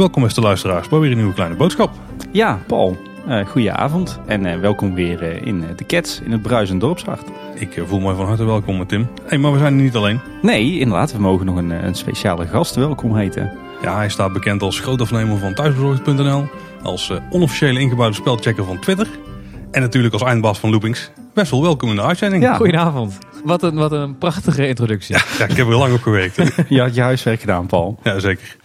Welkom beste luisteraars bij weer een nieuwe kleine boodschap. Ja, Paul. Uh, goedenavond en uh, welkom weer uh, in de Cats in het Bruisend Dorpshart. Ik voel me van harte welkom, Tim. Hey, maar we zijn er niet alleen. Nee, inderdaad. We mogen nog een, een speciale gast welkom heten. Ja, hij staat bekend als grootafnemer van thuisbezorgd.nl, als onofficiële ingebouwde spelchecker van Twitter en natuurlijk als eindbaas van Loopings. Wessel, welkom in de uitzending. Ja. Goedenavond. Wat een, wat een prachtige introductie. Ja, ja ik heb er lang op gewerkt. je had je huiswerk gedaan, Paul. Ja, zeker.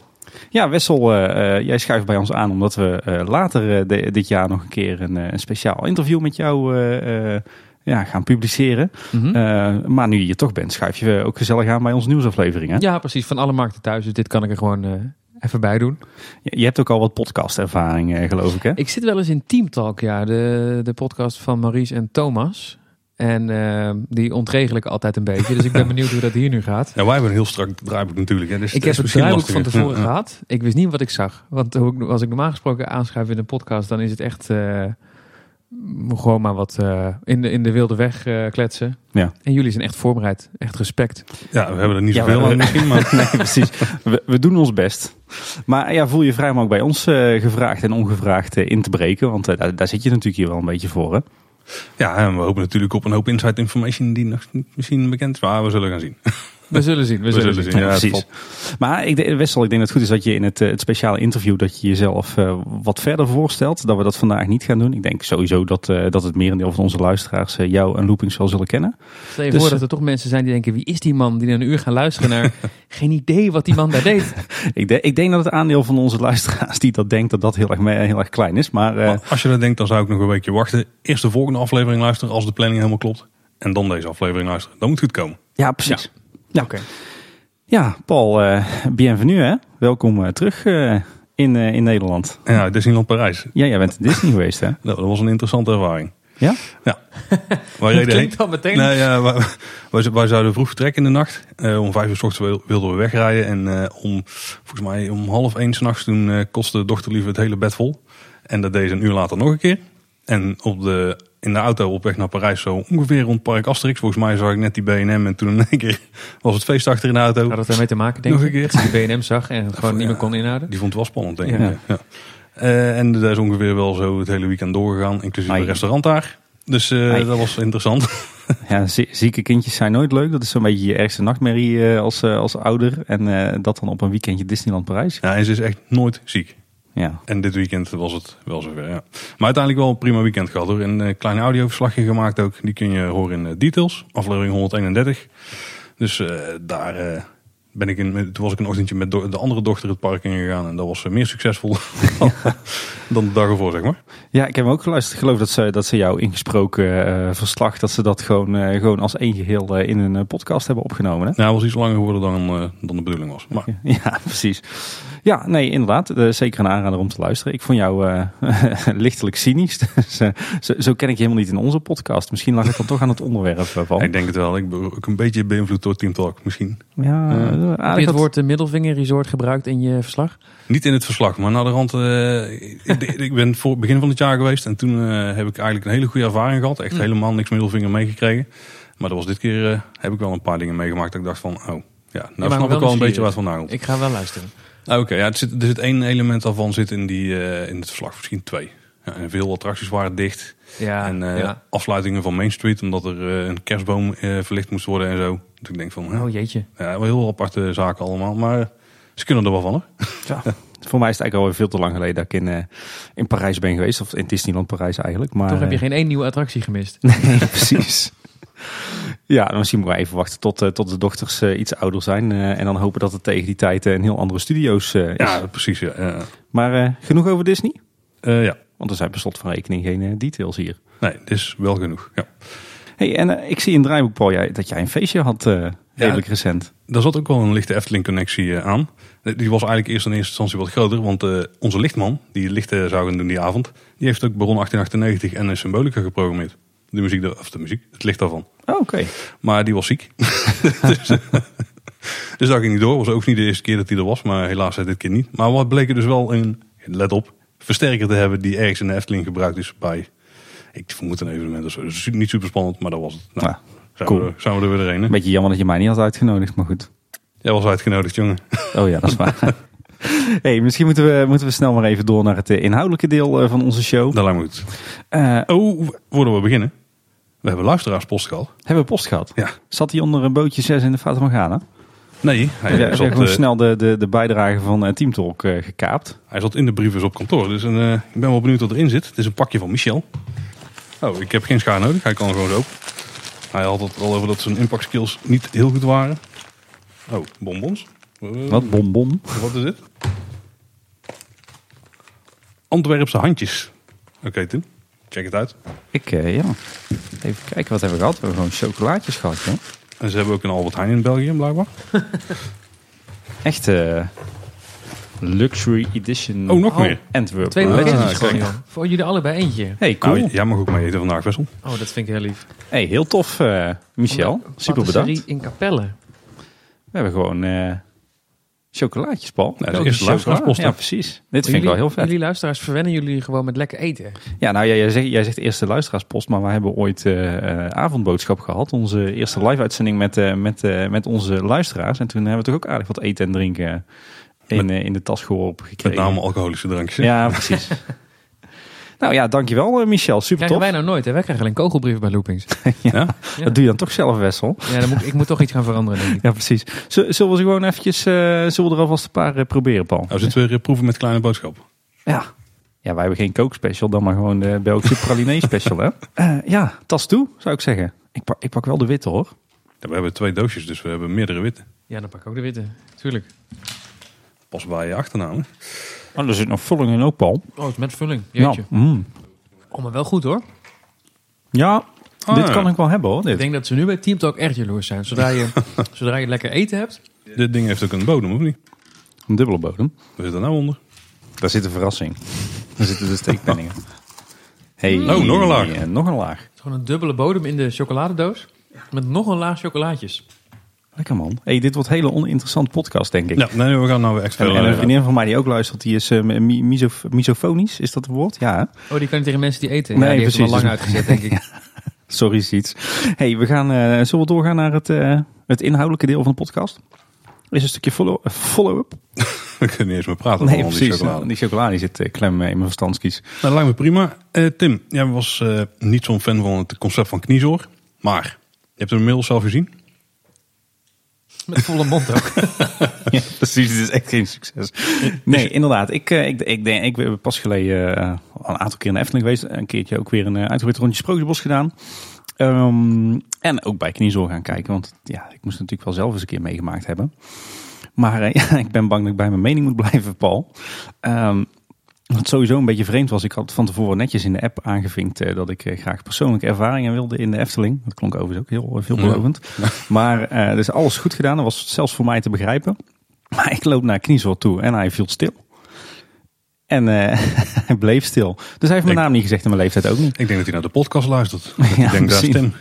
Ja, Wessel, uh, jij schuift bij ons aan omdat we uh, later de, dit jaar nog een keer een, een speciaal interview met jou ja, gaan publiceren. -hmm. maar nu je hier toch bent, schuif je ook gezellig aan bij onze nieuwsaflevering. Hè? Ja, precies. Van alle markten thuis. Dus dit kan ik er gewoon even bij doen. Je, hebt ook al wat podcastervaring, geloof ik, hè? Ik zit wel eens in Teamtalk, ja. De, de podcast van Maurice en Thomas. En uh, die ontregel ik altijd een beetje. Dus ik ben benieuwd hoe dat hier nu gaat. Ja, wij hebben een heel strak draaiboek natuurlijk. Hè. Dus ik heb het draaiboek van tevoren gehad. Ik wist niet wat ik zag. Want als ik normaal gesproken aanschrijf in een podcast, dan is het echt uh, gewoon maar wat uh, in, de, in de wilde weg kletsen. Ja. En jullie zijn echt voorbereid. Echt respect. Ja, we hebben er niet zoveel ja, aan misschien. Maar... nee, precies. We, we, doen ons best. Maar ja, voel je vrij om ook bij ons gevraagd en ongevraagd in te breken. Want daar, daar zit je natuurlijk hier wel een beetje voor, hè? Ja, en we hopen natuurlijk op een hoop inside information die nog misschien bekend is, maar we zullen gaan zien. We zullen zien. We, zullen, zullen, zien. Ja, precies. Maar ik, Wessel, ik denk dat het goed is dat je in het, eh, het speciale interview dat je jezelf uh, wat verder voorstelt. Dat we dat vandaag niet gaan doen. Ik denk sowieso dat, uh, dat het merendeel van onze luisteraars jou en Loopings wel zullen kennen. Stel je dus, voor dat er toch mensen zijn die denken, wie is die man die een uur gaan luisteren naar geen idee wat die man daar deed. ik, de, ik denk dat het aandeel van onze luisteraars die dat denkt dat dat heel erg, heel erg klein is. Maar, maar als je dat denkt, dan zou ik nog een weekje wachten. Eerst de volgende aflevering luisteren als de planning helemaal klopt. En dan deze aflevering luisteren. Dan moet het goed komen. Ja, precies. Ja. Ja, oké. Ja, Paul, uh, bienvenue hè. Welkom uh, terug uh, in, in Nederland. Ja, Disneyland Parijs. Ja, jij bent in Disney geweest hè? Dat, was een interessante ervaring. Ja? Ja. Waar je klinkt dan meteen. Nee, ja, wij, wij, zouden vroeg vertrekken in de nacht. om vijf uur s ochtends wilden we wegrijden. En om, volgens mij om half één s'nachts toen kostte de dochter liever het hele bed vol. En dat deed ze een uur later nog een keer. En op de in de auto op weg naar Parijs, zo ongeveer rond Park Asterix. Volgens mij zag ik net die BNM en toen in één keer was het feest achter in de auto. Had dat ermee te maken, denk ik? Nog een keer. Dat de BNM zag en gewoon niet meer kon inhouden? Die vond het wel spannend, denk ik. Ja. ja. Uh, en dat is ongeveer wel zo het hele weekend doorgegaan, inclusief het restaurant daar. Dus uh, dat was interessant. Ja, zieke kindjes zijn nooit leuk. Dat is zo'n beetje je ergste nachtmerrie uh, als, als ouder. En dat dan op een weekendje Disneyland Parijs. Ja, en ze is echt nooit ziek. Ja. En dit weekend was het wel zover. Ja. Maar uiteindelijk wel een prima weekend gehad hoor. Een uh, klein audioverslagje gemaakt ook. Die kun je horen in uh, Details, aflevering 131. Dus uh, daar ben ik in, toen was ik een ochtendje met de andere dochter het park ingegaan. En dat was meer succesvol dan de dag ervoor, zeg maar. Ja, ik heb ook geluisterd. Ik geloof dat ze, dat ze jouw ingesproken verslag, dat ze dat gewoon, gewoon als één geheel in een podcast hebben opgenomen. Hè? Ja, was iets langer geworden dan, dan de bedoeling was. Maar... Ja, precies. Ja, nee, inderdaad. Uh, zeker een aanrader om te luisteren. Ik vond jou uh, lichtelijk cynisch. zo, zo, ken ik je helemaal niet in onze podcast. Misschien lag het dan toch aan het onderwerp van. Ik denk het wel. Ik ben ook een beetje beïnvloed door Team Talk misschien. Ja, uh, Heb je het woord de middelvinger resort gebruikt in je verslag? Niet in het verslag, maar naar de rand. ik, ik, ben voor begin van het jaar geweest en toen heb ik eigenlijk een hele goede ervaring gehad. Echt mm. helemaal niks middelvinger meegekregen. Maar dat was dit keer heb ik wel een paar dingen meegemaakt dat ik dacht van, oh ja, nou snap ik wel een beetje wat van nou. Ik ga wel luisteren. Ah, oké, ja, er, zit, er zit één element daarvan zit in, die, uh, in het verslag, misschien twee. Ja, en veel attracties waren dicht. Ja, en uh, ja. afsluitingen van Main Street, omdat er uh, een kerstboom verlicht moest worden en zo. Dus ik denk van, oh jeetje. Ja, wel heel aparte zaken allemaal, maar ze kunnen er wel van. Hè? Ja. Voor mij is het eigenlijk alweer veel te lang geleden dat ik in, in Parijs ben geweest. Of in Disneyland Parijs eigenlijk. Maar, Toch heb je geen één nieuwe attractie gemist. nee, precies. Ja, dan misschien moeten we even wachten tot, uh, tot de dochters uh, iets ouder zijn. Uh, en dan hopen dat het tegen die tijd een heel andere studio's is. Ja, precies. Ja. Maar genoeg over Disney? ja. Want er zijn per slot van rekening geen details hier. Nee, dit is wel genoeg. Ja. Hey, en ik zie in het draaiboek, Paul, jij, dat jij een feestje had redelijk ja, recent. Daar zat ook wel een lichte Efteling-connectie aan. Die was eigenlijk eerst in eerste instantie wat groter. Want onze lichtman, die lichten zou gaan doen die avond... die heeft ook Baron 1898 en een Symbolica geprogrammeerd. De muziek, of de muziek, het licht daarvan. Oh, oké. Maar die was ziek. dus, dus dat ging niet door. was ook niet de eerste keer dat hij er was. Maar helaas dit keer niet. Maar wat bleek er dus wel een, let op, versterker te hebben die ergens in de Efteling gebruikt is bij, ik vermoed een evenement. Dus niet super spannend, maar dat was het. Nou, Zijn, cool. we, zijn we er weer een. Beetje jammer dat je mij niet had uitgenodigd, maar goed. Jij was uitgenodigd, jongen. Oh ja, dat is waar. hey, misschien moeten we, moeten we snel maar even door naar het eh, inhoudelijke deel eh, van onze show. Dat lijkt me goed. Uh, oh, voordat we beginnen. We hebben luisteraarspost gehad. Hebben we post gehad? Ja. Zat hij onder een bootje 6 in de Fata Morgana? Nee. Hij ja, zat gewoon snel de, de, de bijdrage van uh, Team Talk gekaapt. Hij zat in de brieven op kantoor. Dus een, ik ben wel benieuwd wat erin zit. Het is een pakje van Michel. Oh, ik heb geen schaar nodig. Hij kan gewoon zo. Hij had het al over dat zijn impact skills niet heel goed waren. Oh, bonbons. Wat bonbon? Wat is dit? Antwerpse handjes. Oké, okay, Tim. Check het uit. Ik, uh, ja. Even kijken, wat hebben we gehad? We hebben gewoon chocolaatjes gehad, joh. En ze hebben ook een Albert Heijn in België, blijkbaar. Echt uh, luxury edition. Oh, nog meer? Antwerp. Twee ah, gewoon, joh. Voor jullie allebei eentje. Hey, cool. Nou, jij mag ook mee eten vandaag, Wessel. Oh, dat vind ik heel lief. Hey, heel tof, uh, Michel. Super bedankt. in Capelle. We hebben gewoon uh, chocolaatjes, Paul. Ja, dat is luisteraarspost. Ja, precies. Dit vind ik wel heel vet. Jullie luisteraars verwennen jullie gewoon met lekker eten. Ja, nou ja, jij zegt, jij zegt eerste luisteraarspost, maar we hebben ooit uh, avondboodschap gehad. Onze eerste live-uitzending met, uh, met, met onze luisteraars. En toen hebben we toch ook aardig wat eten en drinken in, met, in de tas geworpen gekregen. Met name alcoholische drankjes. Ja, precies. Nou ja, dankjewel uh, Michel. Super tof. wij nou nooit. Hè? Wij krijgen alleen kogelbrieven bij Loopings. ja, Dat doe je dan toch zelf, Wessel. Ja, dan moet, ik moet toch iets gaan veranderen. Denk ik. Ja, precies. zullen we ze gewoon eventjes, uh, zullen we er alvast een paar uh, proberen, Paul? Nou, zitten weer proeven met kleine boodschap. Ja. Ja, wij hebben geen kookspecial, dan maar gewoon de Belgische praline special, hè? ja, tas toe, zou ik zeggen. Ik pak, ik pak wel de witte, hoor. Ja, we hebben twee doosjes, dus we hebben meerdere witte. Ja, dan pak ik ook de witte. Tuurlijk. Pas bij je achternaam, Oh, er zit nog vulling in ook, Paul. Oh, het is met vulling. Jeetje. Ja, mm. Oh, maar wel goed hoor. Ja, dit ah. kan ik wel hebben hoor. Dit. Ik denk dat ze nu bij Team Talk echt jaloers zijn. Zodra je, zodra je lekker eten hebt. Dit ding heeft ook een bodem, of niet? Een dubbele bodem. Wat zit er nou onder? Daar zit een verrassing. Daar zitten de steekpenningen. Hey, oh, nog een laag. nog een laag. Het is gewoon een dubbele bodem in de chocoladedoos. Met nog een laag chocolaatjes. Lekker man. Hey, dit wordt een hele oninteressant podcast, denk ik. Ja, nee, we gaan nou extra. En, en een vriendin van mij die ook luistert, die is uh, misofonisch. Is dat het woord? Ja. Oh, die kan niet tegen mensen die eten. Nee, ja, die precies. heeft al lang uitgezet, denk ik. Sorry, iets. Hey, we gaan, uh, zullen we doorgaan naar het, uh, het inhoudelijke deel van de podcast? Is een stukje follow-up. Follow we kunnen niet eens meer praten nee, precies. die chocolade. Die chocolade zit klem in mijn verstandskies. Nou, dat lijkt me prima. Tim, jij was niet zo'n fan van het concept van kniezoor. Maar je hebt hem inmiddels zelf gezien. Met volle mond ook. ja, precies, het is echt geen succes. Nee, inderdaad. Ik, eh, ik, ik, denk, ik ben pas geleden uh, een aantal keer in de Efteling geweest. Een keertje ook weer een uh, uitgebreid rondje Sprookjesbos gedaan. Um, en ook bij Kniezor gaan kijken. Want ja, ik moest natuurlijk wel zelf eens een keer meegemaakt hebben. Maar ja, ik ben bang dat ik bij mijn mening moet blijven, Paul. Um, wat sowieso een beetje vreemd was, ik had van tevoren netjes in de app aangevinkt eh, dat ik eh, graag persoonlijke ervaringen wilde in de Efteling. Dat klonk overigens ook heel veelbelovend. Ja. Maar uh, er is alles goed gedaan, dat was zelfs voor mij te begrijpen. Maar ik loop naar Kniesoort toe en hij viel stil. En hij bleef stil. Dus hij heeft mijn naam niet gezegd en mijn leeftijd ook niet. Ik denk dat hij naar de podcast luistert. ik denk dat stem.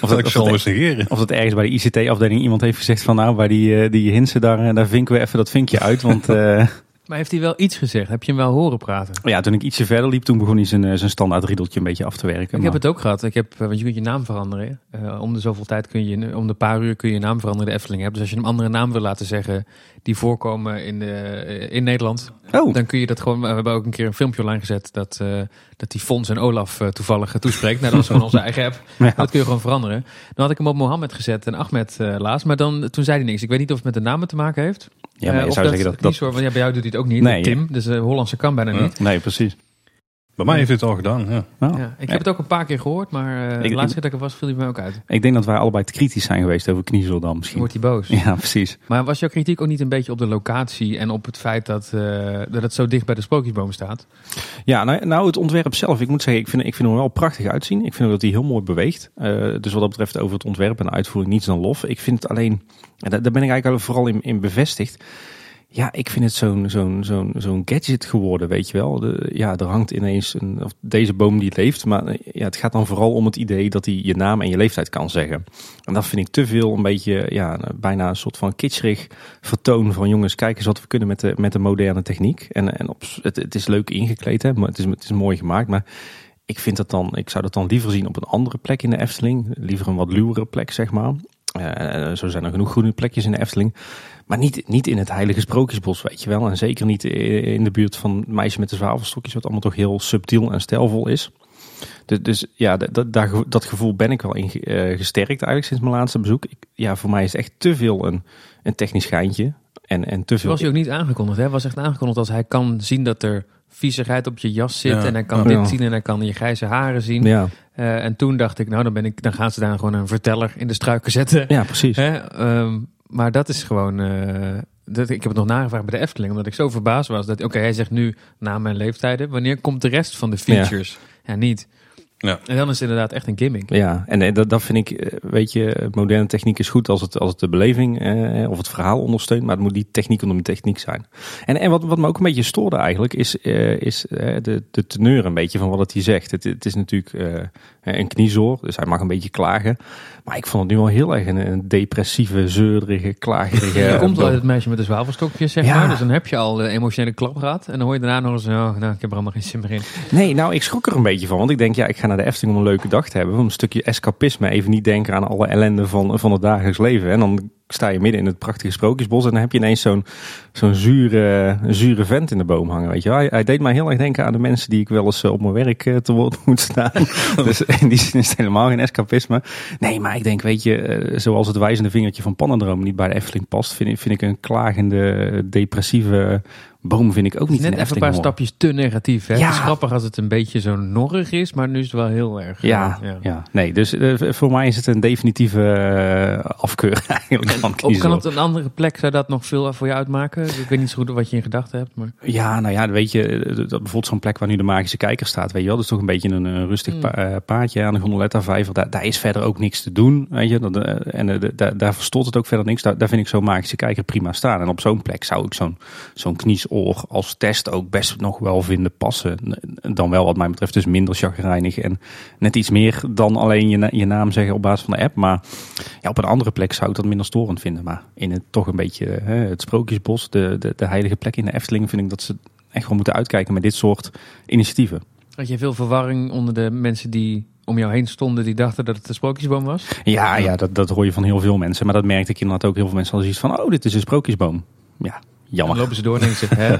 of dat, ik zal eens negeren. Of dat ergens bij de ICT-afdeling iemand heeft gezegd van nou, bij die, die hinsen daar, daar vinken we even dat vinkje uit. Want maar heeft hij wel iets gezegd? Heb je hem wel horen praten? Ja, toen ik ietsje verder liep, toen begon hij zijn, eh, zijn standaard riedeltje een beetje af te werken. Ik heb het ook gehad. Ik heb, eh, want je kunt je naam veranderen. Uh, om de zoveel tijd kun je, om de paar uur kun je je naam veranderen de Efteling hebt. Dus als je een andere naam wil laten zeggen die voorkomen in, de, in Nederland, oh. dan kun je dat gewoon. We hebben ook een keer een filmpje online gezet dat, uh, dat die Fons en Olaf toevallig toespreekt. nou, dat is gewoon onze eigen app. Dat kun je gewoon veranderen. Dan had ik hem op Mohammed gezet en Ahmed laatst. Maar dan, toen zei hij niks. Ik weet niet of het met de namen te maken heeft. Ja, maar je zou zeggen dat... dat... Soort, want ja, bij jou doet hij het ook niet. Nee, Tim, dus de Hollandse kan bijna niet. Nee, precies. Bij mij heeft het al gedaan, ja. ja ik heb het ook een paar keer gehoord, maar uh, de laatste keer dat ik er was, viel hij mij ook uit. Ik denk dat wij allebei te kritisch zijn geweest over Kniezel dan misschien. Wordt hij boos? Ja, precies. Maar was jouw kritiek ook niet een beetje op de locatie en op het feit dat, uh, dat het zo dicht bij de sprookjesboom staat? Ja, nou, nou, het ontwerp zelf, ik moet zeggen, ik vind, ik vind hem wel prachtig uitzien. Ik vind ook dat hij heel mooi beweegt. Uh, dus wat dat betreft over het ontwerp en uitvoering niets dan lof. Ik vind het alleen, daar ben ik eigenlijk vooral in, in bevestigd ja, ik vind het zo'n zo'n zo'n zo'n gadget geworden, weet je wel. De, ja, er hangt ineens een, of deze boom die leeft. Maar ja, het gaat dan vooral om het idee dat hij je naam en je leeftijd kan zeggen. En dat vind ik te veel een beetje, ja, bijna een soort van kitscherig vertoon van jongens, kijk eens wat we kunnen met de, met de moderne techniek. En, en het, het is leuk ingekleed, hè, maar het is, het is mooi gemaakt. Maar ik vind dat dan, ik zou dat dan liever zien op een andere plek in de Efteling. Liever een wat luwere plek, zeg maar. Uh, zo zijn er genoeg groene plekjes in de Efteling. Maar niet, niet in het heilige sprookjesbos, weet je wel. En zeker niet in de buurt van Meisje met de Zwavelstokjes, wat allemaal toch heel subtiel en stijlvol is. Dus, dus ja, dat, dat, dat gevoel ben ik wel in uh, gesterkt eigenlijk sinds mijn laatste bezoek. Ik, ja, voor mij is het echt te veel een, een technisch geintje. En, en te veel... Was hij ook niet aangekondigd, hè? Was echt aangekondigd als hij kan zien dat er viezigheid op je jas zit. En hij kan dit zien en hij kan je grijze haren zien. Ja. Uh, en toen dacht ik, nou dan, ben ik, dan gaan ze daar gewoon een verteller in de struiken zetten. Ja, precies. Um, maar dat is gewoon... Uh, dat, ik heb het nog nagevraagd bij de Efteling, omdat ik zo verbaasd was. dat Oké, hij zegt nu na mijn leeftijden. Wanneer komt de rest van de features? Ja, ja niet. Ja. En dan is het inderdaad echt een gimmick. Ja, en eh, dat, dat vind ik, eh, weet je, moderne techniek is goed als het, als het de beleving eh, of het verhaal ondersteunt, maar het moet die techniek onder de techniek zijn. En, en wat, wat me ook een beetje stoorde eigenlijk, is, eh, is eh, de, de teneur een beetje van wat het hij zegt. Het, het is natuurlijk een kniezoor, dus hij mag een beetje klagen. Maar ik vond het nu wel heel erg een, depressieve, zeurderige, klagerige... Je komt wel het meisje met de zwavelstokjes, zeg maar. Dus dan heb je al de emotionele klap gehad. En dan hoor je daarna nog eens, oh, nou, ik heb er allemaal geen zin meer in. Nee, nou, ik schrok er een beetje van. Want ik denk, ja, ik ga naar de Efteling om een leuke dag te hebben. Om een stukje escapisme. Even niet denken aan alle ellende van, van het dagelijks leven. En dan sta je midden in het prachtige sprookjesbos en dan heb je ineens zo'n zo'n zure, zure vent in de boom hangen. Weet je hij, hij, deed mij heel erg denken aan de mensen die ik wel eens eh, op mijn werk eh, te woord moet staan. dus in die zin is het helemaal geen escapisme. Nee, maar ik denk, weet je, eh, zoals het wijzende vingertje van Pannendroom niet bij de Efteling past, vind ik, vind ik een klagende, depressieve boom vind ik ook niet. Net even een paar stapjes te negatief. Hè? Ja. Het is grappig als het een beetje zo norrig is, maar nu is het wel heel erg. Ja, ja. ja. nee, dus voor mij is het een definitieve afkeur eigenlijk. Of kan het een andere plek, zou dat nog veel voor je uitmaken? Ik weet niet zo goed wat je in gedachten hebt. Maar... Ja, nou ja, weet je, dat bijvoorbeeld zo'n plek waar nu de magische kijker staat, weet je wel, dat is toch een beetje een, rustig mm. paadje aan de Gondoletta Vijver. Daar, daar, is verder ook niks te doen, weet je. Dat, eh, en uh, daar, daar verstoort het ook verder niks. Daar, daar vind ik zo'n magische kijker prima staan. En op zo'n plek zou ik zo'n zo'n kniesoor als test ook best nog wel vinden passen. Dan wel wat mij betreft dus minder chagrijnig en net iets meer dan alleen je, je naam zeggen op basis van de app. Maar ja, op een andere plek zou ik dat minder storend vinden. Maar in het toch een beetje hè, het sprookjesbos, de, de, de heilige plek in de Efteling, vind ik dat ze echt gewoon moeten uitkijken met dit soort initiatieven. Had je veel verwarring onder de mensen die om jou heen stonden die dachten dat het een sprookjesboom was? Ja, ja dat, dat hoor je van heel veel mensen. Maar dat merkte ik inderdaad ook. Heel veel mensen hadden zoiets van, oh, dit is een sprookjesboom. Ja, Jammer. Dan lopen ze door en denken ze, hè,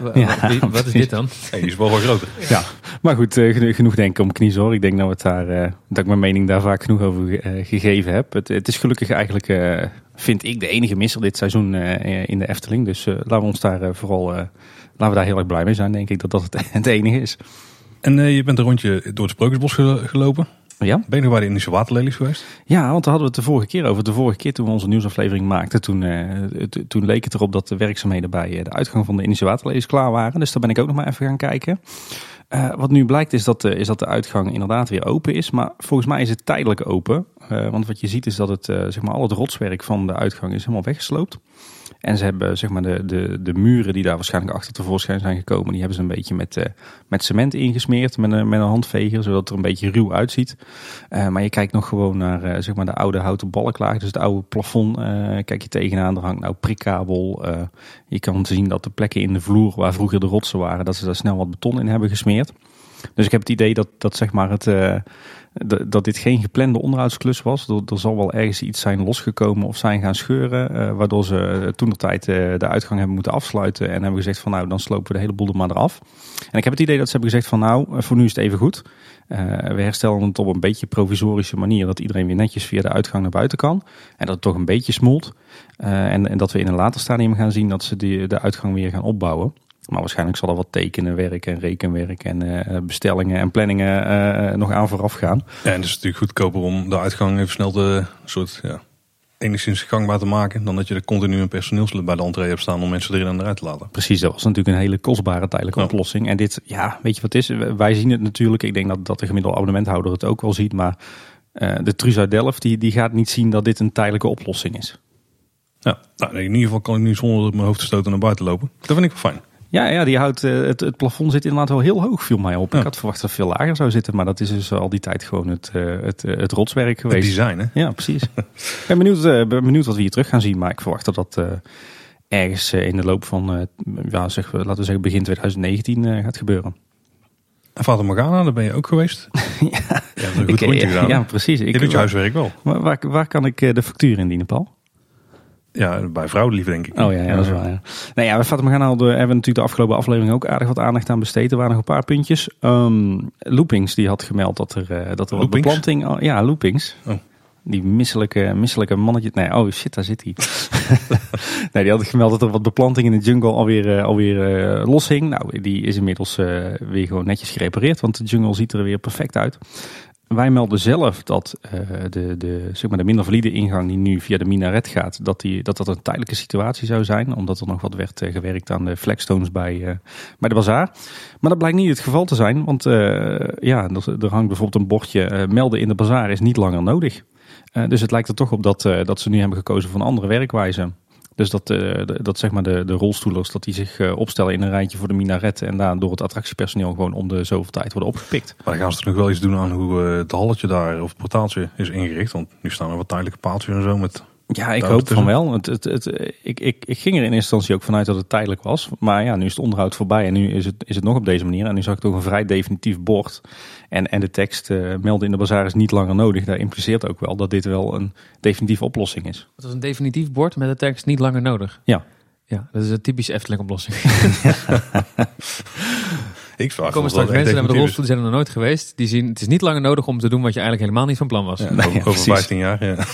wat, is dit dan? Hey, die is wel wat groter. Ja, maar goed, uh, genoeg denken om kniezoor. Ik denk dat, het daar, uh, dat ik mijn mening daar vaak genoeg over uh, gegeven heb. Het, het, is gelukkig eigenlijk, vind ik, de enige misser dit seizoen in de Efteling. Dus laten we ons daar vooral, laten we daar heel erg blij mee zijn, denk ik, dat dat het, het enige is. En je bent een rondje door het Sprookjesbos gelopen. Ja. Ben je nog bij de Indische waterlelies geweest? Ja, want daar hadden we het de vorige keer over. De vorige keer toen we onze nieuwsaflevering maakten, toen, uh, toen leek het erop dat de werkzaamheden bij eh, de uitgang van de Indische waterlelies klaar waren. Dus daar ben ik ook nog maar even gaan kijken. Uh, wat nu blijkt is dat, is dat de uitgang inderdaad weer open is. Maar volgens mij is het tijdelijk open. want wat je ziet is dat het, zeg maar, al het rotswerk van de uitgang is helemaal weggesloopt. En ze hebben zeg maar de, de, de muren die daar waarschijnlijk achter tevoorschijn zijn gekomen, die hebben ze een beetje met, uh, met cement ingesmeerd met een, met een handveger, zodat het er een beetje ruw uitziet. Uh, maar je kijkt nog gewoon naar uh, zeg maar de oude houten balklaag, dus het oude plafond kijk je tegenaan. Er hangt nou prikkabel. je kan zien dat de plekken in de vloer waar vroeger de rotsen waren, dat ze daar snel wat beton in hebben gesmeerd. Dus ik heb het idee dat, dat zeg maar het dat dit geen geplande onderhoudsklus was. Er, er, zal wel ergens iets zijn losgekomen of zijn gaan scheuren. Uh, waardoor ze toen de tijd de uitgang hebben moeten afsluiten. En hebben gezegd van nou dan slopen we de hele boel er maar eraf. En ik heb het idee dat ze hebben gezegd van nou eh, voor nu is het even goed. we herstellen het op een beetje provisorische manier. Dat iedereen weer netjes via de uitgang naar buiten kan. En dat het toch een beetje smolt. En, en, dat we in een later stadium gaan zien dat ze die, de uitgang weer gaan opbouwen. Maar waarschijnlijk zal er wat tekenen, werk en rekenwerk en uh, bestellingen en planningen uh, nog aan vooraf gaan. Ja, en het is natuurlijk goedkoper om de uitgang even snel te soort ja, enigszins gangbaar te maken. Dan dat je er continu een personeelslid bij de entree hebt staan om mensen erin en eruit te laten. Precies, dat was natuurlijk een hele kostbare tijdelijke oplossing. En dit, ja, weet je wat het is? Wij zien het natuurlijk. Ik denk dat, dat de gemiddelde abonnementhouder het ook wel ziet. Maar uh, de Truus uit Delft die, die gaat niet zien dat dit een tijdelijke oplossing is. Ja, nou, in ieder geval kan ik nu zonder mijn hoofd te stoten naar buiten lopen. Dat vind ik wel fijn. Ja, ja die houdt, eh, het, het plafond zit inderdaad wel heel hoog, viel mij op. Ik had verwacht dat het veel lager zou zitten, maar dat is dus al die tijd gewoon het, eh, het, eh, het rotswerk geweest. Het design, hè? Ja, precies. ik ben benieuwd, ben benieuwd wat we hier terug gaan zien, maar ik verwacht dat dat ergens in de loop van, ja, zeg, laten we zeggen begin 2019 gaat gebeuren. En Fata Morgana, daar ben je ook geweest. ja, ja een goed rondje gedaan. Ja, precies. Ik, je huiswerk wel. Maar waar, waar kan ik de factuur indienen, Paul? Ja, bij vrouwen denk ik. Oh ja, ja dat is waar. Ja. Nou ja, we Fatima gaan al de, hebben we natuurlijk de afgelopen aflevering ook aardig wat aandacht aan besteed. Er waren nog een paar puntjes. Um, Loopings die had gemeld dat er, uh, dat er wat beplanting... Ja, Loopings. Oh. Die misselijke, misselijke mannetje. Nee, oh shit, daar zit hij. nee, die had gemeld dat er wat beplanting in de jungle alweer, uh, alweer uh, los hing. Nou, die is inmiddels uh, weer gewoon netjes gerepareerd. Want de jungle ziet er weer perfect uit. Wij melden zelf dat uh, de, de, zeg maar de minder valide ingang die nu via de minaret gaat, dat, die, dat dat een tijdelijke situatie zou zijn. Omdat er nog wat werd uh, gewerkt aan de flagstones bij, uh, bij de bazaar. Maar dat blijkt niet het geval te zijn. Want ja, er, er, hangt bijvoorbeeld een bordje melden in de bazaar is niet langer nodig. dus het lijkt er toch op dat, dat ze nu hebben gekozen voor een andere werkwijze. Dus dat, uh, dat zeg maar de, de rolstoelers dat die zich uh, opstellen in een rijtje voor de minaret en daar door het attractiepersoneel gewoon om de zoveel tijd worden opgepikt. Maar dan gaan ze er nog wel iets doen aan hoe uh, het halletje daar of het portaaltje is ingericht. Want nu staan er wat tijdelijke paaltjes en zo met ja, ik hoop van wel. Het, het, het, ik, ik, ik ging er in eerste instantie ook vanuit dat het tijdelijk was. Maar ja, nu is het onderhoud voorbij en nu is het, is het nog op deze manier. En nu zag ik toch een vrij definitief bord. En, en de tekst uh, melden in de bazaar is niet langer nodig. Daar impliceert ook wel dat dit wel een definitieve oplossing is. Het is een definitief bord met de tekst niet langer nodig? Ja. Ja, dat is een typische Efteling oplossing. Ik vraag er komen straks mensen met de rolstoel, die zijn er nog nooit geweest. Die zien, het is niet langer nodig om te doen wat je eigenlijk helemaal niet van plan was. Ja, over, over 15 jaar, ja.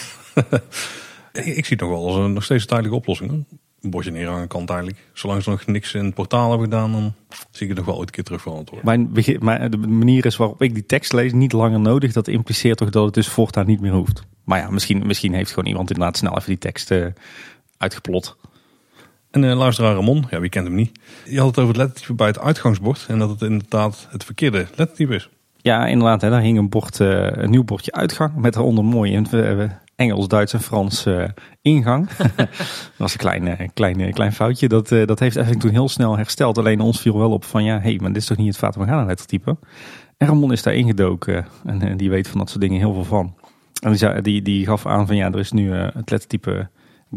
Ik zie het nog wel als een nog steeds een tijdelijke oplossing. Een bordje neerhangen kan tijdelijk. Zolang ze nog niks in het portaal hebben gedaan, dan zie ik het nog wel ooit een keer terug verantwoord. Mijn, mijn, de manier is waarop ik die tekst lees niet langer nodig. Dat impliceert toch dat het dus voortaan niet meer hoeft. Maar ja, misschien, misschien heeft gewoon iemand inderdaad snel even die tekst uh, uitgeplot. En uh, luisteraar Ramon, ja wie kent hem niet. Je had het over het lettertype bij het uitgangsbord. En dat het inderdaad het verkeerde lettertype is. Ja, inderdaad. Hè, daar hing een, bord, uh, een nieuw bordje uitgang. Met daaronder mooi in Engels, Duits en Frans uh, ingang. dat was een klein, uh, klein, klein foutje. Dat, uh, dat heeft eigenlijk toen heel snel hersteld. Alleen ons viel wel op van ja, hé, hey, maar dit is toch niet het Fata Morgana lettertype. En Ramon is daar ingedoken en, en, die weet van dat soort dingen heel veel van. En die, zei, die, die gaf aan van ja, er is nu het lettertype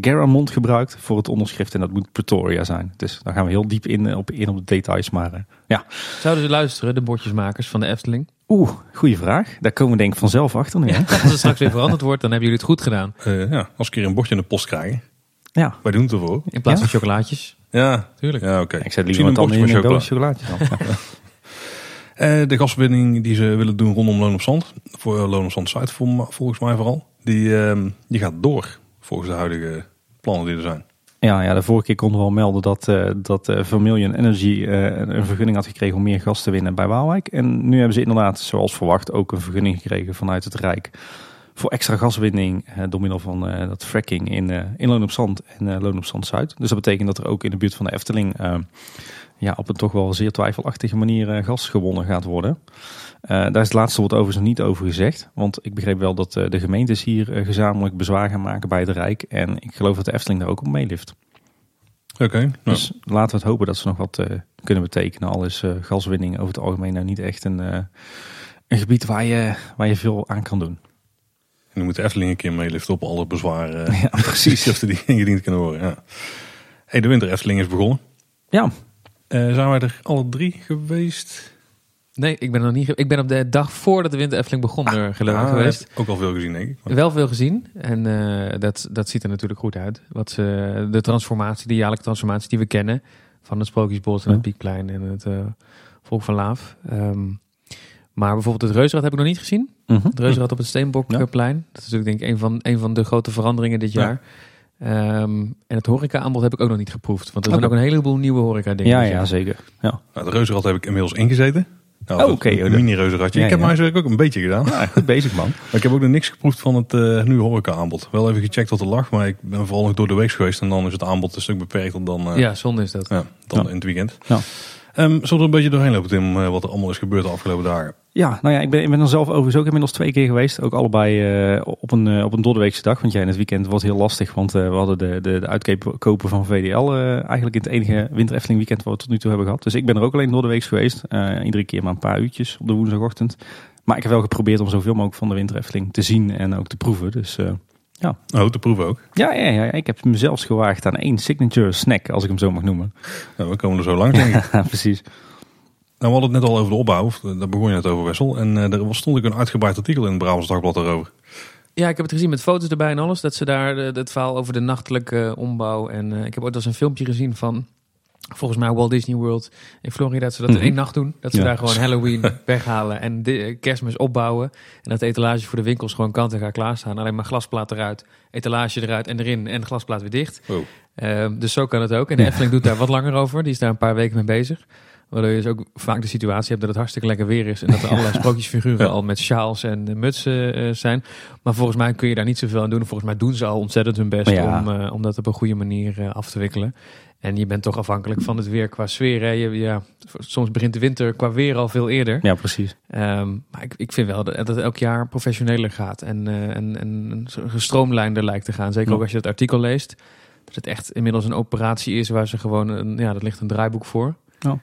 Garamond gebruikt voor het onderschrift en dat moet Pretoria zijn. Dus dan gaan we heel diep in op, in op de details. Maar ja. Zouden ze luisteren, de bordjesmakers van de Efteling? Oeh, goede vraag. Daar komen we denk ik vanzelf achter nu. Ja, als het straks weer veranderd wordt, dan hebben jullie het goed gedaan. Uh, ja, als ik keer een bordje in de post krijgen. Ja. Wij doen het ervoor. In plaats van chocolaatjes. Ja, tuurlijk. Ja, oké. Ik zet liever wat dan in een doos chocolaatjes. uh, de gaswinning die ze willen doen rondom Loon op Zand. Voor Loon op Zand Zuid volgens mij vooral. Die, uh, die gaat door volgens de huidige plannen die er zijn. Ja, ja, de vorige keer konden we al melden dat, uh, dat uh, Vermilion Energy uh, een vergunning had gekregen om meer gas te winnen bij Waalwijk. En nu hebben ze inderdaad, zoals verwacht, ook een vergunning gekregen vanuit het Rijk voor extra gaswinning door middel van dat fracking in, in Loon op Zand en Loon op Zand Zuid. Dus dat betekent dat er ook in de buurt van de Efteling ja, op een toch wel zeer twijfelachtige manier gas gewonnen gaat worden. Uh, daar is het laatste woord overigens nog niet over gezegd. Want ik begreep wel dat uh, de gemeentes hier gezamenlijk bezwaar gaan maken bij het Rijk. En ik geloof dat de Efteling daar ook op meelift. Oké. Okay, dus laten we het hopen dat ze nog wat kunnen betekenen. Al is gaswinning over het algemeen nou niet echt een, een gebied waar je, waar je veel aan kan doen. En dan moet de Efteling een keer meeliften op alle bezwaren. ja, precies. Of die ingediend kunnen worden. Ja. Hey, de winter Efteling is begonnen. Ja. Zijn wij er alle drie geweest? Nee, ik ben nog niet. Ik ben op de dag voordat de Winter Efteling begon er gelukkig ah, geweest. Ook al veel gezien, denk ik. Wel veel gezien. En uh, dat, dat ziet er natuurlijk goed uit. Wat ze, de transformatie, de jaarlijkse transformatie die we kennen. Van het Sprookjesbos en het Piekplein en het uh, Volk van Laaf. Um, maar bijvoorbeeld het Reuzenrad heb ik nog niet gezien. Uh -huh. Het Reuzenrad op het Steenbokplein. Ja. Dat is natuurlijk denk ik een van, een van de grote veranderingen dit jaar. Ja. Um, en het horeca-aanbod heb ik ook nog niet geproefd. Want er zijn okay. ook een heleboel nieuwe horeca-dingen. Ja, ja, zeker. Ja. Nou, het Reuzenrad heb ik inmiddels ingezeten. Nou, oh, oké. Okay, een mini reuzenradje. Ja, ik heb ja. mij ook een beetje gedaan. Ja, goed bezig man. Maar ik heb ook nog niks geproefd van het uh, nieuwe horeca aanbod. Wel even gecheckt wat er lag, maar ik ben vooral nog door de week geweest. En dan is het aanbod een stuk beperkter dan, uh, ja, zonde is dat. Ja, dan in het weekend. Ja. Um, zullen we een beetje doorheen lopen Tim, uh, wat er allemaal is gebeurd de afgelopen dagen? Ja, nou ja, ik ben, ik ben er zelf overigens ook inmiddels twee keer geweest. Ook allebei uh, op een, uh, op een doordeweekse dag. Want jij in het weekend was heel lastig. Want we hadden de, de, de uitkopen van VDL eigenlijk in het enige winter Efteling weekend wat we tot nu toe hebben gehad. Dus ik ben er ook alleen door de week geweest. iedere keer maar een paar uurtjes op de woensdagochtend. Maar ik heb wel geprobeerd om zoveel mogelijk van de winter Efteling te zien en ook te proeven. Dus ja. Oh, te proeven ook? Ja, ja, ja, ik heb mezelf gewaagd aan één signature snack, als ik hem zo mag noemen. Nou, we komen er zo langs, denk ik. Precies. Nou, we hadden het net al over de opbouw. Daar begon je het over, Wessel. En uh, er stond ik een uitgebreid artikel in het Brabants Dagblad daarover. Ja, ik heb het gezien met foto's erbij en alles. Dat ze daar het verhaal over de nachtelijke ombouw. En ik heb ooit als een filmpje gezien van volgens mij Walt Disney World in Florida, dat ze dat in mhm. één nacht doen. Dat ze daar gewoon Halloween weghalen en de kerstmis opbouwen. En dat de etalage voor de winkels gewoon kant en klaar klaarstaan. Alleen maar glasplaat eruit, etalage eruit en erin en glasplaat weer dicht. Ehm, dus zo kan het ook. En de Efteling doet daar wat langer over. Die is daar een paar weken mee bezig. Waardoor je dus ook vaak de situatie hebt dat het hartstikke lekker weer is. En dat er allerlei sprookjesfiguren al met sjaals en mutsen uh, zijn. Maar volgens mij kun je daar niet zoveel aan doen. Volgens mij doen ze al ontzettend hun best om, uh, om dat op een goede manier uh, af te wikkelen. En je bent toch afhankelijk van het weer qua sfeer. Hè? Je, ja, soms begint de winter qua weer al veel eerder. Ja, precies. Um, maar ik, ik vind wel dat, dat het elk jaar professioneler gaat. En, en, en gestroomlijnder lijkt te gaan. Zeker ook als je het artikel leest. Dat het echt inmiddels een operatie is waar ze gewoon... Een, ja, dat ligt een draaiboek voor. Oh.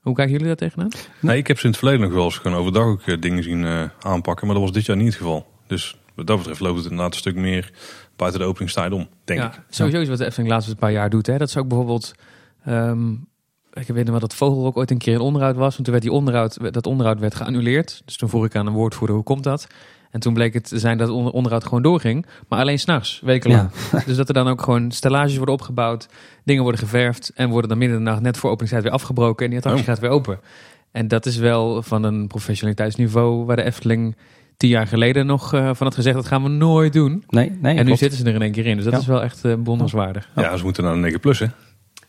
Hoe kijken jullie daar tegenaan? Nee, ik heb ze in het verleden nog wel eens gewoon overdag ook eh, dingen zien uh, aanpakken. Maar dat was dit jaar niet het geval. Dus wat dat betreft loopt het inderdaad een stuk meer buiten de openingstijd om, denk ik. Sowieso is wat de Efteling laatste paar jaar doet. Hè. Dat is ook bijvoorbeeld... Um, ik weet niet wat dat Vogelrok ooit een keer in onderhoud was. Want toen werd die onderhoud, dat onderhoud werd geannuleerd. Dus toen vroeg ik aan een woordvoerder, hoe komt dat? En toen bleek het te zijn dat het onderhoud gewoon doorging. Maar alleen s'nachts, wekenlang. dus dat er dan ook gewoon stellages worden opgebouwd. Dingen worden geverfd. En worden dan midden in de nacht net voor openingstijd weer afgebroken. En die attractie oh. gaat weer open. En dat is wel van een professionaliteitsniveau waar de Efteling tien jaar geleden nog uh, van het gezegd dat gaan we nooit doen. Nee, nee. En nu zitten ze er in één keer in. Dus dat is wel echt uh, bewonderenswaardig. Ja, ze moeten naar een 9 plus hè.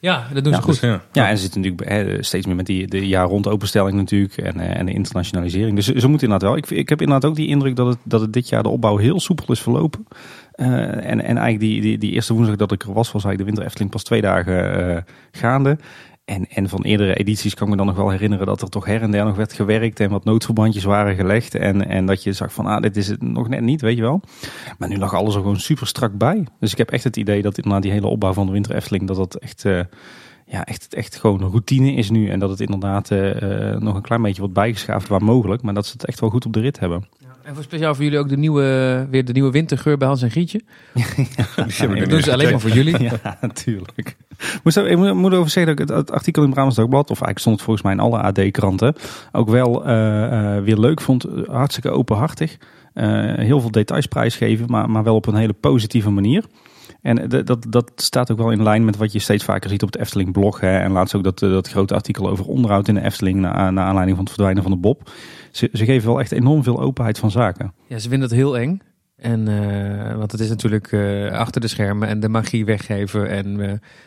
Ja, dat doen ze goed. ja. ja, en ze zitten natuurlijk steeds meer met die de jaar rond openstelling natuurlijk en, eh, en de internationalisering. Dus ze moeten inderdaad wel. Ik, ik heb inderdaad ook die indruk dat het, dat het dit jaar de opbouw heel soepel is verlopen. Uh, en, en eigenlijk die, die, die eerste woensdag dat ik er was, was eigenlijk de Winter Efteling pas twee dagen uh, gaande. En, en van eerdere edities kan ik me dan nog wel herinneren dat er toch her en der nog werd gewerkt en wat noodverbandjes waren gelegd. En, en dat je zag van, ah, dit is het nog net niet, weet je wel. Maar nu lag alles er gewoon super strak bij. Dus ik heb echt het idee dat na die hele opbouw van de Winter Efteling, dat dat echt, uh, ja, echt, echt gewoon een routine is nu. En dat het inderdaad uh, nog een klein beetje wordt bijgeschaafd waar mogelijk. Maar dat ze het echt wel goed op de rit hebben. En voor speciaal voor jullie ook de nieuwe, weer de nieuwe wintergeur bij Hans en Grietje? Ja, dat doen ze alleen maar voor jullie. Ja, natuurlijk. Moet, ik moet over zeggen dat ik het, artikel in Brabants Dagblad, of eigenlijk stond het volgens mij in alle AD-kranten, ook wel uh, uh, weer leuk vond. Hartstikke openhartig. Uh, heel veel details prijsgeven, maar, maar wel op een hele positieve manier. En dat, dat staat ook wel in lijn met wat je steeds vaker ziet op het Efteling blog. Hè. En laatst ook dat, dat grote artikel over onderhoud in de Efteling na, naar aanleiding van het verdwijnen van de Bob. Ze, geven wel echt enorm veel openheid van zaken. Ja, ze vinden het heel eng. En, uh, want het is natuurlijk uh, achter de schermen en de magie weggeven. En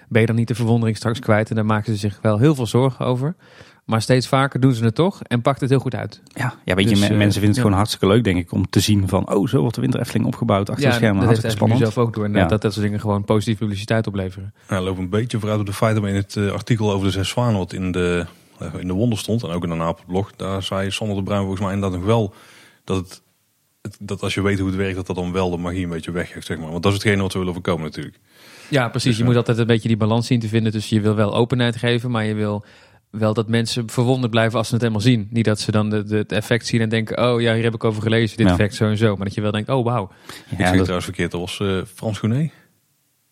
ben je dan niet de verwondering straks kwijt? En daar maken ze zich wel heel veel zorgen over. Maar steeds vaker doen ze het toch en pakt het heel goed uit. Ja, ja weet je, dus, mensen vinden het gewoon hartstikke leuk, denk ik, om te zien van, oh, zo wordt de Winter Efteling opgebouwd achter de schermen. Dat hartstikke spannend. zelf ook door. Ja. Dat dat soort dingen gewoon positieve publiciteit opleveren. Ja, loop een beetje vooruit op de feiten, maar in het artikel over de zes zwanen, wat in de, in de wonder stond, en ook in de Napelblog, daar zei Sander de Bruin volgens mij inderdaad nog wel dat het dat als je weet hoe het werkt, dat dat dan wel de magie een beetje weggeeft, zeg maar. Want dat is hetgene wat we willen voorkomen natuurlijk. Ja, precies. Dus, je moet eh, altijd een beetje die balans zien te vinden. Dus je wil wel openheid geven, maar je wil wel dat mensen verwonderd blijven als ze het helemaal zien. Niet dat ze dan de, de het effect zien en denken, oh ja, hier heb ik over gelezen, dit effect zo en zo. Maar dat je wel denkt, oh wauw. Ja, ik zeg trouwens verkeerd, dat was uh, Frans Gounet.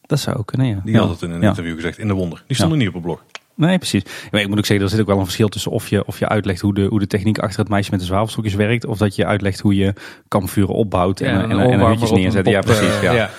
Dat zou ook kunnen, ja. Die had het in een interview gezegd, in de wonder. Die stond er niet op het blog. Nee, precies. Maar ik moet ook zeggen, er zit ook wel een verschil tussen of je, of je uitlegt hoe de, hoe de techniek achter het meisje met de zwavelstokjes werkt. Of dat je uitlegt hoe je kampvuren opbouwt en, en, en, en hutjes neerzet. Ja, precies. Ja. ja.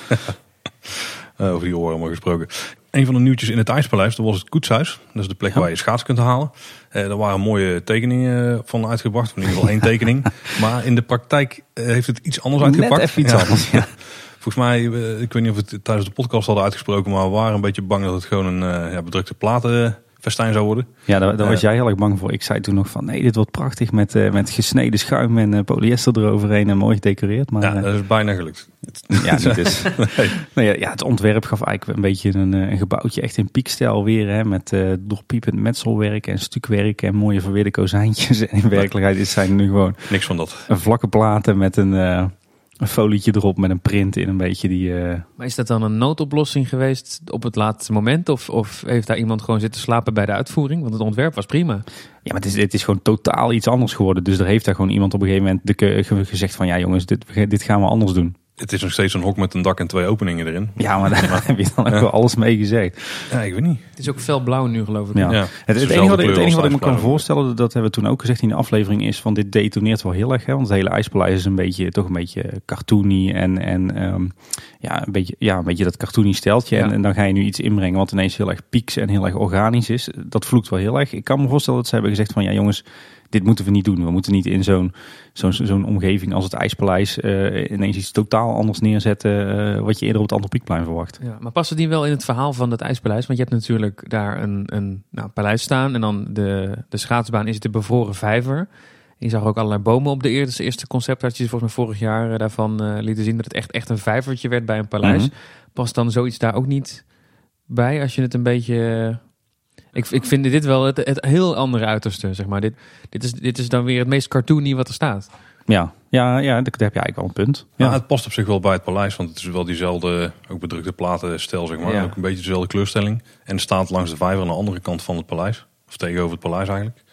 uh, over die oren maar gesproken. Een van de nieuwtjes in het IJspaleis, dat was het koetshuis. Dat is de plek waar je schaats kunt halen. Uh, er waren mooie tekeningen van uitgebracht. In ieder geval één tekening. maar in de praktijk uh, heeft het iets anders uitgepakt. Net even iets ja. anders, ja. Volgens mij, ik weet niet of we het tijdens de podcast hadden uitgesproken, maar we waren een beetje bang dat het gewoon een ja, bedrukte platen festijn zou worden. Ja, daar, daar was jij heel erg bang voor. Ik zei toen nog van nee, dit wordt prachtig met, uh, met gesneden schuim en uh, polyester eroverheen en mooi gedecoreerd. Maar, ja, dat is bijna gelukt. ja, niet dus. nee. ja, het ontwerp gaf eigenlijk een beetje een, een gebouwtje echt in piekstijl weer. Hè, met uh, doorpiepend metselwerk en stukwerk en mooie verweerde kozijntjes. En in werkelijkheid is zijn nu gewoon... Niks van dat. Een vlakke platen met een een folietje erop met een print in een beetje die... Uh... Maar is dat dan een noodoplossing geweest op het laatste moment? Of, of heeft daar iemand gewoon zitten slapen bij de uitvoering? Want het ontwerp was prima. Ja, maar het is, het is gewoon totaal iets anders geworden. Dus er heeft daar gewoon iemand op een gegeven moment de, gezegd van... Ja jongens, dit, dit gaan we anders doen. Het is nog steeds een hok met een dak en twee openingen erin. Ja, maar daar heb je dan ook wel alles mee gezegd. Ja, ik weet niet. Het is ook felblauw nu geloof ik. Ja. Het, het, enige wat, het enige wat ik me kan voorstellen, dat hebben we toen ook gezegd in de aflevering, is van dit detoneert wel heel erg. Hè? Want het hele ijspaleis is een beetje, toch een beetje cartoony en, en um, ja, een beetje, ja, een beetje dat cartoony steltje. En, en, dan ga je nu iets inbrengen wat ineens heel erg pieks en heel erg organisch is. Dat vloekt wel heel erg. Ik kan me voorstellen dat ze hebben gezegd van ja jongens, dit moeten we niet doen. We moeten niet in zo'n zo'n zo'n omgeving als het IJspaleis uh, ineens iets totaal anders neerzetten uh, wat je eerder op het andere piekplein verwacht. Ja, maar past het niet wel in het verhaal van het IJspaleis? Want je hebt natuurlijk daar een, een nou, paleis staan en dan de, de schaatsbaan is de bevroren vijver. Je zag ook allerlei bomen op de eerste, eerste concept dat je volgens mij vorig jaar uh, daarvan lieten zien dat het echt, echt een vijvertje werd bij een paleis. Mm Past dan zoiets daar ook niet bij als je het een beetje ik, ik vind dit wel het, het heel andere uiterste, zeg maar. Dit, dit, is, dit is dan weer het meest cartoony wat er staat. Ja, ja, ja daar heb je eigenlijk wel een punt. Ja. het past op zich wel bij het paleis, want het is wel diezelfde, ook bedrukte platenstijl, zeg maar. Ook een beetje dezelfde kleurstelling. En het staat langs de vijver aan de andere kant van het paleis. Of tegenover het paleis eigenlijk.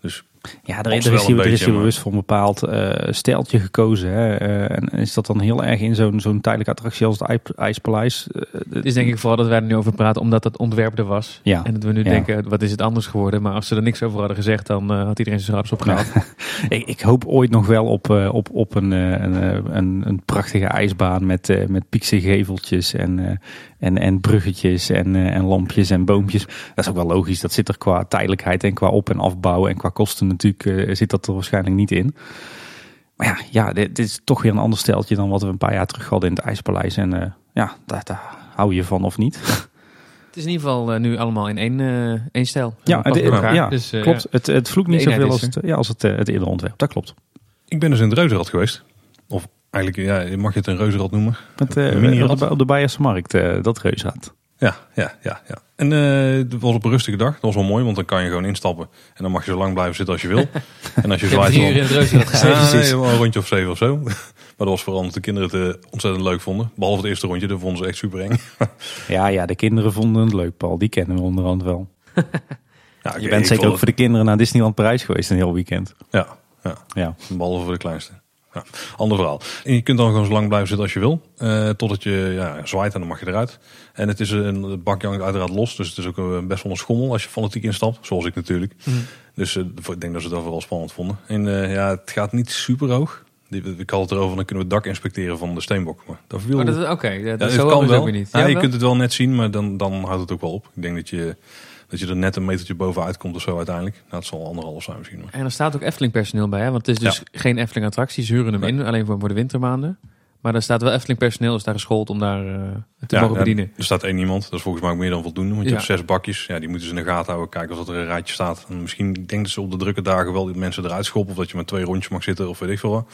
Dus ja, er, er is, hier, er is hier bewust voor een bepaald uh, steltje gekozen. Hè? Uh, en is dat dan heel erg in zo'n zo'n tijdelijke attractie als het IJspaleis? Uh, het is denk ik vooral dat wij er nu over praten omdat het ontwerp er was. Ja. En dat we nu denken, wat is het anders geworden? Maar als ze er niks over hadden gezegd, dan had iedereen zijn schouders opgehaald. ik, ik, hoop ooit nog wel op, op, op een, een, een, een, prachtige ijsbaan met, met piekse geveltjes en, en, en bruggetjes en, en lampjes en boompjes. Dat is ook wel logisch. Dat zit er qua tijdelijkheid en qua op- en afbouw en qua kosten natuurlijk uh, zit dat er waarschijnlijk niet in. Maar ja, ja dit, is toch weer een ander steltje dan wat we een paar jaar terug hadden in het IJspaleis. En uh, ja, daar, daar, hou je van of niet. Het is in ieder geval uh, nu allemaal in één, één stijl. Ja, het, ja dus, klopt. Het, het vloekt niet zoveel als, het, ja, als het, het eerder ontwerp. Dat klopt. Ik ben dus in Reuzenrad geweest. Eigenlijk, ja, mag je het een Reuzenrad noemen? Met, uh, op, de, op de Beierse Markt, dat Reuzenrad. Ja, ja, ja, ja. En uh, het was op een rustige dag. Dat was wel mooi, want dan kan je gewoon instappen. En dan mag je zo lang blijven zitten als je wil. en als je zwaait... uur in het ja, een rondje of zeven of zo. maar dat was vooral omdat de kinderen het uh, ontzettend leuk vonden. Behalve het eerste rondje, dat vonden ze echt super eng. ja, ja, de kinderen vonden het leuk, Paul. Die kennen we onderhand wel. ja, je bent zeker ook voor de kinderen naar Disneyland Parijs geweest een heel weekend. Ja, ja. ja. behalve voor de kleinste. Ja, ander verhaal. En je kunt dan gewoon zo lang blijven zitten als je wil. Uh, totdat je ja, zwaait en dan mag je eruit. En het is een bakje uiteraard los. Dus het is ook best wel een schommel als je fanatiek instapt. Zoals ik natuurlijk. Mhm. Dus uh, ik denk dat ze dat wel spannend vonden. En uh, ja, het gaat niet super hoog. Ik had het erover, dan kunnen we het dak inspecteren van de steenbok. Maar dat viel... Oké, okay, ja, dat ja, kan wel. Niet. Ja, je kunt het wel net zien, maar dan, dan houdt het ook wel op. Ik denk dat je dat je er net een metertje bovenuit komt of zo uiteindelijk. Nou, het zal anderhalf zijn misschien. Maar. En er staat ook Efteling personeel bij, hè? want het is dus geen Efteling attractie. Ze huren hem in, alleen voor, voor de wintermaanden. Maar er staat wel Efteling personeel, is daar geschoold om daar uh, te ja, mogen bedienen. Er staat één iemand, dat is volgens mij ook meer dan voldoende. Want je hebt zes bakjes, ja, die moeten ze in de gaten houden, kijken of dat er een rijtje staat. En misschien denken ze op de drukke dagen wel dat mensen eruit schoppen. Of dat je met twee rondjes mag zitten of weet ik veel wat.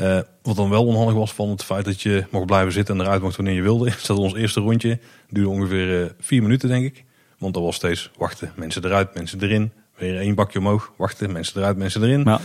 Uh, wat dan wel onhandig was van het feit dat je mocht blijven zitten en eruit mocht wanneer je wilde. Is dat ons eerste rondje duurde ongeveer uh, vier minuten denk ik. Want er was steeds wachten, mensen eruit, mensen erin. Weer één bakje omhoog, wachten, mensen eruit, mensen erin. Ja.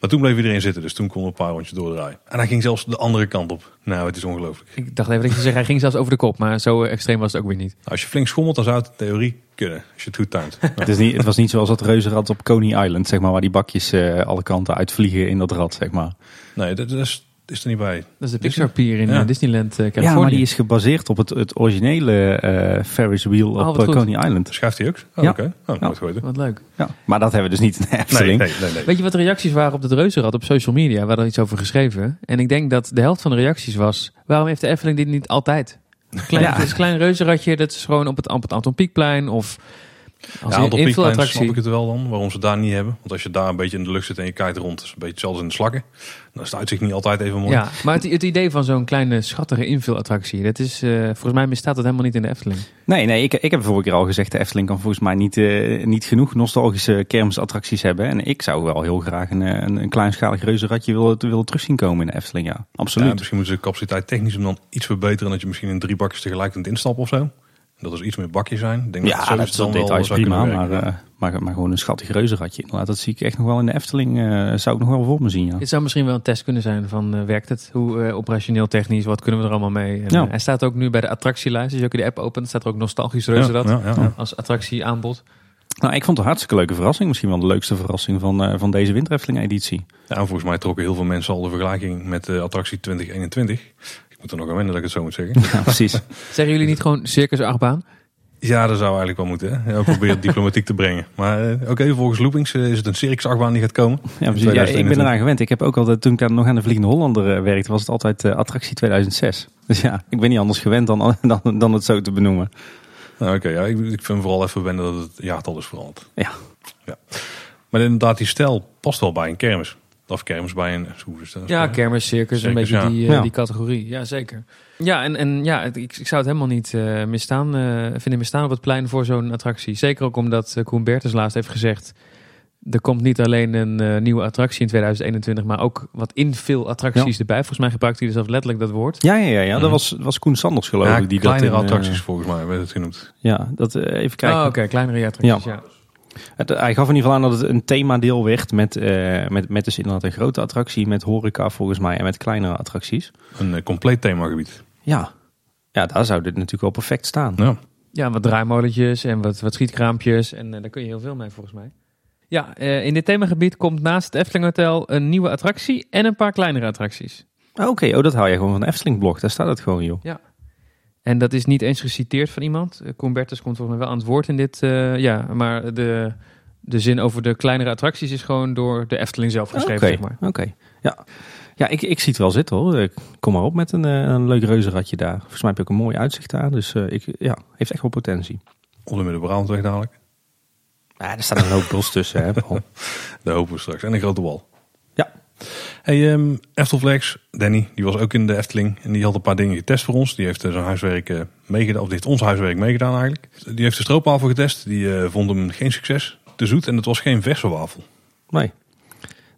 Maar toen bleef iedereen zitten, dus toen kon een paar rondjes doordraaien. En hij ging zelfs de andere kant op. Nou, het is ongelooflijk. Ik dacht even dat je zegt, hij ging zelfs over de kop, maar zo extreem was het ook weer niet. Als je flink schommelt, dan zou het in theorie kunnen, als je het goed tuint. het, is niet, het was niet zoals dat reuzenrad op Coney Island, zeg maar, waar die bakjes uh, alle kanten uitvliegen in dat rad, zeg maar. Nee, dat is is er niet bij. Dat is de Pixar Pier in ja. Disneyland uh, Californië. Ja, maar die is gebaseerd op het, het originele uh, Ferris wheel oh, op uh, Coney Island. Schuift hij ook? Oh, ja. Oké, okay. oh, ja. Wat leuk. Ja. Maar dat hebben we dus niet in de Efteling. Nee, nee, nee, Weet je wat de reacties waren op het reuzenrad op social media? We hadden iets over geschreven. En ik denk dat de helft van de reacties was... waarom heeft de Efteling dit niet altijd? Klein, ja. Het is een klein reuzenradje, dat is gewoon op het, op het Anton Pieckplein of als ja, Anton snap ik het wel dan, waarom ze daar niet hebben. Want als je daar een beetje in de lucht zit en je kijkt rond, is een beetje hetzelfde in de slakken. Dan is het uitzicht niet altijd even mooi. Ja, maar het, het idee van zo'n kleine schattige invulattractie, dat is, uh, volgens mij bestaat dat helemaal niet in de Efteling. Nee, nee, ik, ik heb vorige keer al gezegd, de Efteling kan volgens mij niet, uh, niet genoeg nostalgische kermisattracties hebben. En ik zou wel heel graag een, eh, een, een kleinschalig reuzenradje willen, willen terugzien komen in de Efteling, ja. Absoluut. Ja, misschien moeten ze de capaciteit technisch om dan iets verbeteren, dat je misschien in drie bakjes tegelijk kunt instappen of zo. Dat er iets meer bakjes zijn. Denk ja, dat, dat is details prima, maar, uh, maar, maar, gewoon een schattig reuzenradje. Inderdaad, dat zie ik echt nog wel in de Efteling. Uh, zou ik nog wel voor me zien, ja. Dit zou misschien wel een test kunnen zijn van uh, werkt het? Hoe operationeel technisch, wat kunnen we er allemaal mee? En, ja. hij staat ook nu bij de attractielijst. Als je ook de app opent, staat er ook nostalgisch reuzenrad ja, ja, als attractieaanbod. Nou, ik vond het een hartstikke leuke verrassing. Misschien wel de leukste verrassing van, van deze winter editie Ja, volgens mij trokken heel veel mensen al de vergelijking met de attractie 2021 moet er nog aan wennen dat ik het zo moet zeggen. Ja, precies. Zeggen jullie niet gewoon circus achtbaan? Ja, dat zou eigenlijk wel moeten. Hè? Ja, probeer het diplomatiek te brengen. Maar uh, oké, volgens Loopings is het een circus achtbaan die gaat komen. Ja, precies. ja, ik ben eraan gewend. Ik heb ook altijd, toen ik daar nog aan de Vliegende Hollander werkte, was het altijd attractie 2006. Dus ja, ik ben niet anders gewend dan, dan, dan het zo te benoemen. Nou, oké, ja, ik, ik vind vooral even wennen dat het jaartal is veranderd. Ja. ja. Maar inderdaad, die stijl past wel bij een kermis. Of kermis bij een... Ja, kermis, circus, een beetje die, uh, die categorie. Ja, zeker. Ja, en, en ja, ik, ik zou het helemaal niet uh, misstaan, uh, vinden misstaan op het plein voor zo'n attractie. Zeker ook omdat Koen Bertens laatst heeft gezegd... Er komt niet alleen een nieuwe attractie in 2021, maar ook wat infill attracties erbij. Volgens mij gebruikt hij dus zelf letterlijk dat woord. Ja, ja, ja, ja. dat was, was Koen Sanders geloof ik. die kleinere dat in, attracties volgens mij werd het genoemd. Ja, dat even kijken. Oh, oké, kleinere attracties, ja. Het, hij gaf in ieder geval aan dat het een themadeel werd met, uh, met, met dus inderdaad een grote attractie, met horeca volgens mij en met kleinere attracties. Een uh, compleet themagebied. Ja. ja, daar zou dit natuurlijk wel perfect staan. Ja, ja wat draaimolletjes en wat, wat schietkraampjes en uh, daar kun je heel veel mee volgens mij. Ja, in dit themagebied komt naast het Efteling Hotel een nieuwe attractie en een paar kleinere attracties. Ah, oké, oh, dat haal je gewoon van de Efteling blog. Daar staat het gewoon, joh. Ja. En dat is niet eens geciteerd van iemand. Uh, komt volgens mij wel aan het woord in dit. Uh, ja, maar de, de zin over de kleinere attracties is gewoon door de Efteling zelf geschreven, okay, zeg maar. Oké, ja. Ja, ik, ik zie het wel zitten hoor. Ik kom maar op met een, eh, een leuk reuzenradje daar. Volgens mij heb je ook een mooi uitzicht daar. Dus uh, ik, ja, heeft echt wel potentie. Onder met de Brabantweg dadelijk. Ja, er staat een hoop bos tussen. Hè, de hopen we straks. En een grote wal. Ja. Hey, um, Eftelflex, Danny, die was ook in de Efteling. En die had een paar dingen getest voor ons. Die heeft zijn huiswerk uh, meegedaan, of die heeft ons huiswerk meegedaan eigenlijk. Die heeft de stroopwafel getest. Die uh, vond hem geen succes. Te zoet en het was geen verse wafel. Nee.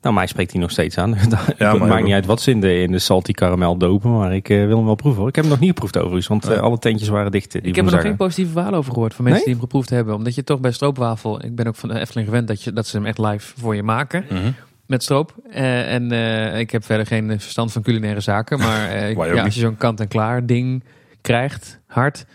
Nou, mij spreekt hij nog steeds aan. ja, het maakt niet uit wat ze in de, in de salty karamel dopen, maar ik uh, wil hem wel proeven hoor. Ik heb hem nog niet geproefd overigens, want uh, alle tentjes waren dicht. Die ik heb er nog geen positieve verhalen over gehoord van mensen nee? die hem geproefd hebben. Omdat je toch bij stroopwafel, ik ben ook van de Efteling gewend dat, je, dat ze hem echt live voor je maken. Mm -hmm met stroop. Uh, en uh, ik heb verder geen verstand van culinaire zaken. Maar uh, ja, als je zo'n kant-en-klaar ding krijgt, hard.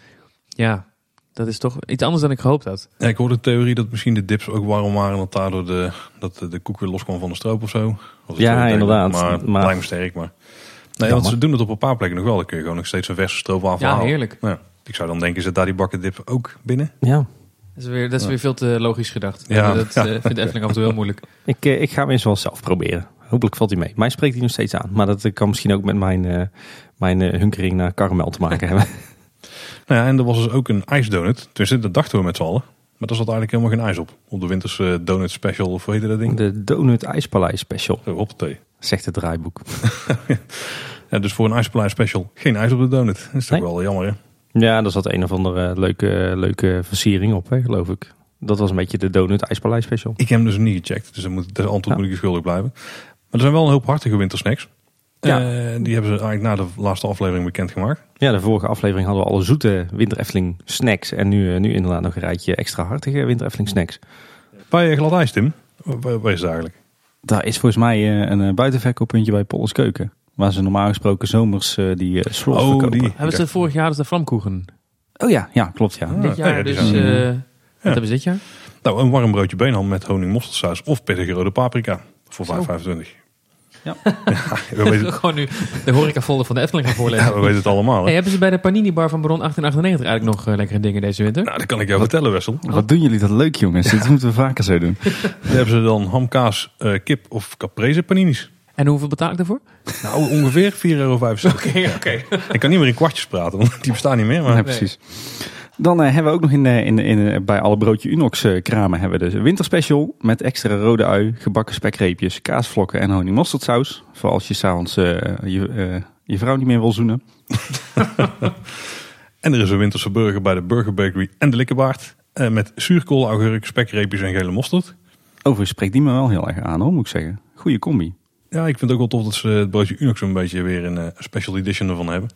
Ja, dat is toch iets anders dan ik gehoopt had. Ja, ik hoorde de theorie dat misschien de dips ook warm waren. Dat daardoor de, dat de koek weer loskwam van de stroop of zo. Ja, inderdaad. Maar, maar... lijkt me sterk. Maar... Nee, want ze doen het op een paar plekken nog wel. Dan kun je gewoon nog steeds een verse stroop afhalen. Ja, heerlijk. Ja. Ik zou dan denken, zit daar die bakken dip ook binnen? Ja. Dat is weer, dat is weer veel te logisch gedacht. Ja. Dat ja. Uh, vindt Efteling af en toe heel moeilijk. Ik, uh, ik ga hem eens wel zelf proberen. Hopelijk valt hij mee. Mij spreekt hij nog steeds aan. Maar dat kan misschien ook met mijn, mijn hunkering naar karamel te maken hebben. Nou ja, en er was dus ook een ijsdonut. Tenminste, dat dachten we met z'n allen. Maar daar zat eigenlijk helemaal geen ijs op. Op de winterse donut special, of hoe heette dat ding? De donut ijspaleis special. Op thee. Zegt het draaiboek. ja, dus voor een ijspaleis special geen ijs op de donut. Dat is toch nee? wel jammer hè? Ja, daar zat een of andere leuke, leuke versiering op, hè, geloof ik. Dat was een beetje de Donut IJspaleis special. Ik heb hem dus niet gecheckt, dus moet, de antwoord ja. moet ik je schuldig blijven. Maar er zijn wel een hoop hartige wintersnacks. Ja. Uh, die hebben ze eigenlijk na de laatste aflevering bekendgemaakt. Ja, de vorige aflevering hadden we alle zoete Winter Efteling snacks. En nu, uh, nu inderdaad nog een rijtje extra hartige Winter Efteling snacks. Bij glad ijs, Tim? Waar, waar is het eigenlijk? Daar is volgens mij een buitenverkooppuntje bij Polles Keuken. Waar ze normaal gesproken zomers die uh, slots oh, verkopen. Die. Hebben ze vorig jaar dus de vlamkoegen? Oh ja, ja klopt ja. dit jaar ja, dus, uh, ja. wat hebben ze dit jaar? Nou, een warm broodje beenham met honing mosterdsaus of pittige rode paprika voor 5,25. Ja. ja we weten... Gewoon nu de horecafolder van de Efteling gaan voorlezen. Ja, we weten het allemaal. Hey, hebben ze bij de Panini Bar van Baron 1898 eigenlijk nog uh, lekkere dingen deze winter? Nou, dat kan ik jou vertellen, Wessel. Wat doen jullie dat leuk, jongens. Dit moeten we vaker zo doen. Dan hebben ze dan hamkaas, uh, kip of caprese paninis. En hoeveel betaal ik daarvoor? Nou, ongeveer 4,75 euro. Oké, okay, oké. Ik kan niet meer in kwartjes praten, want die bestaan niet meer. Maar... Nee, precies. Dan uh, hebben we ook nog in, uh, in, in, bij alle broodje Unox uh, kramen hebben we dus een winterspecial met extra rode ui, gebakken spekreepjes, kaasvlokken en honing mosterdsaus. Voor als je s'avonds je, je vrouw niet meer wil zoenen. en er is een winterse burger bij de Burger Bakery en de Likkebaard. met zuurkool, augurk, spekreepjes en gele mosterd. Overigens spreekt die me wel heel erg aan hoor, moet ik zeggen. Goeie combi. Ja, ik vind het ook wel tof dat ze het broodje Unox een beetje weer een special edition ervan hebben.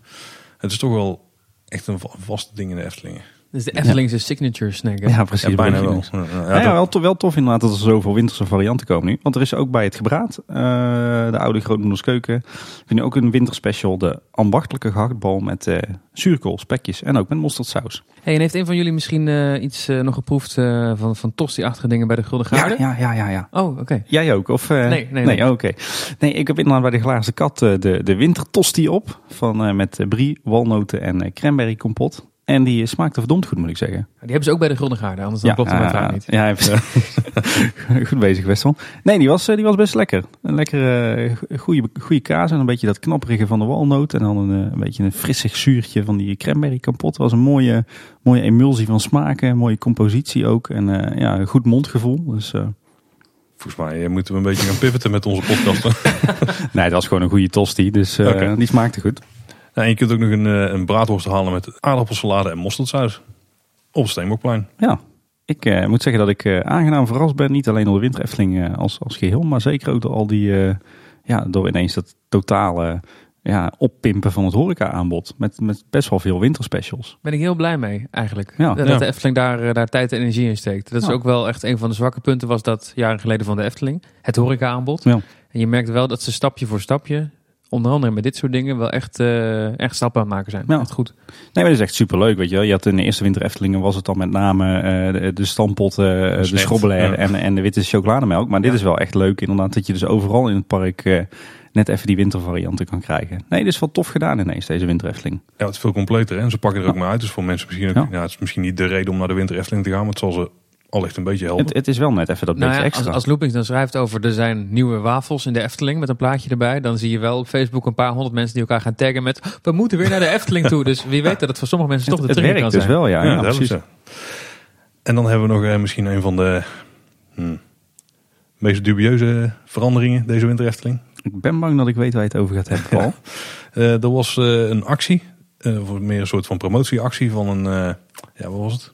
Het is toch wel echt een vaste ding in de Eftelingen. Dus de Eftelingse signature snack. Ja, precies. Ja, bijna wel. Ja, ja, wel, tof, wel tof inderdaad dat er zoveel winterse varianten komen nu. Want er is ook bij het gebraad, uh, de oude grootmoederskeuken, vind je ook een winterspecial. De ambachtelijke gehaktbal met uh, zuurkool, spekjes en ook met mosterdsaus. Hey, en heeft een van jullie misschien uh, iets nog geproefd van, van tosti-achtige dingen bij de Gulden Garde? Ja, ja, ja, ja. Oh, oké. Jij ook? Of, nee, nee. Nee, nee. oké. Nee, ik heb inderdaad bij de glazen kat de, de wintertosti op. Van, met brie, walnoten en cranberry kompot. En die smaakte verdomd goed, moet ik zeggen. Die hebben ze ook bij de Gulden Gaarden, anders dan klopt het uh, niet. Ja, even, goed bezig Westel. Nee, die was, eh, die was best lekker. Een lekkere, uh, goede, goede kaas en een beetje dat knapperige van de walnoot. En dan een, eh, een beetje een frissig zuurtje van die cranberry kapot. was een mooie, mooie emulsie van smaken, een mooie compositie ook. En uh, ja, een goed mondgevoel. Dus... Volgens mij moeten we een beetje gaan pivoten met onze podcast. nee, dat was gewoon een goede tosti, dus okay. die smaakte goed. En je kunt ook nog een, eh, een braadworst halen met aardappelsalade en mosterdsaus. Op Steenbokplein. Ja, ik uh, moet zeggen dat ik uh, aangenaam verrast ben. Niet alleen door de winterefteling uh, als, als geheel, maar zeker ook door al die, ja, door ineens dat totale ja, oppimpen van het horeca aanbod. Met, met best wel veel winterspecials. Ben ik heel blij mee eigenlijk. Ja. Dat, de Efteling daar, daar tijd en energie in steekt. Dat is ook wel echt een van de zwakke punten was dat jaren geleden van de Efteling. Het horeca aanbod. Ja. En je merkt wel dat ze stapje voor stapje onder andere met dit soort dingen wel echt, uh, echt stappen aan het maken zijn. Ja. Echt goed. Nee, maar dat is echt super leuk. Weet je, je had in de eerste winter Eftelingen was het dan met name uh, de, de stampot, uh, de schrobbelair en, en de witte chocolademelk. Maar dit is wel echt leuk inderdaad dat je dus overal in het park net even die wintervarianten kan krijgen. Nee, dit is wel tof gedaan ineens, deze winter Efteling. Ja, het is veel completer en ze pakken er ook maar uit. Dus voor mensen misschien ook, ja. het is misschien niet de reden om naar de winter Efteling te gaan, maar het zal ze al echt een beetje helpen. Het, het, is wel net even dat nou beetje extra. Als, als Loopings dan schrijft over er zijn nieuwe wafels in de Efteling met een plaatje erbij, dan zie je wel op Facebook een paar honderd mensen die elkaar gaan taggen met we moeten weer naar de Efteling toe. Dus wie weet dat het voor sommige mensen toch de terug kan dus wel, ja, ja, precies. En dan hebben we nog eh, misschien een van de hmm, meest dubieuze veranderingen deze winter Efteling. Ik ben bang dat ik weet waar je het over gaat hebben, Paul. uh, er was uh, een actie, uh, meer een soort van promotieactie van een, ja, wat was het?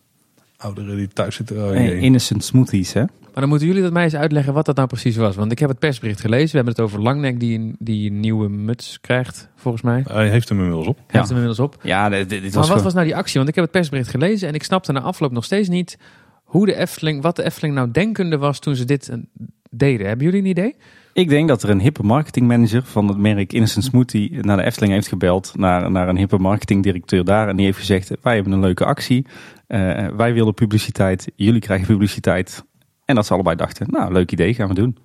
Ouderen die thuis zitten. Oh, innocent smoothies, hè? Maar dan moeten jullie dat mij eens uitleggen wat dat nou precies was. Want ik heb het persbericht gelezen. We hebben het over Langnek die, die een nieuwe muts krijgt, volgens mij. Hij heeft hem inmiddels op. Hij heeft hem inmiddels op. Ja, dit, dit maar wat was nou die actie? Want ik heb het persbericht gelezen en ik snapte na afloop nog steeds niet hoe de Efteling, wat de Efteling nou denkende was toen ze dit deden. Hebben jullie een idee? Ik denk dat er een hippe marketingmanager van het merk Innocent Smoothie naar de Efteling heeft gebeld. Naar, naar een hippe marketingdirecteur daar. En die heeft gezegd, wij hebben een leuke actie. Uh, wij willen publiciteit, jullie krijgen publiciteit. En dat ze allebei dachten, nou, leuk idee, gaan we doen.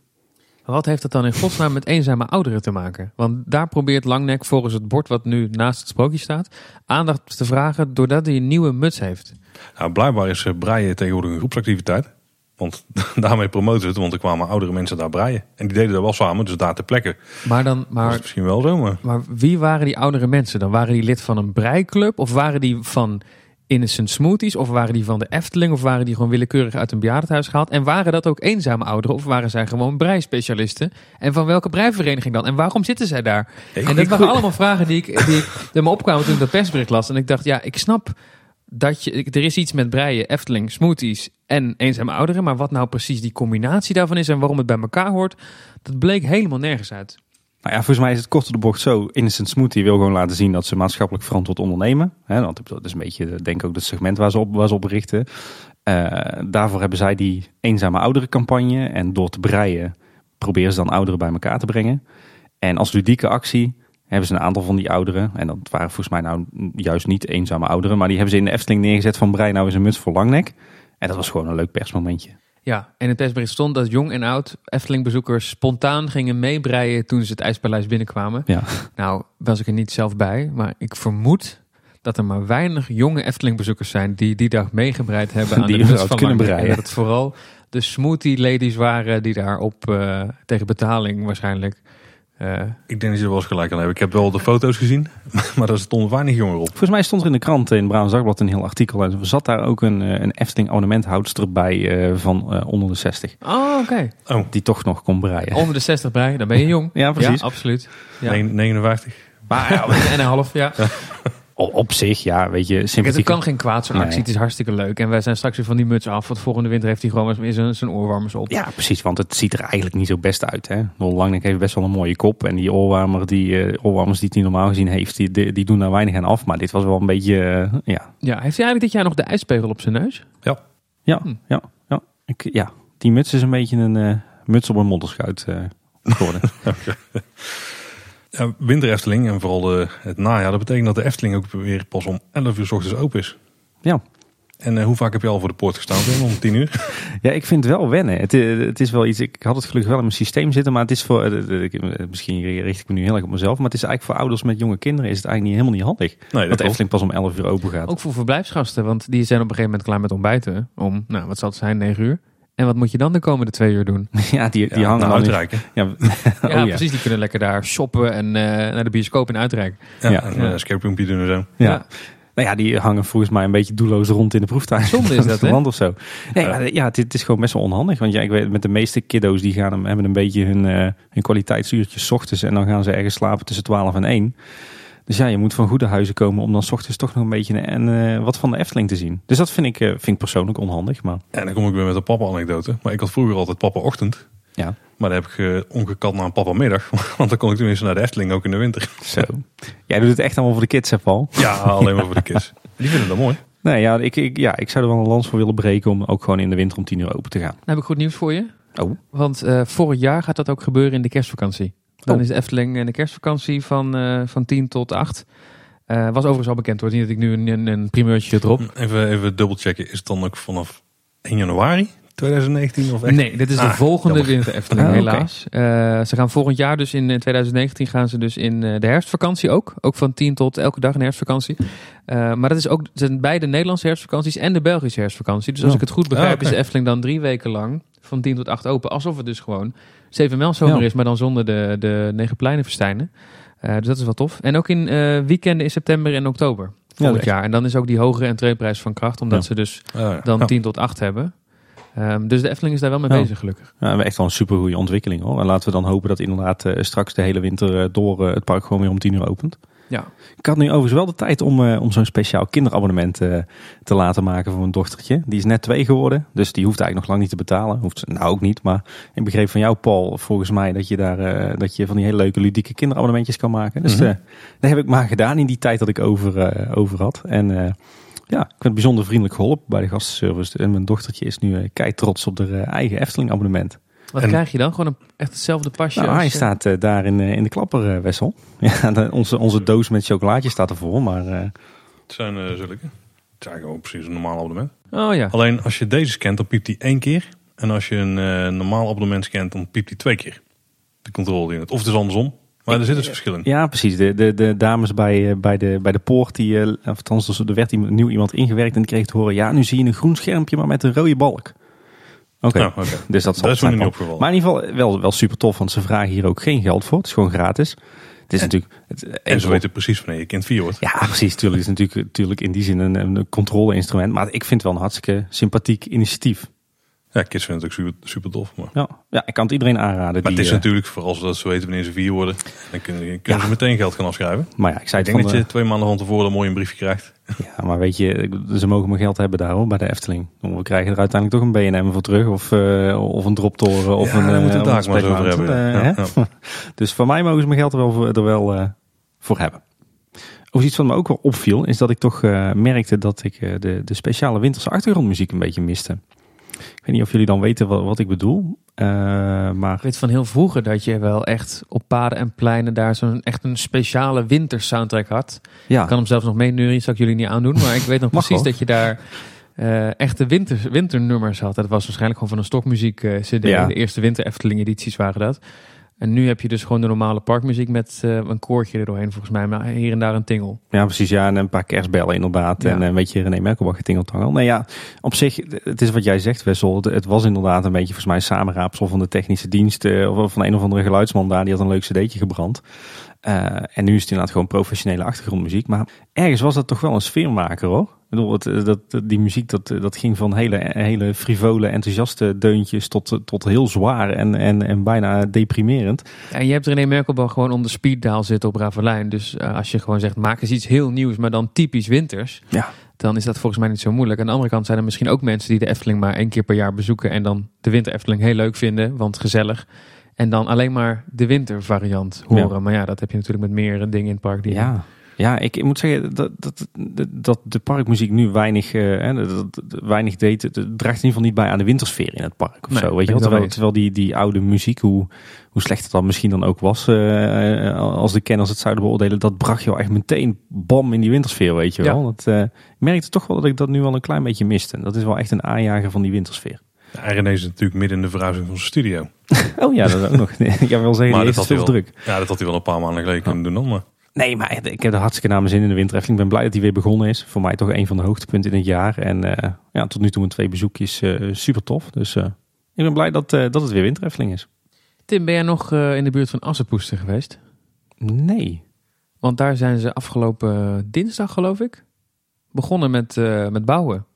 wat heeft dat dan in godsnaam met eenzame ouderen te maken? Want daar probeert Langnek volgens het bord wat nu naast het sprookje staat... aandacht te vragen doordat hij een nieuwe muts heeft. Nou, blijkbaar is eh, breien tegenwoordig een groepsactiviteit. Want daarmee promoten ze het, want er kwamen oudere mensen daar breien. En die deden dat wel samen, dus daar ter plekke. Maar dan, maar, dat is misschien wel zo, maar... Maar wie waren die oudere mensen dan? Waren die lid van een breiklub? Of waren die van Innocent Smoothies? Of waren die van de Efteling? Of waren die gewoon willekeurig uit een bejaardenhuis gehaald? En waren dat ook eenzame ouderen? Of waren zij gewoon breispecialisten? En van welke breivereniging dan? En waarom zitten zij daar? en dat waren allemaal vragen die ik, die ik me opkwamen toen ik dat persbericht las. En ik dacht, ja, ik snap dat je, er is iets met breien, Efteling, smoothies en eenzame ouderen. Maar wat nou precies die combinatie daarvan is en waarom het bij elkaar hoort, dat bleek helemaal nergens uit. Nou ja, volgens mij is het korte de bocht zo. Innocent Smoothie wil gewoon laten zien dat ze maatschappelijk verantwoord ondernemen. Want dat is een beetje, denk ik, ook het segment waar ze op, waar ze op richten. Uh, daarvoor hebben zij die eenzame ouderen campagne. En door te breien proberen ze dan ouderen bij elkaar te brengen. En als ludieke actie hebben ze een aantal van die ouderen. En dat waren volgens mij nou juist niet eenzame ouderen. Maar die hebben ze in de Efteling neergezet van brei nou is een muts voor langnek. En dat was gewoon een leuk persmomentje. Ja, en het persbericht stond dat jong en oud Efteling-bezoekers spontaan gingen meebreien toen ze het IJspaleis binnenkwamen. Ja. Nou, was ik er niet zelf bij, maar ik vermoed dat er maar weinig jonge Efteling-bezoekers zijn die die dag meegebreid hebben aan die de van kunnen breien. En dat het vooral de smoothie ladies waren die daar op uh, tegen betaling waarschijnlijk ik denk dat je er wel eens gelijk aan hebben. Ik heb wel de foto's gezien, maar daar stonden weinig jongeren op. Volgens mij stond er in de krant in Brabants Dagblad een heel artikel. En er zat daar ook een, eh, een Efteling ornamenthoudster bij uh, van uh, onder de 60. Oh, oké. Okay. Oh. Die toch nog kon breien. Onder de 60 breien, dan ben je jong. ja, precies. Ja, absoluut. Ja. 59. Maar, ja, en een half, ja. Op zich, ja, weet je, sympathiek. Het kan geen kwaad, zo'n actie. Het is hartstikke leuk. En wij zijn straks weer van die muts af. Want volgende winter heeft hij gewoon weer zijn, zijn oorwarmers op. Ja, precies. Want het ziet er eigenlijk niet zo best uit. Hè? Langnek heeft best wel een mooie kop. En die oorwarmer, die uh, oorwarmers die hij normaal gezien heeft, die, die, doen daar weinig aan af. Maar dit was wel een beetje, uh, ja. Ja, heeft hij eigenlijk dit jaar nog de ijspegel op zijn neus? Ja. Ja, hm. ja, ja. Ik, ja. Die muts is een beetje een uh, muts op een modderschuit geworden. Ja, winter Efteling en vooral de, het najaar, dat betekent dat de Efteling ook weer pas om 11 uur s ochtends open is. Ja. En uh, hoe vaak heb je al voor de poort gestaan? Om 10 uur? Ja, ik vind het wel wennen. Het, eh, het, is wel iets, ik had het gelukkig wel in mijn systeem zitten, maar het is voor, uh, misschien richt ik me nu heel erg op mezelf, maar het is eigenlijk voor ouders met jonge kinderen is het eigenlijk niet, helemaal niet handig. Nee, dat de Efteling pas om 11 uur open gaat. Ook voor verblijfsgasten, want die zijn op een gegeven moment klaar met ontbijten om, nou wat zal het zijn, 9 uur. En wat moet je dan de komende twee uur doen? Ja, die, die hangen uitreiken. Ja, oh, ja, precies. Die kunnen lekker daar shoppen en uh, naar de bioscoop en uitreiken. Ja, ja. en uh, escape doen en zo. Ja. Nou ja, die hangen volgens mij een beetje doelloos rond in de proeftuin. Zonde is dat, hè? of zo. Nee, ja, ja het, is gewoon best wel onhandig. Want ja, ik weet, met de meeste kiddo's die gaan, hebben een beetje hun, uh, hun kwaliteitsuurtjes ochtends. En dan gaan ze ergens slapen tussen 12 en 1. Dus ja, je moet van goede huizen komen om dan s ochtends toch nog een beetje en, uh, wat van de Efteling te zien. Dus dat vind ik, uh, vind ik persoonlijk onhandig. Maar... En dan kom ik weer met een papa-anekdote. Maar ik had vroeger altijd papa-ochtend. Ja. Maar dan heb ik uh, omgekat naar een papa-middag. Want dan kon ik tenminste naar de Efteling ook in de winter. Zo. Jij doet het echt allemaal voor de kids, hè Paul? Ja, alleen maar voor de kids. Die vinden dat mooi. Nee, ja ik, ik, ja, ik zou er wel een lans voor willen breken om ook gewoon in de winter om tien uur open te gaan. Dan heb ik goed nieuws voor je. Oh. Want uh, vorig jaar gaat dat ook gebeuren in de kerstvakantie. Dan oh. is de Efteling in de kerstvakantie van, uh, van 10 tot 8. Uh, was overigens al bekend hoor. Niet dat ik nu een, een primeurtje erop. Even, even dubbelchecken. Is het dan ook vanaf 1 januari 2019? Of echt? Nee, dit is de ah, volgende winter Efteling ah, helaas. Okay. Uh, ze gaan volgend jaar dus in 2019 gaan ze dus in uh, de herfstvakantie ook. Ook van 10 tot elke dag een herfstvakantie. Uh, maar dat is ook zijn beide Nederlandse herfstvakanties en de Belgische herfstvakantie. Dus als oh. ik het goed begrijp ah, okay. is de Efteling dan drie weken lang van 10 tot 8 open. Alsof het dus gewoon 7 mijl zomer ja. is, maar dan zonder de, de negen pleinenfestijnen. Uh, dus dat is wel tof. En ook in weekenden in september en oktober volgend ja, jaar. En dan is ook die hogere entreeprijs van kracht, omdat ja. ze dus oh, dan 10 tot 8 hebben. Um, dus de Efteling is daar wel mee bezig, gelukkig. Ja, echt wel een super goede ontwikkeling hoor. En laten we dan hopen dat inderdaad uh, straks de hele winter door het park gewoon weer om 10 uur opent. Ja. Ik had nu overigens wel de tijd om, om zo'n speciaal kinderabonnement te laten maken voor mijn dochtertje. Die is net twee geworden, dus die hoeft eigenlijk nog lang niet te betalen. Hoeft ze nou ook niet, maar ik begreep van jou Paul, volgens mij dat je daar dat je van die hele leuke ludieke kinderabonnementjes kan maken. Dus mm -hmm. dat heb ik maar gedaan in die tijd dat ik over, over had. En ja, ik ben bijzonder vriendelijk geholpen bij de gastenservice. En mijn dochtertje is nu kei trots op haar eigen Efteling abonnement. Wat krijg je dan? Gewoon een, echt hetzelfde pasje? Nou, hij staat uh, daar in, uh, in de klapperwessel. ja, de, onze, onze doos met chocolaatjes staat ervoor, maar... Uh... Het zijn uh, zulke. Het zijn gewoon precies een normaal abonnement. Oh ja. Alleen als je deze scant, dan piept hij één keer. En als je een normaal abonnement scant, dan piept hij twee keer. De controle in het. Of het is andersom. Maar er zit dus verschil in. Ja, precies. De, de, de dames bij, bij, de, bij de poort, die, althans, er werd nieuw iemand ingewerkt en die kreeg te horen... Ja, nu zie je een groen schermpje, maar met een rode balk. Oké, okay. okay. dus dat, dat is niet opgevallen. Maar in ieder geval wel, wel super tof, want ze vragen hier ook geen geld voor. Het is gewoon gratis. Het is en, natuurlijk, het, en ze weten precies wanneer je kind vier wordt. Ja, precies. Tuurlijk, het is natuurlijk, natuurlijk in die zin een, een controle-instrument. Maar ik vind het wel een hartstikke sympathiek initiatief. Ja, kids vinden het ook super, super tof. Maar... Ja, ja, ik kan het iedereen aanraden. Maar het is uh, natuurlijk, vooral als ze weten wanneer ze vier worden, dan kunnen, kunnen ja. ze meteen geld gaan afschrijven. Maar ja, ik zei ik denk dat je twee maanden van tevoren een mooi een briefje krijgt. Ja, maar weet je, ze mogen mijn geld hebben daar hoor, bij de Efteling. We krijgen er uiteindelijk toch een BNM voor terug, of, uh, of een droptoren, of ja, een... daar moeten het maar over hebben. Uh, ja, dus voor mij mogen ze mijn geld er wel voor, er wel, voor hebben. Of iets wat me ook wel opviel, is dat ik toch merkte dat ik de, de speciale winterse achtergrondmuziek een beetje miste. Ik weet niet of jullie dan weten wat, wat ik bedoel. Uh, maar... Ik weet van heel vroeger dat je wel echt op paden en pleinen daar zo'n echt een speciale wintersoundtrack had. Ja. Ik kan hem zelfs nog meeneuren, zal ik jullie niet aandoen. Maar ik weet nog precies dat je daar uh, echte winter, winternummers had. Dat was waarschijnlijk gewoon van een stokmuziek uh, cd. Ja. De eerste winter Efteling edities waren dat. En nu heb je dus gewoon de normale parkmuziek met uh, een koortje er doorheen volgens mij. Maar hier en daar een tingel. Ja, precies. Ja, en een paar kerstbellen inderdaad. Ja. En een beetje René Merkelbach getingeltangel. Nee ja, op zich, het is wat jij zegt Wessel. Het was inderdaad een beetje volgens mij samenraapsel van de technische dienst. Of van een of andere geluidsman daar. Die had een leuk cd'tje gebrand. Uh, en nu is het inderdaad gewoon professionele achtergrondmuziek. Maar ergens was dat toch wel een sfeermaker hoor. bedoel, het, dat, die muziek dat, dat ging van hele, hele frivole, enthousiaste deuntjes tot, tot heel zwaar en, en, en bijna deprimerend. En je hebt René Merkelbach gewoon onder speeddaal zitten op Ravelijn. Dus als je gewoon zegt, maak eens iets heel nieuws, maar dan typisch winters. Ja dan is dat volgens mij niet zo moeilijk. Aan de andere kant zijn er misschien ook mensen die de Efteling maar één keer per jaar bezoeken en dan de winter Efteling heel leuk vinden, want gezellig. En dan alleen maar de wintervariant horen. Maar ja, dat heb je natuurlijk met meer dingen in het park. Die ja. Ja, ik, moet zeggen dat, dat, dat de parkmuziek nu weinig, dat, weinig deed. Het draagt in ieder geval niet bij aan de wintersfeer in het park. Of zo, weet je Terwijl, terwijl die, die oude muziek, hoe, hoe slecht het dan misschien dan ook was, uh, als de kenners het zouden beoordelen, dat bracht je wel echt meteen bam in die wintersfeer, weet je wel. Dat, uh, ik merkte toch wel dat ik dat nu al een klein beetje miste. Dat is wel echt een aanjager van die wintersfeer. Ja, René is natuurlijk midden in de verhuizing van zijn studio. oh ja, dat ook nog. Ik heb wel zeggen, maar dat had veel druk. Ja, dat had hij wel een paar maanden geleden kunnen doen dan, maar... Nee, maar ik heb er hartstikke naar mijn zin in de winter. Ik ben blij dat hij weer begonnen is. Voor mij toch een van de hoogtepunten in het jaar. En uh, ja, tot nu toe een twee bezoekjes uh, super tof. Dus uh, ik ben blij dat, dat het weer winterefteling is. Tim, ben jij nog in de buurt van Assenpoester geweest? Nee. Want daar zijn ze afgelopen dinsdag, geloof ik, begonnen met, met bouwen.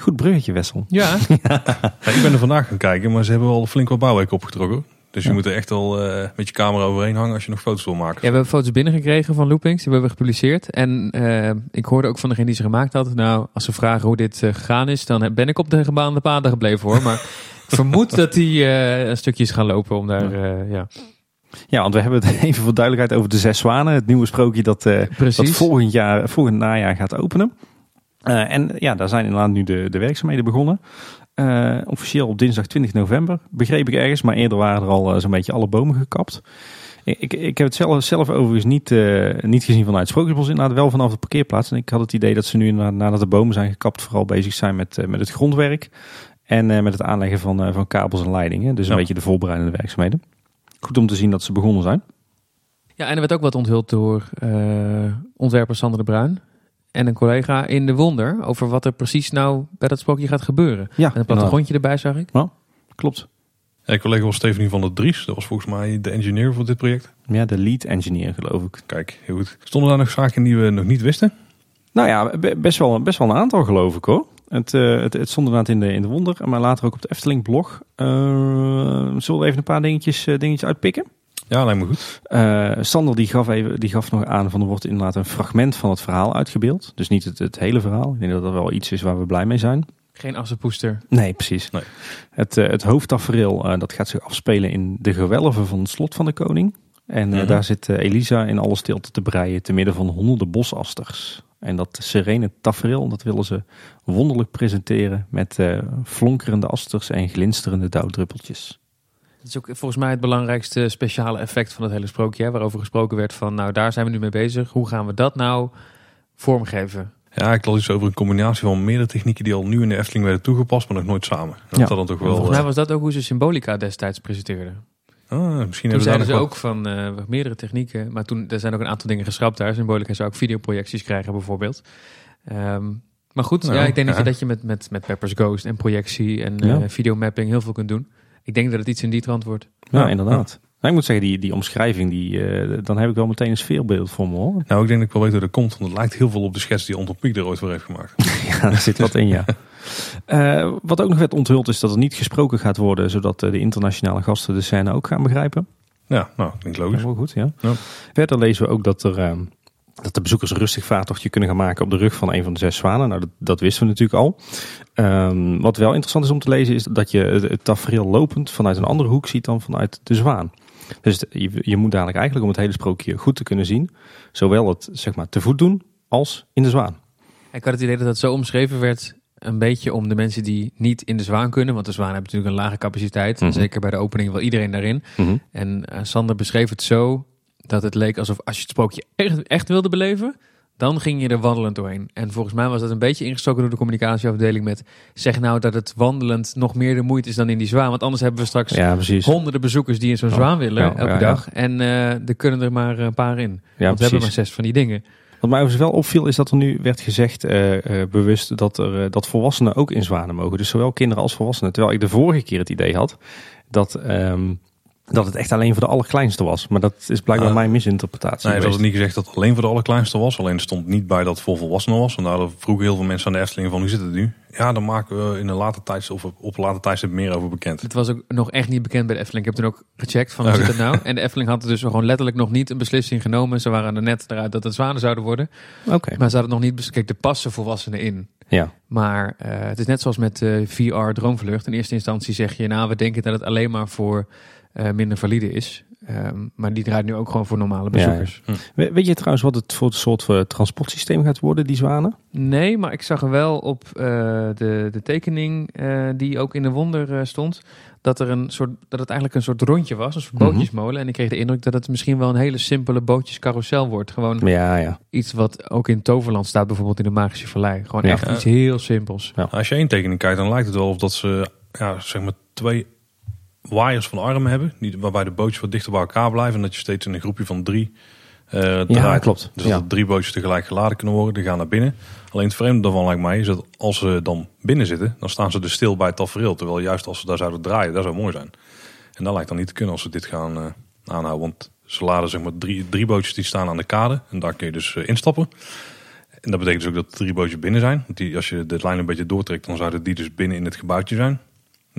Goed bruggetje, Wessel. Ja. ja. Ik ben er vandaag gaan kijken, maar ze hebben al flink wat bouwwerk opgetrokken. Dus je moet er echt al uh, met je camera overheen hangen als je nog foto's wil maken. Ja, we hebben foto's binnengekregen van Loopings. Die hebben we gepubliceerd. En uh, ik hoorde ook van degene die ze gemaakt had. Nou, als ze vragen hoe dit uh, gegaan is, dan ben ik op de gebaande paden gebleven hoor. Maar ik vermoed dat die een stukje is gaan lopen om daar, ja. Ja, want we hebben het even voor duidelijkheid over de Zes Zwanen. Het nieuwe sprookje dat, dat volgend, jaar, volgend najaar gaat openen. En ja, daar zijn inderdaad nu de, de werkzaamheden begonnen. Uh, officieel op dinsdag 20 november, begreep ik ergens. Maar eerder waren er al uh, zo'n beetje alle bomen gekapt. Ik, ik, heb het zelf, zelf overigens niet, niet gezien vanuit Sprookjesbos, inderdaad wel vanaf de parkeerplaats. En ik had het idee dat ze nu nadat de bomen zijn gekapt vooral bezig zijn met, met het grondwerk. En met het aanleggen van, van kabels en leidingen. Dus een beetje de voorbereidende werkzaamheden. Goed om te zien dat ze begonnen zijn. Ja, en er werd ook wat onthuld door ontwerper Sander de Bruin en een collega in de wonder over wat er precies nou bij dat sprookje gaat gebeuren. Ja, en een plattegrondje erbij zag ik. Ja, klopt. Ja, collega was Stephanie van der Dries. Dat was volgens mij de engineer voor dit project. Ja, de lead engineer geloof ik. Kijk, heel goed. Stonden daar nog zaken die we nog niet wisten? Nou ja, best wel, best wel een aantal geloof ik hoor. Het, uh, het, het stond inderdaad in de, in de wonder, maar later ook op de Efteling blog. Uh, zullen we even een paar dingetjes, uh, dingetjes uitpikken? Ja, lijkt me goed. Uh, Sander die gaf, even, die gaf nog aan van er wordt inderdaad een fragment van het verhaal uitgebeeld. Dus niet het, het hele verhaal. Ik denk dat dat wel iets is waar we blij mee zijn. Geen assenpoester. Nee, precies. Nee. Het, uh, het hoofdtafereel uh, dat gaat zich afspelen in de gewelven van het slot van de koning. En mm -hmm. daar zit Elisa in alle stilte te breien te midden van honderden bosasters. En dat serene tafereel, dat willen ze wonderlijk presenteren met flonkerende asters en glinsterende dauwdruppeltjes. Dat is ook volgens mij het belangrijkste speciale effect van het hele sprookje. Hè, waarover gesproken werd van, nou daar zijn we nu mee bezig. Hoe gaan we dat nou vormgeven? Ja, ik las iets over een combinatie van meerdere technieken die al nu in de Efteling werden toegepast, maar nog nooit samen. Dat ja. dan toch wel, volgens mij was dat ook hoe ze Symbolica destijds presenteerden. Ah, misschien toen zeiden ze ook van uh, meerdere technieken, maar toen er zijn ook een aantal dingen geschrapt daar. Symbolica zou ook videoprojecties krijgen bijvoorbeeld. Um, maar goed, nou, ja, ik denk ja. dat je dat je met, met, met Peppers Ghost en projectie en ja. uh, videomapping heel veel kunt doen. Ik denk dat het iets in die trant wordt. Ja, inderdaad. Nou, ik moet zeggen, die, die omschrijving, die, uh, dan heb ik wel meteen een sfeerbeeld voor me hoor. Nou, ik denk dat ik wel weet hoe dat komt, want het lijkt heel veel op de schets die Anton Pieck er ooit voor heeft gemaakt. ja, daar zit wat in, ja. Uh, wat ook nog werd onthuld is dat er niet gesproken gaat worden, zodat de internationale gasten de scène ook gaan begrijpen. Ja, nou, denk logisch. wel goed, ja. ja. Verder lezen we ook dat er... Dat de bezoekers een rustig vaartochtje kunnen gaan maken op de rug van een van de zes zwanen. Nou, dat, dat wisten we natuurlijk al. Um, wat wel interessant is om te lezen is dat je het tafereel lopend vanuit een andere hoek ziet dan vanuit de zwaan. Dus je, je moet dadelijk eigenlijk om het hele sprookje goed te kunnen zien, zowel het zeg maar te voet doen als in de zwaan. Ik had het idee dat het zo omschreven werd een beetje om de mensen die niet in de zwaan kunnen. Want de zwaan hebben natuurlijk een lage capaciteit. Mm Zeker bij de opening wil iedereen daarin. Mm -hmm. En uh, Sander beschreef het zo dat het leek alsof als je het sprookje echt, echt wilde beleven, dan ging je er wandelend doorheen. En volgens mij was dat een beetje ingestoken door de communicatieafdeling met zeg nou dat het wandelend nog meer de moeite is dan in die zwaan. Want anders hebben we straks ja, honderden bezoekers die in zo'n zwaan willen ja, elke ja, dag. En uh, er kunnen er maar een paar in. Ja, want we hebben maar zes van die dingen. Wat mij overigens wel opviel is dat er nu werd gezegd, uh, uh, bewust, dat, er, dat volwassenen ook in zwanen mogen. Dus zowel kinderen als volwassenen. Terwijl ik de vorige keer het idee had dat... Um, dat het echt alleen voor de allerkleinste was. Maar dat is blijkbaar mijn misinterpretatie. Nee, dat had niet gezegd dat het alleen voor de allerkleinste was. Alleen er stond niet bij dat het voor volwassenen was. En daar vroegen heel veel mensen aan de Efteling van hoe zit het nu? Ja, dan maken we in een later tijd of op een later tijdstip meer over bekend. Het was ook nog echt niet bekend bij de Efteling. Ik heb toen ook gecheckt van hoe zit het nou? En de Efteling had dus gewoon letterlijk nog niet een beslissing genomen. Ze waren er net eruit dat het zwanen zouden worden. Oké. Maar ze hadden nog niet... Kijk, de passen volwassenen in. Ja. Maar uh, het is net zoals met uh, VR Droomvlucht. In eerste instantie zeg je, nou, we denken dat het alleen maar voor uh, minder valide is. Um, maar die draait nu ook gewoon voor normale bezoekers. Ja, ja. Hm. Weet je trouwens wat het voor het soort uh, transportsysteem gaat worden, die zwanen? Nee, maar ik zag er wel op uh, de, de tekening die ook in de wonder stond, dat, er een soort, dat het eigenlijk een soort rondje was, een soort mhm. bootjesmolen. Mm -hmm. En ik kreeg de indruk dat het misschien wel een hele simpele bootjescarousel wordt. Gewoon ja, ja. iets wat ook in Toverland staat, bijvoorbeeld in de Magische Vallei. Gewoon echt iets heel simpels. Als je één tekening kijkt, dan lijkt het wel of dat ze ja, zeg maar twee waaiers van armen hebben. Die, waarbij de bootjes wat dichter bij elkaar blijven. En dat je steeds in een groepje van drie uh, draait. Ja, klopt. Dus dat drie bootjes tegelijk geladen kunnen worden. Die gaan naar binnen. Alleen het vreemde daarvan lijkt mij is dat als ze dan binnen zitten, dan staan ze dus stil bij het tafereel. Terwijl juist als ze daar zouden draaien, dat zou mooi zijn. En dat lijkt dan niet te kunnen als ze dit gaan uh, aanhouden. Want ze laden zeg maar drie, drie bootjes die staan aan de kade. En daar kun je dus uh, instappen. En dat betekent dus ook dat drie bootjes binnen zijn. Want die, als je de lijn een beetje doortrekt, dan zouden die dus binnen in het gebouwtje zijn.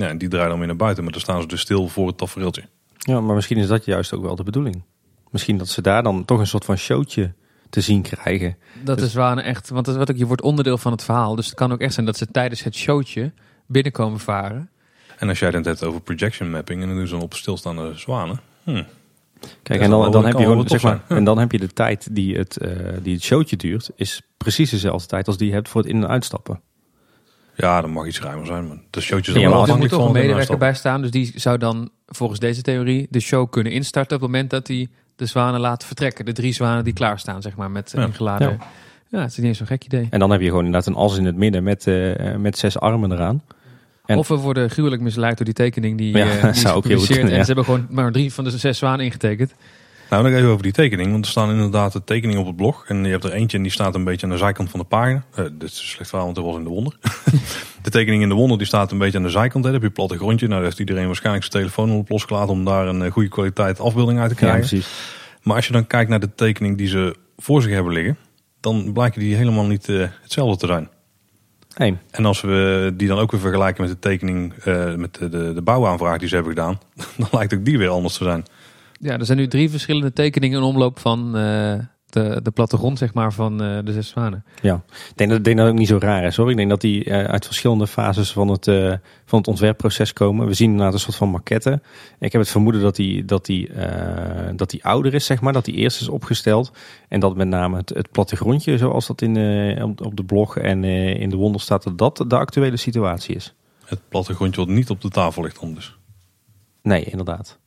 Ja, en die draaien dan weer naar buiten, maar dan staan ze dus stil voor het tafereeltje. Ja, maar misschien is dat juist ook wel de bedoeling. Misschien dat ze daar dan toch een soort van showtje te zien krijgen. Dat dus... is waar echt, want dat wat ook, je wordt onderdeel van het verhaal. Dus het kan ook echt zijn dat ze tijdens het showtje binnenkomen varen. En als jij het hebt over projection mapping en dan doen ze dan op stilstaande zwanen. Hm. Kijk, en dan, dan heb je gewoon, zeg maar, en dan heb je de tijd die het, uh, die het showtje duurt, is precies dezelfde tijd als die je hebt voor het in- en uitstappen. Ja, dat mag iets ruimer zijn. Maar de showtjes ja, maar er moet toch een medewerker bij staan. Dus die zou dan volgens deze theorie de show kunnen instarten op het moment dat hij de zwanen laat vertrekken. De drie zwanen die klaarstaan, zeg maar, met ja. ingeladen. Ja. ja, het is niet eens zo'n gek idee. En dan heb je gewoon inderdaad een as in het midden met, uh, met zes armen eraan. En of we worden gruwelijk misleid door die tekening die, ja, uh, die zou ook heel goed kunnen, ja. En ze hebben gewoon maar drie van de zes zwanen ingetekend. Nou, nog even over die tekening. Want er staan inderdaad de tekeningen op het blog. En je hebt er eentje en die staat een beetje aan de zijkant van de pagina. Uh, dit is een slecht verhaal, want dat was in de wonder. de tekening in de wonder die staat een beetje aan de zijkant. Hè. Dan heb je platte grondje. Nou, daar heeft iedereen waarschijnlijk zijn telefoon op losgelaten... om daar een uh, goede kwaliteit afbeelding uit te krijgen. Ja, precies. Maar als je dan kijkt naar de tekening die ze voor zich hebben liggen... dan blijken die helemaal niet uh, hetzelfde te zijn. Nee. En als we die dan ook weer vergelijken met de tekening... met de, de, de bouwaanvraag die ze hebben gedaan... dan lijkt ook die weer anders te zijn. Ja, er zijn nu drie verschillende tekeningen in omloop van uh, de, de plattegrond zeg maar, van uh, de Zes Zwanen. Ja, ik denk dat, ik denk dat het ook niet zo raar is hoor. Ik denk dat die uh, uit verschillende fases van het, van het ontwerpproces komen. We zien inderdaad een soort van maquette. Ik heb het vermoeden dat die, dat die, dat die ouder is, zeg maar. Dat die eerst is opgesteld. En dat met name het, het plattegrondje, zoals dat in, op, op de blog en in de wonder staat, dat dat de actuele situatie is. Het plattegrondje wat niet op de tafel ligt dan dus. Nee, inderdaad.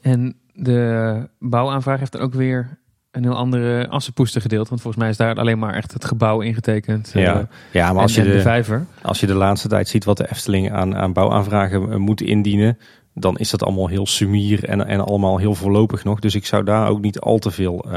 En de bouwaanvraag heeft dan ook weer een heel andere assenpoester gedeeld. Want volgens mij is daar alleen maar echt het gebouw ingetekend. Ja, uh, ja maar als en, je de, de, vijver. Als je de laatste tijd ziet wat de Efteling aan, aan bouwaanvragen uh, moet indienen. Dan is dat allemaal heel sumier en, en allemaal heel voorlopig nog. Dus ik zou daar ook niet al te veel uh,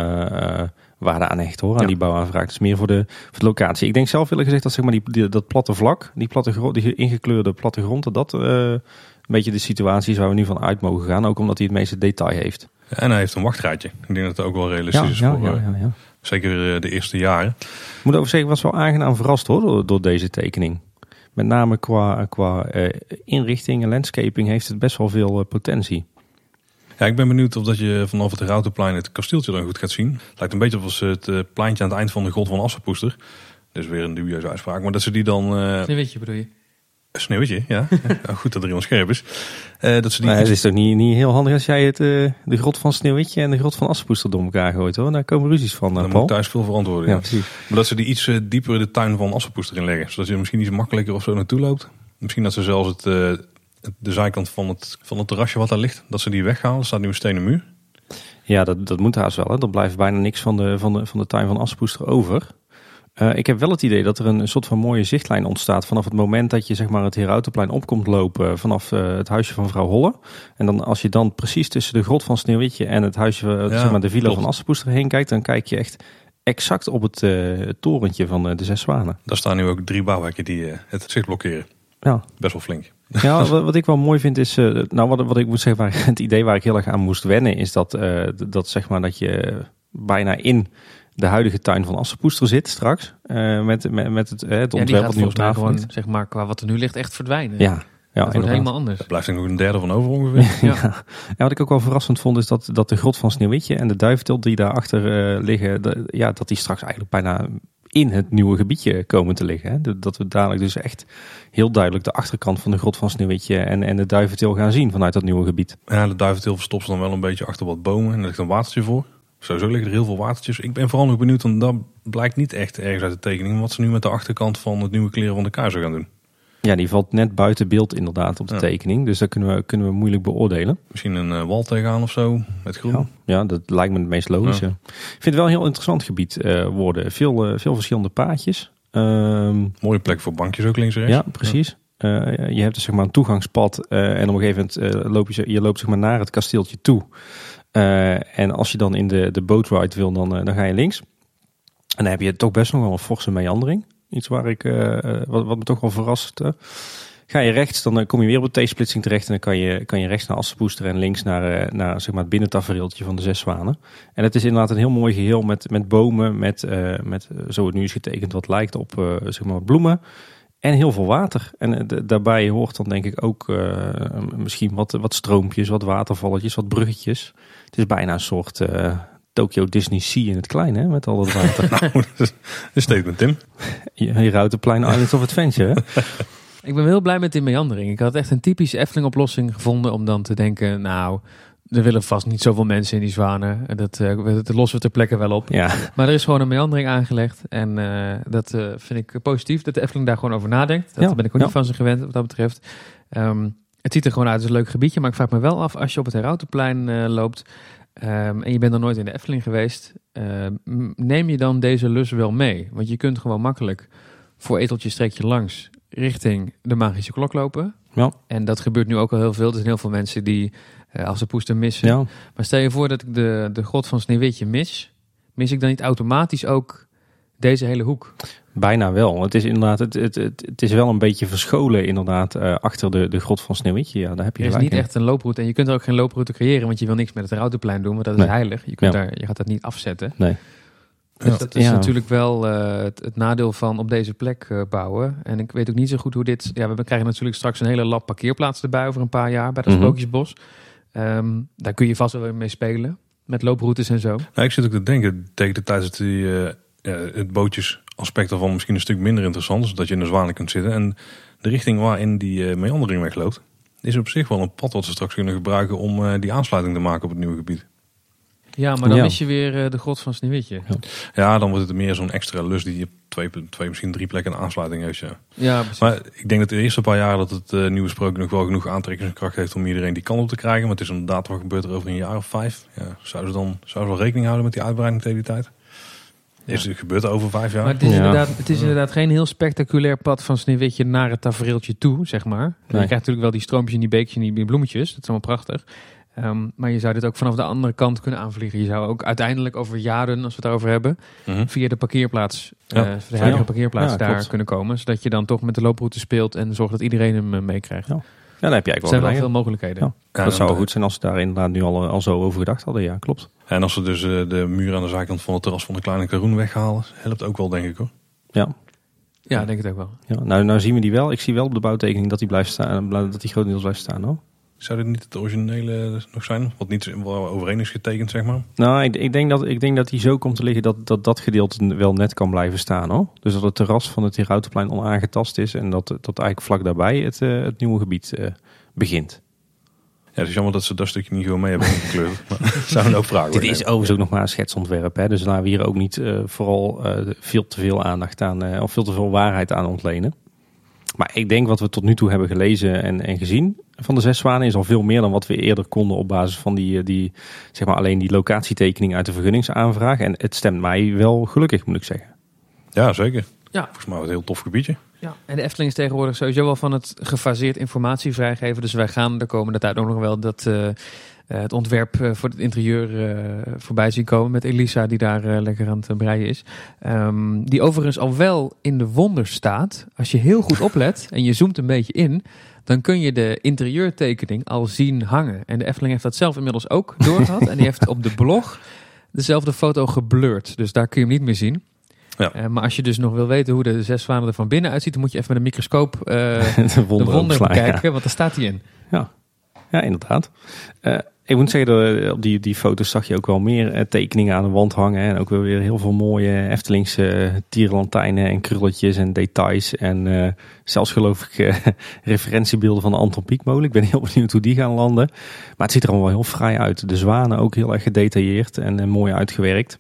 waarde aan hechten hoor. Aan ja. die bouwaanvraag. Het is meer voor de, voor de locatie. Ik denk zelf willen gezegd dat zeg maar die, die, dat platte vlak. Die, platte, die ingekleurde plattegrond. Dat dat een beetje de situatie is waar we nu van uit mogen gaan. Ook omdat hij het meeste detail heeft. En hij heeft een wachtrijtje. Ik denk dat het ook wel realistisch ja, is ja, voor ja, zeker de eerste jaren. Ik moet ook zeggen, was wel aangenaam verrast hoor, door, door deze tekening. Met name qua, qua uh, inrichting en landscaping heeft het best wel veel uh, potentie. Ja, ik ben benieuwd of dat je vanaf het Routenplein het kasteeltje dan goed gaat zien. Het lijkt een beetje als het uh, pleintje aan het eind van de God van Assenpoester. Dat is weer een dubieuze uitspraak. Maar dat ze die dan... Uh, Sneeuwwitje bedoel je? Sneeuwwitje, ja. ja. Goed dat er iemand scherp is. Uh, dat ze die maar het is toch niet, niet heel handig als jij het, uh, de grot van Sneeuwwitje en de grot van Assenpoester door elkaar gooit hoor. Daar komen ruzies van. Uh, Dan moet thuis veel verantwoorden. Ja. Maar dat ze die iets dieper in de tuin van Assenpoester in leggen. Zodat je misschien iets makkelijker of zo naartoe loopt. Misschien dat ze zelfs het, de zijkant van het, van het terrasje wat daar ligt, dat ze die weghalen. Er staat nu een stenen muur. Ja, dat, dat moet haast wel. Hè. Er blijft bijna niks van de, van de, van de tuin van Assenpoester over. Uh, ik heb wel het idee dat er een, een, soort van mooie zichtlijn ontstaat vanaf het moment dat je zeg maar, het Herautenplein opkomt lopen vanaf uh, het huisje van vrouw Holle. En dan als je dan precies tussen de grot van Sneeuwwitje en het huisje, ja, zeg maar, de villa klopt. van Assenpoester heen kijkt, dan kijk je echt exact op het, uh, torentje van de Zes Zwanen. Daar staan nu ook drie bouwwerken die het zicht blokkeren. Ja. Best wel flink. Ja, wat, ik wel mooi vind is, nou wat, wat ik moet zeggen, waar, het idee waar ik heel erg aan moest wennen, is dat, dat zeg maar dat je bijna in de huidige tuin van Assepoester zit straks. Uh, met, met, met het, het ontwerp wat nu op tafel gewoon, zeg maar, qua wat er nu ligt, echt verdwijnen. Ja, ja, dat wordt helemaal anders. Er blijft er nog een derde van over ongeveer. ja. ja. wat ik ook wel verrassend vond is dat, dat de grot van Sneeuwwitje en de duiventil die daarachter uh, liggen, de, ja, dat die straks eigenlijk bijna in het nieuwe gebiedje komen te liggen. Hè? Dat we dadelijk dus echt heel duidelijk de achterkant van de grot van Sneeuwwitje en, en de duiventil gaan zien vanuit dat nieuwe gebied. Ja, de duiventil verstopt ze dan wel een beetje achter wat bomen en er ligt een watertje voor. Sowieso liggen er heel veel watertjes. Ik ben vooral nog benieuwd, want dat blijkt niet echt ergens uit de tekening, wat ze nu met de achterkant van het nieuwe kleren van de keizer gaan doen. Ja, die valt net buiten beeld inderdaad op de tekening. Dus dat kunnen we, kunnen we moeilijk beoordelen. Misschien een uh, wal tegenaan of zo, met groen. Ja, dat lijkt me het meest logische. Ik vind het wel een heel interessant gebied uh, worden. Veel, uh, veel verschillende paadjes. Um, Mooie plek voor bankjes ook links en rechts. Ja, precies. je hebt dus zeg maar een toegangspad en op een gegeven moment loop je, je loopt zeg maar naar het kasteeltje toe. En als je dan in de, de boatride wil, dan, dan ga je links. En dan heb je toch best nog wel een forse meandering. Iets waar ik, uh, wat, wat me toch wel verrast. Uh. Ga je rechts, dan kom je weer op de T-splitsing terecht. En dan kan je, kan je rechts naar Assenpoester en links naar, naar zeg maar, het binnentafereeltje van de Zes Zwanen. En het is inderdaad een heel mooi geheel met, met bomen, met, met zo het nu is getekend, wat lijkt op zeg maar bloemen. En heel veel water. En daarbij hoort dan denk ik ook misschien wat, wat stroompjes, wat watervalletjes, wat bruggetjes. Het is bijna een soort Tokyo Disney Sea in het klein, hè, met al dat water. nou, een statement, Tim. Je, je plein Islands of Adventure, hè? Ik ben heel blij met die meandering. Ik had echt een typische Efteling-oplossing gevonden om dan te denken, nou, er willen vast niet zoveel mensen in die zwanen. Dat, uh, dat lossen we ter plekke wel op. Ja. Maar er is gewoon een meandering aangelegd. En uh, dat uh, vind ik positief, dat de Efteling daar gewoon over nadenkt. Dat ja. ben ik ook niet van ze gewend wat dat betreft. Um, het ziet er gewoon uit als een leuk gebiedje. Maar ik vraag me wel af, als je op het Herautenplein loopt... Um, en je bent nog nooit in de Efteling geweest, um, neem je dan deze lus wel mee? Want je kunt gewoon makkelijk voor eteltje streekje langs richting de magische klok lopen. Ja. En dat gebeurt nu ook al heel veel. Er zijn heel veel mensen die uh, als ze poester missen. Ja. Maar stel je voor dat ik de, de grot van Sneeuwwitje mis. Mis ik dan niet automatisch ook deze hele hoek? Bijna wel. Het is inderdaad, het, het, het, het is wel een beetje verscholen inderdaad uh, achter de, de grot van Sneeuwwitje. Ja, daar heb je er is niet echt een looproute en je kunt er ook geen looproute creëren, want je wil niks met het Routenplein doen, want dat is heilig. Je, kunt daar, je gaat dat niet afzetten. Nee. Dus dat is natuurlijk wel uh, het, het, nadeel van op deze plek uh, bouwen. En ik weet ook niet zo goed hoe dit... Ja, we krijgen natuurlijk straks een hele lab parkeerplaats erbij over een paar jaar bij dat mm Sprookjesbos. Um, daar kun je vast wel mee spelen. Met looproutes en zo. Nou, ik zit ook te denken, tegen de tijd dat die, uh, het bootjes aspect ervan misschien een stuk minder interessant. Zodat je in de zwanen kunt zitten. En de richting waarin die uh, meandering wegloopt, is op zich wel een pad wat ze straks kunnen gebruiken om uh, die aansluiting te maken op het nieuwe gebied. Ja, maar dan ja. mis je weer uh, de grot van Sneeuwwitje. Ja. ja, dan wordt het meer zo'n extra lus die op twee, twee, misschien drie plekken aansluiting heeft. Ja. ja precies. Maar ik denk dat de eerste paar jaar dat het nieuwe sprookje nog wel genoeg aantrekkingskracht heeft om iedereen die kant op te krijgen. Maar het is inderdaad wat gebeurt er over een jaar of vijf. Ja, zouden ze dan zouden ze wel rekening houden met die uitbreiding tegen die tijd? Is het gebeurt over vijf jaar? Maar het is, inderdaad, het is inderdaad geen heel spectaculair pad van Sneeuwwitje naar het tafereeltje toe, zeg maar. Je krijgt natuurlijk wel die stroompjes en die beekjes en die bloemetjes. Dat is allemaal prachtig. Um, maar je zou dit ook vanaf de andere kant kunnen aanvliegen. Je zou ook uiteindelijk over jaren, als we het over hebben, mm -hmm. via de parkeerplaats, ja. uh, de heilige parkeerplaats ja, daar klopt. kunnen komen. Zodat je dan toch met de looproute speelt en zorgt dat iedereen hem uh, meekrijgt. Ja. Ja, dan heb je eigenlijk wel, zijn wel veel mogelijkheden. Ja. dat zou goed zijn als ze daar inderdaad nu al, al zo over gedacht hadden. Ja, klopt. En als ze dus uh, de muur aan de zijkant van het terras van de kleine Karoen weghalen, helpt ook wel, denk ik hoor. Ja. Ja, denk ik ook wel. Ja, nou, nou zien we die wel. Ik zie wel op de bouwtekening dat die blijft staan, dat die grotendeels blijft staan hoor. Zou dit niet het originele nog zijn? Wat niet overeen is getekend, zeg maar? Nou, ik, ik, denk dat, ik denk dat die zo komt te liggen dat, dat dat gedeelte wel net kan blijven staan. Hoor. Dus dat het terras van het Herautenplein onaangetast is. En dat, dat eigenlijk vlak daarbij het, uh, het nieuwe gebied uh, begint. Ja, het is jammer dat ze dat stukje niet gewoon mee hebben ingekleurd. maar zou een ook vragen. Dit is overigens ook nog maar een schetsontwerp. Hè? Dus laten we hier ook niet uh, vooral veel te veel aandacht aan, of veel te veel waarheid aan ontlenen. Maar ik denk wat we tot nu toe hebben gelezen en, en gezien van de zes zwanen is al veel meer dan wat we eerder konden op basis van die, die zeg maar alleen die locatietekening uit de vergunningsaanvraag. En het stemt mij wel gelukkig, moet ik zeggen. Ja, zeker. Ja. Volgens mij een heel tof gebiedje. Ja, en de Efteling is tegenwoordig sowieso wel van het gefaseerd informatie vrijgeven. Dus wij gaan de komende tijd ook nog wel dat uh, het ontwerp voor het interieur voorbij zien komen met Elisa die daar lekker aan het breien is. Ehm, die overigens al wel in de wonder staat. Als je heel goed oplet en je zoomt een beetje in, dan kun je de interieurtekening al zien hangen. En de Efteling heeft dat zelf inmiddels ook doorgehad. en die heeft op de blog dezelfde foto geblurred. Dus daar kun je hem niet meer zien. Ja. Uh, maar als je dus nog wil weten hoe de zes zwanen er van binnen uitziet, dan moet je even met een microscoop uh, de wonder, de kijken, want daar staat hij in. Ja, ja inderdaad. Uh, ik moet zeggen, op die, die foto's zag je ook wel meer tekeningen aan de wand hangen. En ook weer heel veel mooie Eftelingse tierenlantijnen en krulletjes en details. En zelfs geloof ik referentiebeelden van de Anton Pieckmolen. Ik ben heel benieuwd hoe die gaan landen. Maar het ziet er allemaal heel fraai uit. De zwanen ook heel erg gedetailleerd en mooi uitgewerkt.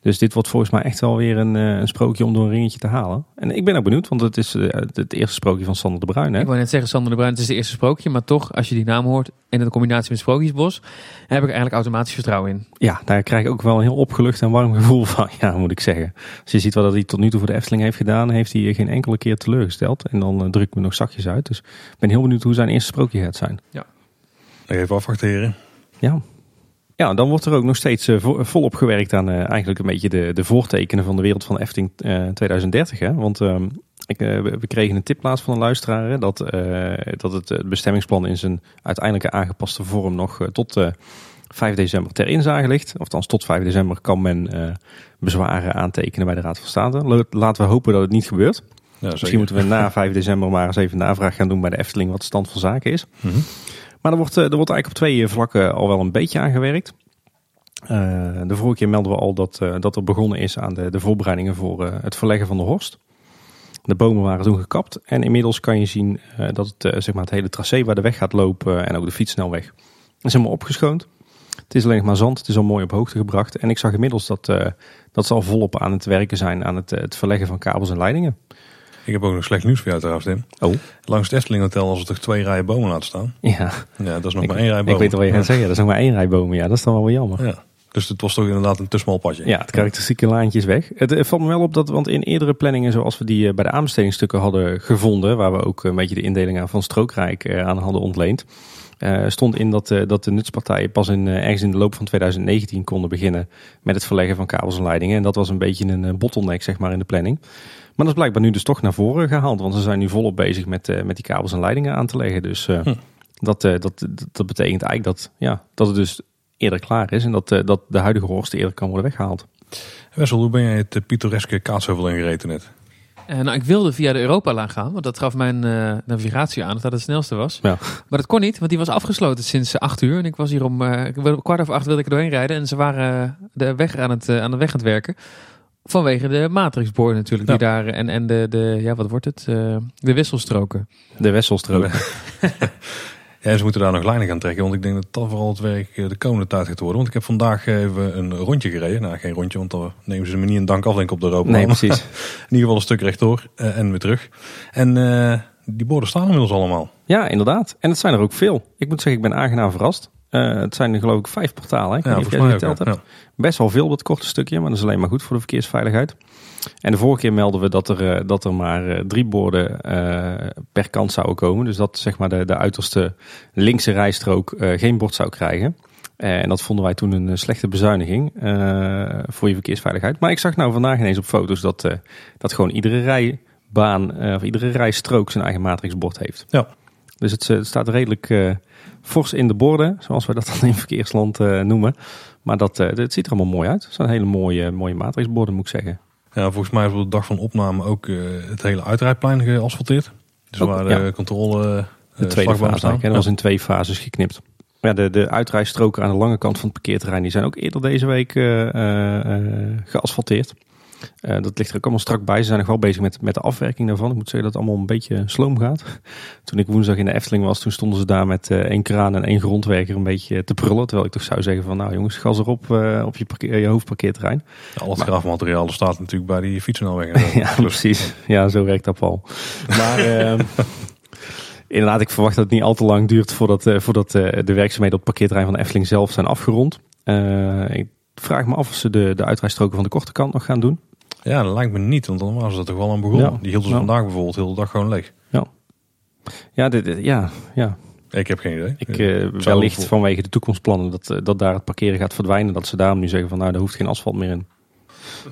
Dus dit wordt volgens mij echt wel weer een, eh, een sprookje om door een ringetje te halen. En ik ben ook benieuwd, want het is uh, het eerste sprookje van Sander de Bruin. Hè? Ik wou net zeggen, Sander de Bruin, het is het eerste sprookje. Maar toch, als je die naam hoort en de combinatie met Sprookjesbos, heb ik eigenlijk automatisch vertrouwen in. Ja, daar krijg ik ook wel een heel opgelucht en warm gevoel van, ja, moet ik zeggen. Als je ziet wat hij tot nu toe voor de Efteling heeft gedaan, heeft hij geen enkele keer teleurgesteld. En dan uh, druk ik me nog zachtjes uit. Dus ik ben heel benieuwd hoe zijn eerste sprookje gaat zijn. Ja. Even afwachten, heren. Ja, ja, dan wordt er ook nog steeds uh, volop gewerkt aan uh, eigenlijk een beetje de, de voortekenen van de wereld van Efting 2030. Hè? Want ehm, ik, we kregen een tip laatst van een luisteraar dat, dat het bestemmingsplan in zijn uiteindelijke aangepaste vorm nog tot 5 december ter inzage ligt. Of tot 5 december kan men bezwaren aantekenen bij de Raad van State. Laten we hopen dat het niet gebeurt. Ja, Misschien moeten we na 5 december maar eens even een navraag gaan doen bij de Efteling wat de stand van zaken is. Mm maar er wordt, eh, er wordt eigenlijk op twee vlakken al wel een beetje aan gewerkt. Uh, de vorige keer melden we al dat, dat er begonnen is aan de, de voorbereidingen voor het verleggen van de horst. De bomen waren toen gekapt en inmiddels kan je zien dat het, zeg maar het hele tracé waar de weg gaat lopen en ook de fietssnelweg is helemaal opgeschoond. Het is alleen maar zand, het is al mooi op hoogte gebracht. En ik zag inmiddels dat, dat ze al volop aan het werken zijn aan het, het verleggen van kabels en leidingen. Ik heb ook nog slecht nieuws voor jou trouwens, Tim. Oh. Langs het Efteling Hotel als er toch twee rijen bomen laten staan. Ja. Ja, dat is nog maar één rij bomen. Ik weet wat je gaat zeggen. Dat is nog maar één rij bomen. Ja, dat is dan wel weer jammer. Ja. Dus het was toch inderdaad een te smal padje. Ja, het karakteristieke laantje is weg. Het, valt me wel op dat, want in eerdere planningen zoals we die eh, bij de aanbestedingsstukken hadden gevonden, waar we ook een beetje de indeling aan van Strookrijk eh, aan hadden ontleend, uh, stond in dat, dat de nutspartijen pas in, ergens in de loop van 2019 konden beginnen met het verleggen van kabels en leidingen. En dat was een beetje een bottleneck zeg maar in de planning. Maar dat is blijkbaar nu dus toch naar voren gehaald. Want ze zijn nu volop bezig met, met die kabels en leidingen aan te leggen. Dus hm. dat, dat, dat betekent eigenlijk dat, ja, dat het dus eerder klaar is. En dat, dat de huidige horst eerder kan worden weggehaald. Wessel, hoe ben jij het pittoreske Kaatsheuvel ingereden net? nou, ik wilde via de Europalaan gaan, want dat gaf mijn navigatie aan dat dat het snelste was. Ja. Maar dat kon niet, want die was afgesloten sinds acht uur. En ik was hier om kwart over acht wilde ik er doorheen rijden. En ze waren de weg aan het, aan de weg aan het werken. Vanwege de matrixboord natuurlijk. Die daar, en, en de, de, ja, wat wordt het? Uh, de wisselstroken. De wisselstroken. ja, ze moeten daar nog lijnen gaan trekken. Want ik denk dat dat vooral het werk eh, de komende tijd gaat worden. Want ik heb vandaag even een rondje gereden. Nou, geen rondje, want dan nemen ze me niet een dank af denk op de Europa. Nee, precies. In ieder geval een stuk rechtdoor uh, en weer terug. En uh, die borden staan inmiddels allemaal. Ja, inderdaad. En het zijn er ook veel. Ik moet zeggen, ik ben aangenaam verrast. Uh, het zijn er geloof ik vijf portalen. Ik ja, niet of jij geteld hebt. Ja. Best wel veel dat korte stukje, maar dat is alleen maar goed voor de verkeersveiligheid. En de vorige keer melden we dat er, uh, dat er maar uh, drie borden per kant zouden komen. Dus dat zeg maar de, de uiterste linkse rijstrook geen bord zou krijgen. en dat vonden wij toen een slechte bezuiniging voor je verkeersveiligheid. Maar ik zag nou vandaag ineens op foto's dat, dat gewoon iedere rijbaan of iedere rijstrook zijn eigen matrixbord heeft. Ja. Dus het, het staat redelijk fors in de borden, zoals we dat dan in verkeersland noemen. Maar dat, het ziet er allemaal mooi uit. Het zijn hele mooie, mooie matrixborden, moet ik zeggen. Ja, volgens mij is op de dag van opname ook uh, het hele uitrijplein geasfalteerd. Dus waar de ja. controle de tweede fase, dat was in twee fases geknipt. Ja, de, de uitrijstroken aan de lange kant van het parkeerterrein die zijn ook eerder deze week geasfalteerd. Uh, dat ligt er ook allemaal strak bij. Ze zijn nog wel bezig met, met de afwerking daarvan. Ik moet zeggen dat het allemaal een beetje sloom gaat. Toen ik woensdag in de Efteling was, toen stonden ze daar met uh, één kraan en één grondwerker een beetje te prullen. Terwijl ik toch zou zeggen van nou jongens, gas erop uh, op je, parkeer, je hoofdparkeerterrein. Ja, al het grafmateriaal staat natuurlijk bij die fietsensnelwegen. ja, precies. Ja, zo werkt dat al. Maar ehm, inderdaad, ik verwacht dat het niet al te lang duurt voordat, voordat de werkzaamheden op het parkeerterrein van de Efteling zelf zijn afgerond. ik vraag me af of ze de, de uitrijstroken van de korte kant nog gaan doen. Ja, dat lijkt me niet, want dan was dat toch wel een begonnen. Die hielden ze vandaag bijvoorbeeld heel de dag gewoon leeg. Ja, ja, dit, ja, ja. Ik heb geen idee. Ik, uh, wellicht vanwege de toekomstplannen dat, dat daar het parkeren gaat verdwijnen. Dat ze daarom nu zeggen van nou, daar hoeft geen asfalt meer in.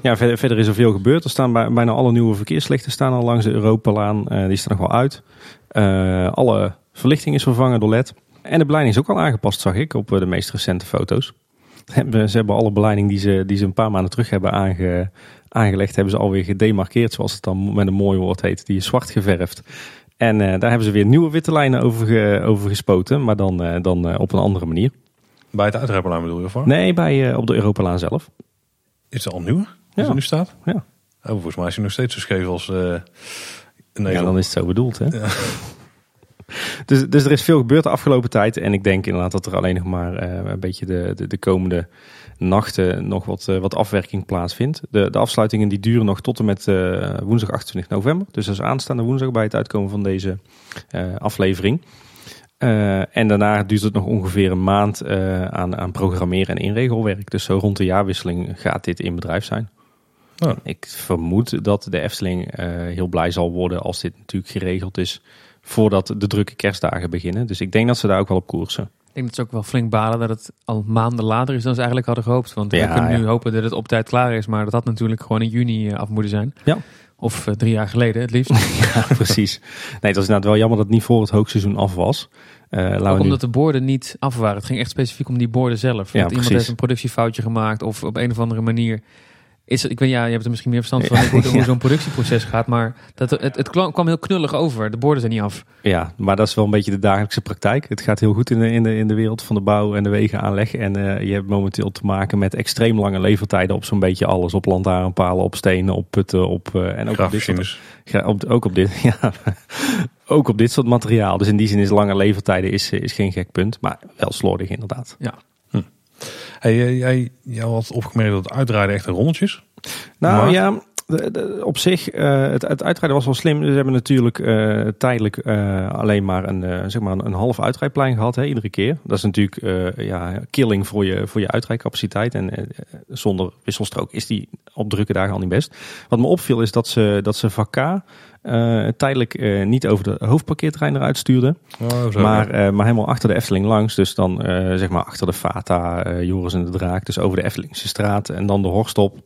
Ja, verder, verder is er veel gebeurd. Er staan bijna alle nieuwe verkeerslichten staan al langs de Europalaan. die staan nog wel uit. alle verlichting is vervangen door LED. En de beleiding is ook al aangepast, zag ik, op de meest recente foto's. Ze hebben alle beleiding die ze, die ze een paar maanden terug hebben aange, aangelegd, hebben ze alweer gedemarkeerd, zoals het dan met een mooi woord heet. Die is zwart geverfd. En uh, daar hebben ze weer nieuwe witte lijnen over, ge, over gespoten, maar dan, uh, dan uh, op een andere manier. Bij het uitrijplaan bedoel je? Of Nee, bij, op de Europalaan zelf. Is het al nieuwer? Ja. er nu staat? Ja. Oh, volgens mij is hij nog steeds zo scheef als nee, Ja, dan is het zo bedoeld, hè? Ja. dus, dus er is veel gebeurd de afgelopen tijd. En ik denk inderdaad dat er alleen nog maar een beetje de, de, de komende nachten nog wat, wat afwerking plaatsvindt. De, de afsluitingen die duren nog tot en met woensdag 28 november. Dus dat is aanstaande woensdag bij het uitkomen van deze aflevering. Uh, en daarna duurt het nog ongeveer een maand uh, aan, aan programmeren en inregelwerk. Dus zo rond de jaarwisseling gaat dit in bedrijf zijn. Oh. Ik vermoed dat de Efteling uh, heel blij zal worden als dit natuurlijk geregeld is voordat de drukke kerstdagen beginnen. Dus ik denk dat ze daar ook wel op koersen denk dat ze ook wel flink balen dat het al maanden later is dan ze eigenlijk hadden gehoopt. Want we kunnen nu hopen dat het op tijd klaar is. Maar dat had natuurlijk gewoon in juni eh, af moeten zijn. Ja. Of uh, drie jaar geleden het liefst. ja, precies. Nee, het was inderdaad wel jammer dat het niet voor het hoogseizoen af was. Uh, omdat de borden niet af waren. Het ging echt specifiek om die borden zelf. Ja, iemand heeft een productiefoutje gemaakt of op een of andere manier is, ik weet, ja, je hebt er misschien meer verstand van hoe, hoe zo'n productieproces gaat, maar dat, het, het kwam heel knullig over. De borden zijn niet af. Ja, maar dat is wel een beetje de dagelijkse praktijk. Het gaat heel goed in de, in de, in de wereld van de bouw en de wegenaanleg. En uh, je hebt momenteel te maken met extreem lange levertijden op zo'n beetje alles. Op lantaarnpalen, op stenen, op putten, op... Uh, en ook op dit, soort, op, ook op dit, ja, ook op dit soort materiaal. Dus in die zin is lange levertijden is, is geen gek punt, maar wel slordig inderdaad. Ja. Hey, jij, jij had opgemerkt dat het uitrijden echt een rommeltjes. Nou ja, de, op zich, uh, het, het, uitrijden was wel slim. Ze hebben natuurlijk uh, tijdelijk uh, alleen maar een, zeg maar een, een half uitrijdplein gehad, hè, iedere keer. Dat is natuurlijk ja, killing voor je, voor je uitrijdcapaciteit. En zonder wisselstrook is die op drukke dagen al niet best. Wat me opviel is dat ze, dat ze vak tijdelijk niet over de hoofdparkeerterrein eruit stuurden. Oh, maar, maar helemaal achter de Efteling langs. Dus dan zeg maar achter de Fata, Joris en de Draak. Dus over de Eftelingse straat en dan de Horst op.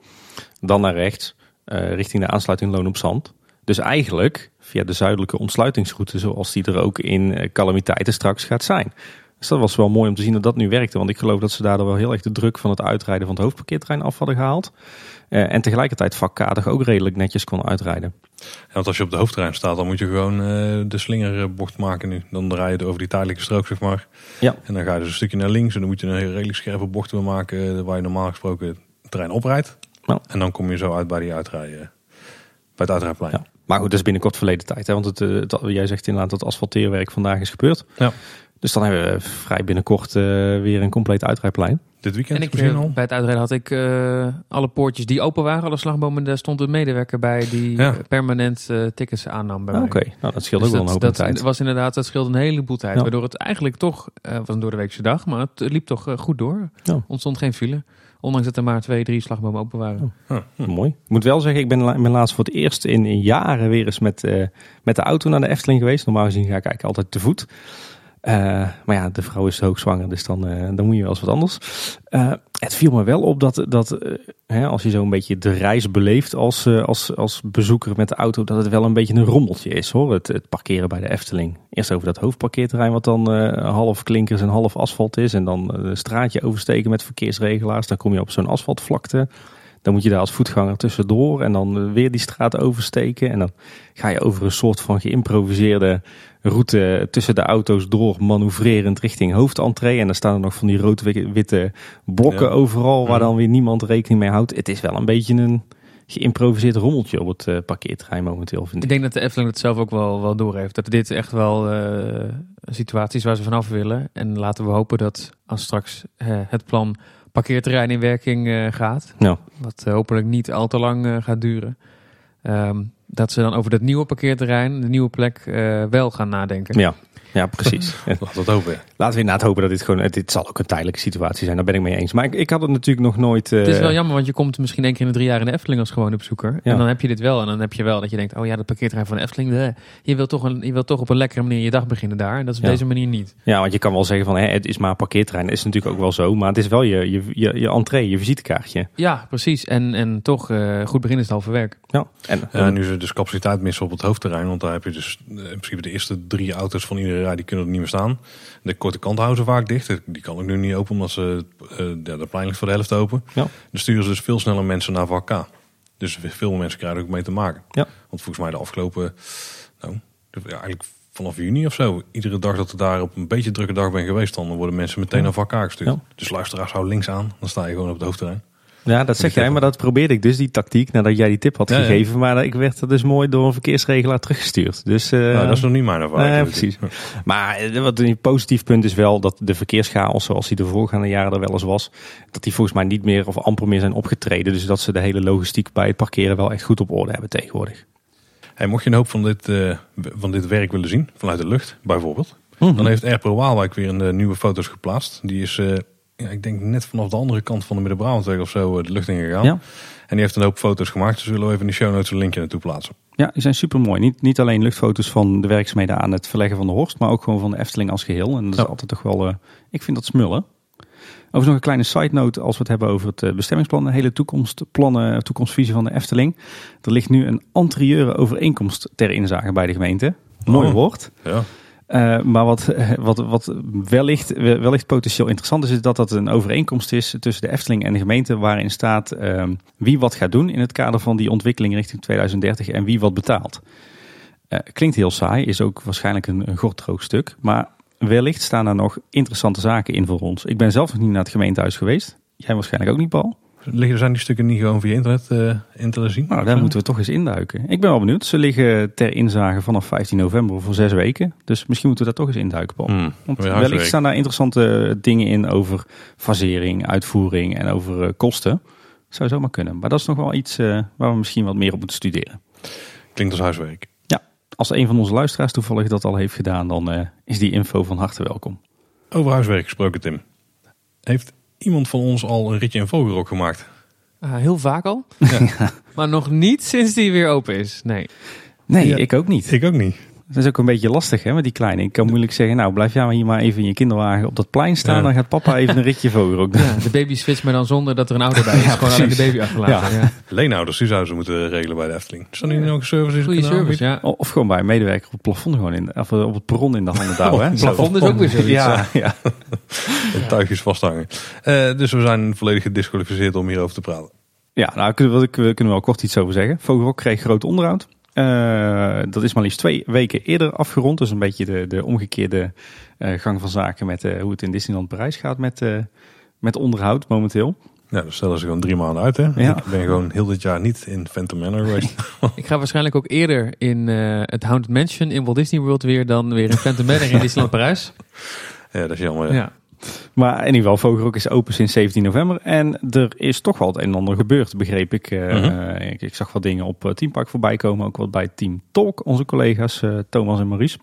Dan naar rechts. Eh, richting de aansluiting Loon op Zand. Dus eigenlijk via de zuidelijke ontsluitingsroute zoals die er ook in calamiteiten straks gaat zijn. Dus dat was wel mooi om te zien dat dat nu werkte. Want ik geloof dat ze daardoor wel heel erg de druk van het uitrijden van het hoofdparkeerterrein af hadden gehaald. Uh, en tegelijkertijd vakkadig ook redelijk netjes kon uitrijden. Ja, want als je op de hoofdterrein staat, dan moet je gewoon uh, de slingerbocht maken nu. Dan draai je over die tijdelijke strook, zeg maar. Ja. En dan ga je dus een stukje naar links en dan moet je een redelijk scherpe bocht maken waar je normaal gesproken het terrein oprijdt. Nou. En dan kom je zo uit bij die uitrijden, bij het uitrijplein. Ja. Maar goed, dat is binnenkort verleden tijd. Hè? Want het, eh, het, jij zegt inderdaad dat asfalteerwerk vandaag is gebeurd. Ja. Dus dan hebben we vrij binnenkort uh, weer een compleet uitrijplein. Dit weekend en ik, eh, al? Bij het uitrijden had ik uh, alle poortjes die open waren, alle slagbomen. Daar stond een medewerker bij die ja. permanent uh, tickets aannam bij Oké, nou dat scheelt dus ook wel een hoop dat, tijd. Was inderdaad, dat scheelde een heleboel tijd. Ja. Waardoor het eigenlijk toch, was een door de weekse dag, maar het liep toch goed door. Ja. Ontstond geen file. Ondanks dat er maar twee, drie slagbomen open waren. Oh. Hm. Mooi. Ik moet wel zeggen, ik ben, ben laatst voor het eerst in, in jaren weer eens met, uh, met de auto naar de Efteling geweest. Normaal gezien ga ik eigenlijk altijd te voet. Uh, maar ja, de vrouw is hoogzwanger, dus dan, uh, dan moet je wel eens wat anders. Uh, het viel me wel op dat, dat hè, als je zo een beetje de reis beleeft als, als, als bezoeker met de auto, dat het wel een beetje een rommeltje is hoor. Het, het parkeren bij de Efteling. Eerst over dat hoofdparkeerterrein, wat dan half klinkers en half asfalt is. En dan een straatje oversteken met verkeersregelaars. Dan kom je op zo'n asfaltvlakte. Dan moet je daar als voetganger tussendoor en dan weer die straat oversteken. En dan ga je over een soort van geïmproviseerde route tussen de auto's door, manoeuvrerend richting hoofdentree. En dan staan er nog van die rood-witte blokken overal waar dan weer niemand rekening mee houdt. Het is wel een beetje een geïmproviseerd rommeltje op het uh, parkeerterrein momenteel. Vind ik. ik denk dat de Efteling het zelf ook wel, wel doorheeft. Dat dit echt wel uh, situaties waar ze vanaf willen. En laten we hopen dat als straks uh, het plan parkeerterrein in werking gaat. Ja. Wat hopelijk niet al te lang gaat duren. Um, dat ze dan over dat nieuwe parkeerterrein, de nieuwe plek, uh, wel gaan nadenken. Ja. Ja, precies. Laten we hopen. Laten we inderdaad hopen dat dit gewoon, dit zal ook een tijdelijke situatie zijn. Daar ben ik mee eens. Maar ik, ik had het natuurlijk nog nooit... Het is wel jammer, want je komt misschien één keer in de drie jaar in de Efteling als gewone bezoeker. En dan heb je dit wel. En dan heb je wel dat je denkt, oh ja, dat parkeerterrein van de Efteling. Je wilt toch, een, je wilt toch op een lekkere manier je dag beginnen daar. En dat is op deze manier niet. Ja, want je kan wel zeggen van, hè, het is maar een parkeerterrein. Dat is natuurlijk ook wel zo. Maar het is wel je, je, je, je entree, je visitekaartje. Ja, precies. En, en toch, uh, goed begin is het halve werk. Ja. En, ja, nu ze dus capaciteit missen op het hoofdterrein. Want daar heb je dus in principe de eerste drie auto's van iedere rij, die kunnen er niet meer staan. De korte kant houden ze vaak dicht. Die kan ik nu niet open, omdat ze uh, de plein ligt voor de helft open. Ja. Dan sturen ze dus veel sneller mensen naar vak K. Dus veel mensen krijgen ook mee te maken. Ja. Want volgens mij de afgelopen, nou, ja, eigenlijk vanaf juni of zo. Iedere dag dat ik daar op een beetje drukke dag ben geweest, dan worden mensen meteen naar vak K gestuurd. Ja. Dus luisteraars, hou links aan, dan sta je gewoon op het hoofdterrein. Ja, dat zeg jij, maar dat probeerde ik dus, die tactiek, nadat jij die tip had gegeven. Maar ik werd er dus mooi door een verkeersregelaar teruggestuurd. Dus, uh, nou, dat is nog niet mijn ervaring. Precies. Maar eh, wat een positief punt is wel dat de verkeerschaos, zoals die de voorgaande jaren er wel eens was, dat die volgens mij niet meer of amper meer zijn opgetreden. Dus dat ze de hele logistiek bij het parkeren wel echt goed op orde hebben tegenwoordig. Hey, mocht je een hoop van dit, uh, van dit werk willen zien, vanuit de lucht bijvoorbeeld, mhm. dan heeft Airpro Waalwijk weer een nieuwe foto's geplaatst. Die is ja, ik denk net vanaf de andere kant van de Midden-Brabantweg of zo eh, de lucht ingegaan. Ja. En die heeft een hoop foto's gemaakt. Dus zullen we even in de show notes een linkje naartoe plaatsen. Ja, die zijn super mooi. Niet, niet alleen luchtfoto's van de werkzaamheden aan het verleggen van de Horst, maar ook gewoon van de Efteling als geheel. En dat is altijd toch wel, uh, ik vind dat smullen. Over nog een kleine side note als we het hebben over het eh, bestemmingsplan. De hele toekomstplannen, toekomstvisie van de Efteling. Er ligt nu een anterieure overeenkomst ter inzage bij de gemeente. Mooi oh. woord. Ja. Uh, maar wat, eh, wat, wat wellicht, wellicht potentieel interessant is, is dat dat een overeenkomst is tussen de Efteling en de gemeente, waarin staat uh, wie wat gaat doen in het kader van die ontwikkeling richting 2030 en wie wat betaalt. Uh, klinkt heel saai, is ook waarschijnlijk een, een stuk, maar wellicht staan daar nog interessante zaken in voor ons. Ik ben zelf nog niet naar het gemeentehuis geweest. Jij waarschijnlijk ook niet, Paul? Liggen zijn die stukken niet gewoon via internet uh, in te zien? Nou, daar moeten we toch eens induiken. Ik ben wel benieuwd. Ze liggen ter inzage vanaf 15 november voor zes weken. Dus misschien moeten we daar toch eens induiken, Paul. Hmm, Want wellicht staan daar interessante dingen in over fasering, uitvoering en over uh, kosten. Zou zomaar kunnen. Maar dat is nog wel iets uh, waar we misschien wat meer op moeten studeren. Klinkt als huiswerk. Ja, als een van onze luisteraars toevallig dat al heeft gedaan, dan is die info van harte welkom. Over huiswerk gesproken, Tim. Heeft iemand van ons al een ritje in Vogelrok gemaakt? Uh, heel vaak al. Ja. maar nog niet sinds die weer open is. Nee. Nee, ik ook niet. Ik ook niet. Dat is ook een beetje lastig hè, met die kleine. Ik kan moeilijk zeggen, nou blijf jij maar hier maar even in je kinderwagen op dat plein staan. Dan gaat papa even een ritje Vogelrok doen. Ja, de baby switch, maar dan zonder dat er een auto bij is. gewoon alleen de baby achterlaten. Ja. Leenouders, die zouden ze moeten regelen bij de Efteling. Is dat niet nog een service? Goede service, ja. Of gewoon bij een medewerker op het plafond gewoon in, of op het perron in de handen houden. het plafond is ook weer zoiets. Ja, ja. Tuigjes vasthangen. Uh, dus we zijn volledig gedisqualificeerd om hierover te praten. Ja, nou kunnen we, kunnen we wel kort iets over zeggen. Vogelrok kreeg groot onderhoud. Uh, dat is maar liefst twee weken eerder afgerond. Dus een beetje de, de omgekeerde uh, gang van zaken met uh, hoe het in Disneyland Parijs gaat met, met onderhoud momenteel. Ja, dus stellen ze gewoon drie maanden uit. Hè? Ja. Ik ben gewoon heel dit jaar niet in Phantom Manor geweest. ik ga waarschijnlijk ook eerder in het Haunted Mansion in Walt Disney World weer dan weer in Phantom Manor in Disneyland Parijs. Ja, dat is jammer. Ja. Maar in ieder geval, Vogelrok is open sinds 17 november. En er is toch wel het een en ander gebeurd, begreep ik. Uh, ik, ik, zag wat dingen op uh, Teampark voorbij komen. Ook wat bij Team Talk, onze collega's uh, Thomas en Maurice.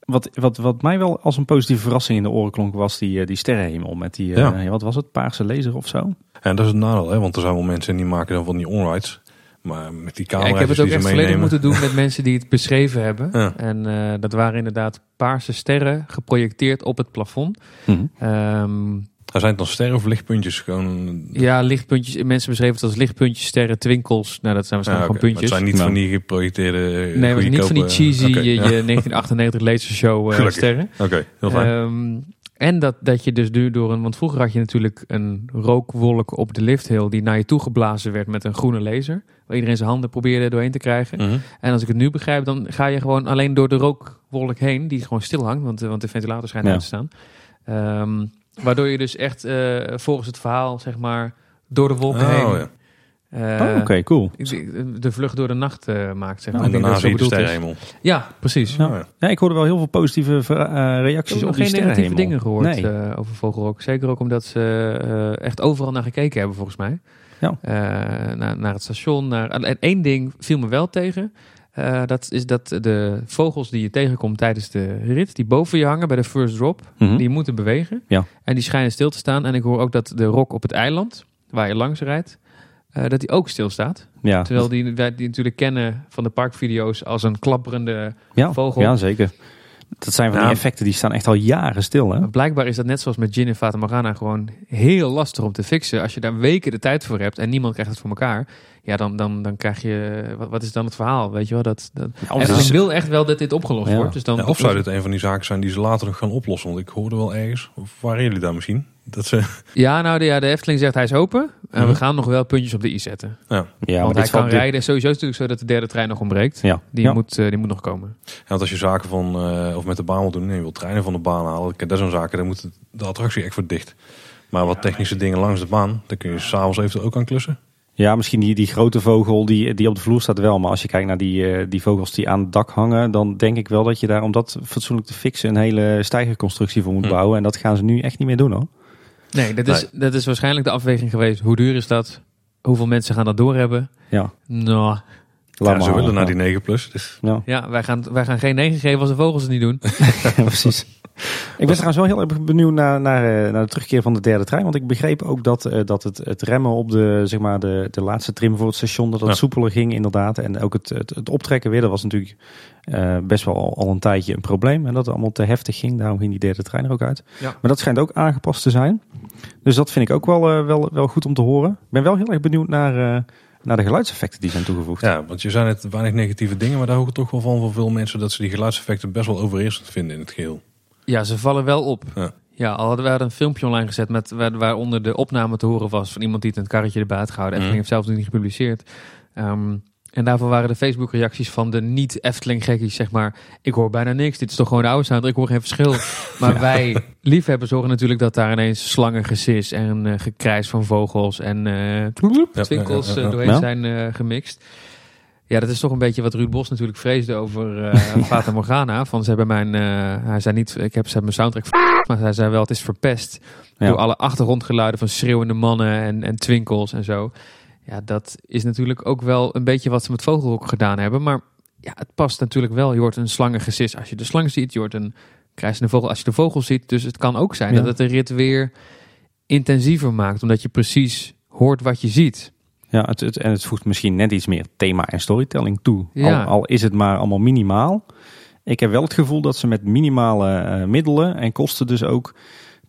Wat, wat, wat mij wel als een positieve verrassing in de oren klonk, was die, die sterrenhemel. Met die, ja. wat was het, paarse laser of zo? En dat is het nadeel, hè? want er zijn wel mensen die maken dan van die onrides. Maar met die camera. Ja, ik heb het ook echt volledig moeten doen met mensen die het beschreven hebben. En uh, dat waren inderdaad paarse sterren geprojecteerd op het plafond. Mm -hmm. zijn het dan sterren of lichtpuntjes? Gewoon... Ja, lichtpuntjes. Mensen beschreven het als lichtpuntjes, sterren, twinkels. Nou, dat zijn waarschijnlijk ja, gewoon puntjes. het zijn niet van die geprojecteerde. Nee, maar niet van die cheesy okay, je, je 1998 lasershow uh, sterren. Oké, heel fijn. Um, en dat, dat je dus nu door een. Want vroeger had je natuurlijk een rookwolk op de lifthill. die naar je toe geblazen werd met een groene laser. Waar iedereen zijn handen probeerde doorheen te krijgen. Mhm. En als ik het nu begrijp, dan ga je gewoon alleen door de rookwolk heen. die gewoon stil hangt, want, want de ventilator schijnt ja. uit te staan. Um, waardoor je dus echt uh, volgens het verhaal, zeg maar. door de wolken oh, heen. Ja. Uh, oh, Oké, cool. De vlucht door de nacht uh, maakt, zeg maar. Nou, en daarna zie je de sterrenhemel. Ja, precies. Ja. ja. ik hoorde wel heel veel positieve uh, reacties op die geen negatieve dingen gehoord nee. over Vogelrok. Zeker ook omdat ze echt overal naar gekeken hebben, volgens mij. Ja. naar, naar het station. Naar, en één ding viel me wel tegen. Uh, dat is dat de vogels die je tegenkomt tijdens de rit, die boven je hangen bij de first drop, mhm. die moeten bewegen. Ja. En die schijnen stil te staan. En ik hoor ook dat de rok op het eiland, waar je langs rijdt, uh, dat die ook stilstaat. Ja. Terwijl die, wij die natuurlijk kennen van de parkvideo's als een klapperende vogel. Ja, zeker. Dat zijn van die nou, effecten die staan echt al jaren stil. Hè? Blijkbaar is dat net zoals met Gin en Fata Morgana gewoon heel lastig om te fixen. Als je daar weken de tijd voor hebt en niemand krijgt het voor elkaar. Ja, dan, dan, dan krijg je... Wat, wat is dan het verhaal? Weet je wel? Dat, dat... Ja, ik wil echt wel dat dit opgelost wordt. Dus dan, of zou dit een van die zaken zijn die ze later nog gaan oplossen? Want ik hoorde wel ergens, of waren jullie daar misschien? Dat ze... Ja, nou de, ja, de Efteling zegt hij is open. En we mhm. gaan nog wel puntjes op de i zetten. Ja. Ja, Want hij kan rijden. Sowieso is het natuurlijk zo dat de derde trein nog ontbreekt. Ja. Die, Moet, uh, die moet nog komen. Ja, want als je zaken van, uh, of met de baan wil doen, en je wil treinen van de baan halen. Dat zijn zaken, dan moet de attractie echt voor dicht. Maar wat technische dingen langs de baan, daar kun je s'avonds even ook aan klussen. Ja, misschien die, die grote vogel die, die op de vloer staat wel. Maar als je kijkt naar die, uh, die vogels die aan het dak hangen, dan denk ik wel dat je daar om dat fatsoenlijk te fixen een hele stijgerconstructie voor moet hm. bouwen. En dat gaan ze nu echt niet meer doen hoor. Nee, dat is, dat is waarschijnlijk de afweging geweest. Hoe duur is dat? Hoeveel mensen gaan dat doorhebben? Ja. Nou, ja, ze willen naar die 9 plus. Dus. Ja, ja wij, gaan, wij gaan geen 9 geven als de vogels het niet doen. precies. Ik ben trouwens wel heel erg benieuwd naar, naar, eh, naar de terugkeer van de derde trein. Want ik begreep ook dat, uh, dat het, het remmen op de, zeg maar de, de laatste trim voor het station, dat het soepeler ging inderdaad. En ook het, het, het optrekken weer, dat was natuurlijk uh, best wel al, al, een tijdje een probleem. En dat het allemaal te heftig ging, daarom ging die derde trein er ook uit. Ja. Maar dat schijnt ook aangepast te zijn. Dus dat vind ik ook wel, wel, wel goed om te horen. Ik ben wel heel erg benieuwd naar naar de geluidseffecten die zijn toegevoegd. Ja, want je zei net weinig negatieve dingen, maar daar hoor ik toch wel van voor veel mensen dat ze die geluidseffecten best wel overheersend vinden in het geheel. Ja, ze vallen wel op. Ja. Ja, al hadden we een filmpje online gezet met waar, waaronder de opname te horen was van iemand die het, een karretje erbij had gehouden. En mm. heeft zelf nog niet gepubliceerd. Ehm, en daarvoor waren de Facebook-reacties van de niet-Efteling-gekkies, zeg maar... ik hoor bijna niks, dit is toch gewoon de oude sound, ik hoor geen verschil. Maar wij liefhebbers zorgen natuurlijk dat daar ineens slangengesis en uh, gekrijs van vogels en uh, twinkels uh, doorheen zijn gemixt. Ja, dat is toch een beetje wat Ruud Bos natuurlijk vreesde over uh, Fata Morgana. Van ze hebben mijn, hij zei niet, ik heb ze hebben mijn soundtrack, maar hij zei wel, het is verpest door alle achtergrondgeluiden van schreeuwende mannen en, en twinkels en zo. Ja, dat is natuurlijk ook wel een beetje wat ze met Vogelhok gedaan hebben. Maar ja, het past natuurlijk wel. Je hoort een slangengesis als je de slang ziet. Je hoort een krijsende vogel als je de vogel ziet. Dus het kan ook zijn dat het de rit weer intensiever maakt. Omdat je precies hoort wat je ziet. Ja, het, het, en het voegt misschien net iets meer thema en storytelling toe. Ja. Al, al, is het maar allemaal minimaal. Ik heb wel het gevoel dat ze met minimale uh, middelen en kosten dus ook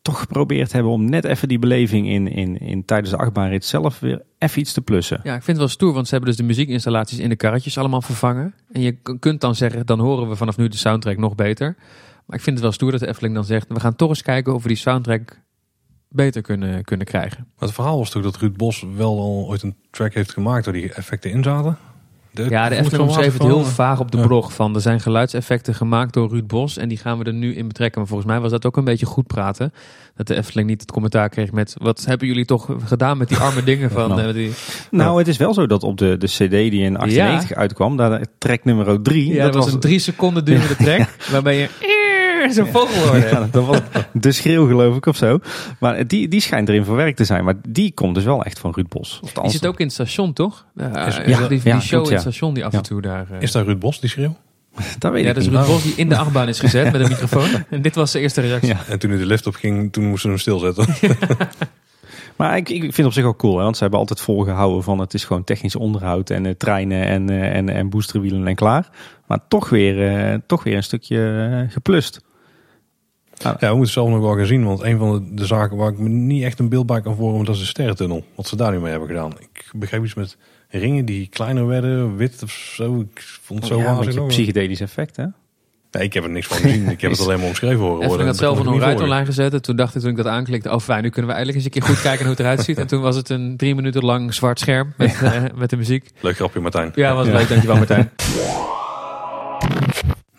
toch geprobeerd hebben om net even die beleving in, in, in tijdens de achtbaanrit zelf weer even iets te plussen. Ja, ik vind het wel stoer, want ze hebben dus de muziekinstallaties in de karretjes allemaal vervangen. En je kunt dan zeggen, dan horen we vanaf nu de soundtrack nog beter. Maar ik vind het wel stoer dat de Efteling dan zegt, we gaan toch eens kijken of we die soundtrack beter kunnen, kunnen krijgen. Maar het verhaal was toch dat Ruud Bos wel al ooit een track heeft gemaakt waar die effecten in zaten? Ja, de Efteling omschreef het heel vaag op de blog. Van, er zijn geluidseffecten gemaakt door Ruud Bos. En die gaan we er nu in betrekken. Maar volgens mij was dat ook een beetje goed praten. Dat de Efteling niet het commentaar kreeg met... Wat hebben jullie toch gedaan met die arme dingen van... nou, die... nou, het is wel zo dat op de, de cd die in 1890 uitkwam... daar track nummer 3... Ja, dat, was een drie seconden durende track. waarbij je zo'n vogel hoorde. Ja, dat was de schreeuw geloof ik of zo. Maar die, die schijnt erin verwerkt te zijn. Maar die komt dus wel echt van Ruud Bos. Of die zit ook in het station, toch? ja, die, die show in het station die af en toe daar... Uh... Is dat Ruud Bos, die schreeuw? Dat weet ja, ik dat is Ruud Bos die in de achtbaan is gezet met een microfoon. En dit was de eerste reactie. Ja. En toen hij de lift op ging, toen moesten ze hem stilzetten. Maar ik, ik vind het op zich ook cool, hè, want ze hebben altijd volgehouden van het is gewoon technisch onderhoud en uh, treinen en, uh, en, en boosterwielen en klaar. Maar toch weer, uh, toch weer een stukje geplust. Ja, we moeten zelf nog wel gaan zien. Want een van de, de, zaken waar ik me niet echt een beeld bij kan vormen, dat is de sterrentunnel. Wat ze daar nu mee hebben gedaan. Ik begreep iets met ringen die kleiner werden, wit of zo. Ik vond het zo ja, een psychedelisch effect, hè? Nee, ik heb er niks van gezien. Ik heb het alleen maar omschreven horen worden. Ik had zelf een ruit online gezet. En toen dacht ik toen ik dat aanklikte, oh fijn, nu kunnen we eigenlijk eens een keer goed kijken hoe het eruit ziet. En toen was het een drie minuten lang zwart scherm met, uh, met de muziek. Leuk grapje Martijn. Ja, was leuk. Dankjewel Martijn.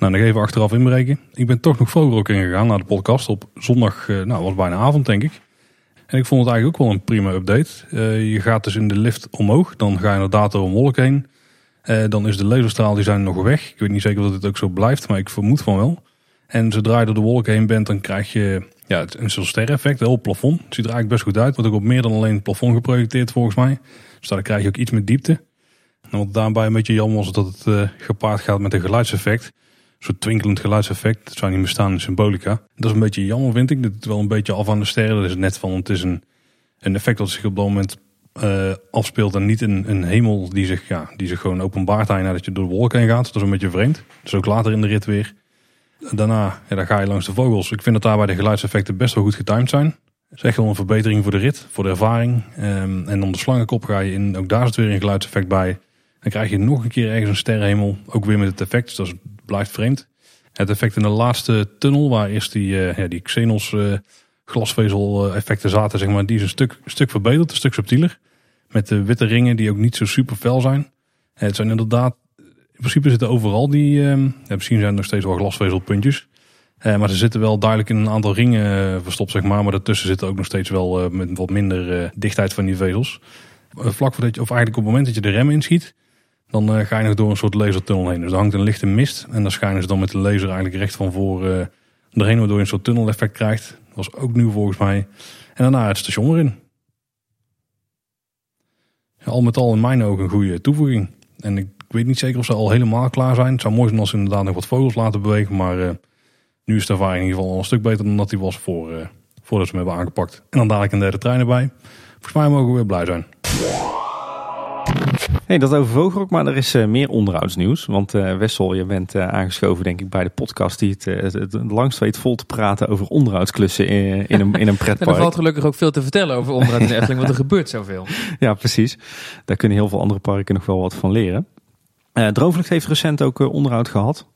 Nou, nog even achteraf inbreken. Ik ben toch nog vroeger ook ingegaan naar de podcast op zondag, uh, nou was bijna avond denk ik. En ik vond het eigenlijk ook wel een prima update. Uh, je gaat dus in de lift omhoog, dan ga je inderdaad door een wolk heen. Uh, dan is de laserstraal die zijn nog weg. Ik weet niet zeker of het ook zo blijft, maar ik vermoed van wel. En zodra je door de wolk heen bent, dan krijg je ja, een soort op plafond. Het ziet er eigenlijk best goed uit, wordt ook op meer dan alleen het plafond geprojecteerd volgens mij. Dus daar krijg je ook iets meer diepte. En wat daarbij een beetje jammer was dat het gepaard gaat met een geluidseffect. Soort twinkelend geluidseffect. Dat zou niet bestaan in symbolica. Dat is een beetje jammer vind ik. Dat het wel een beetje af aan de sterren. Dat is net van, het is een, een effect dat zich op dat moment uh, afspeelt en niet een, een hemel die zich, ja, die zich gewoon openbaart aan je nadat je door de wolken heen gaat. Dat is een beetje vreemd. Dus ook later in de rit weer. Daarna ja, dan ga je langs de vogels. Ik vind dat daarbij de geluidseffecten best wel goed getimed zijn. Dat is echt wel een verbetering voor de rit, voor de ervaring. Um, en om de slangenkop ga je in, ook daar zit weer een geluidseffect bij. Dan krijg je nog een keer ergens een sterrenhemel, ook weer met het effect. Dus dat blijft vreemd. Het effect in de laatste tunnel, waar eerst die, uh, ja, die Xenos uh, glasvezel effecten zaten, zeg maar, die is een stuk, stuk verbeterd, een stuk subtieler. Met de witte ringen die ook niet zo super fel zijn. Het zijn inderdaad, in principe zitten overal die, ja, misschien zijn er nog steeds wel glasvezelpuntjes. Uh, maar ze zitten wel duidelijk in een aantal ringen uh, verstopt, zeg maar. Maar daartussen zitten ook nog steeds wel uh, met wat minder dichtheid van die vezels. vlak voordat je, of eigenlijk op het moment dat je de rem inschiet, dan ga je nog door een soort lasertunnel heen. Dus er hangt een lichte mist en dan schijnen ze dan met de laser eigenlijk recht van voor erheen, waardoor je een soort tunneleffect krijgt. Dat was ook nieuw volgens mij. En daarna het station erin al met al in mijn ogen een goede toevoeging. En ik weet niet zeker of ze al helemaal klaar zijn. Het zou mooi zijn als ze inderdaad nog wat vogels laten bewegen. Maar uh, nu is de ervaring in ieder geval al een stuk beter dan dat die was voor, uh, voordat ze hem hebben aangepakt. En dan dadelijk een derde trein erbij. Volgens mij mogen we weer blij zijn. Hey, dat over Vogelrok, maar er is uh, meer onderhoudsnieuws. Want uh, Wessel, je bent uh, aangeschoven denk ik bij de podcast die het, het, het, langst weet vol te praten over onderhoudsklussen in, in, een, in een pretpark. en er valt gelukkig ook veel te vertellen over onderhoud in de Efteling, want er gebeurt zoveel. Ja, precies. Daar kunnen heel veel andere parken nog wel wat van leren. Droomvlucht heeft recent ook onderhoud gehad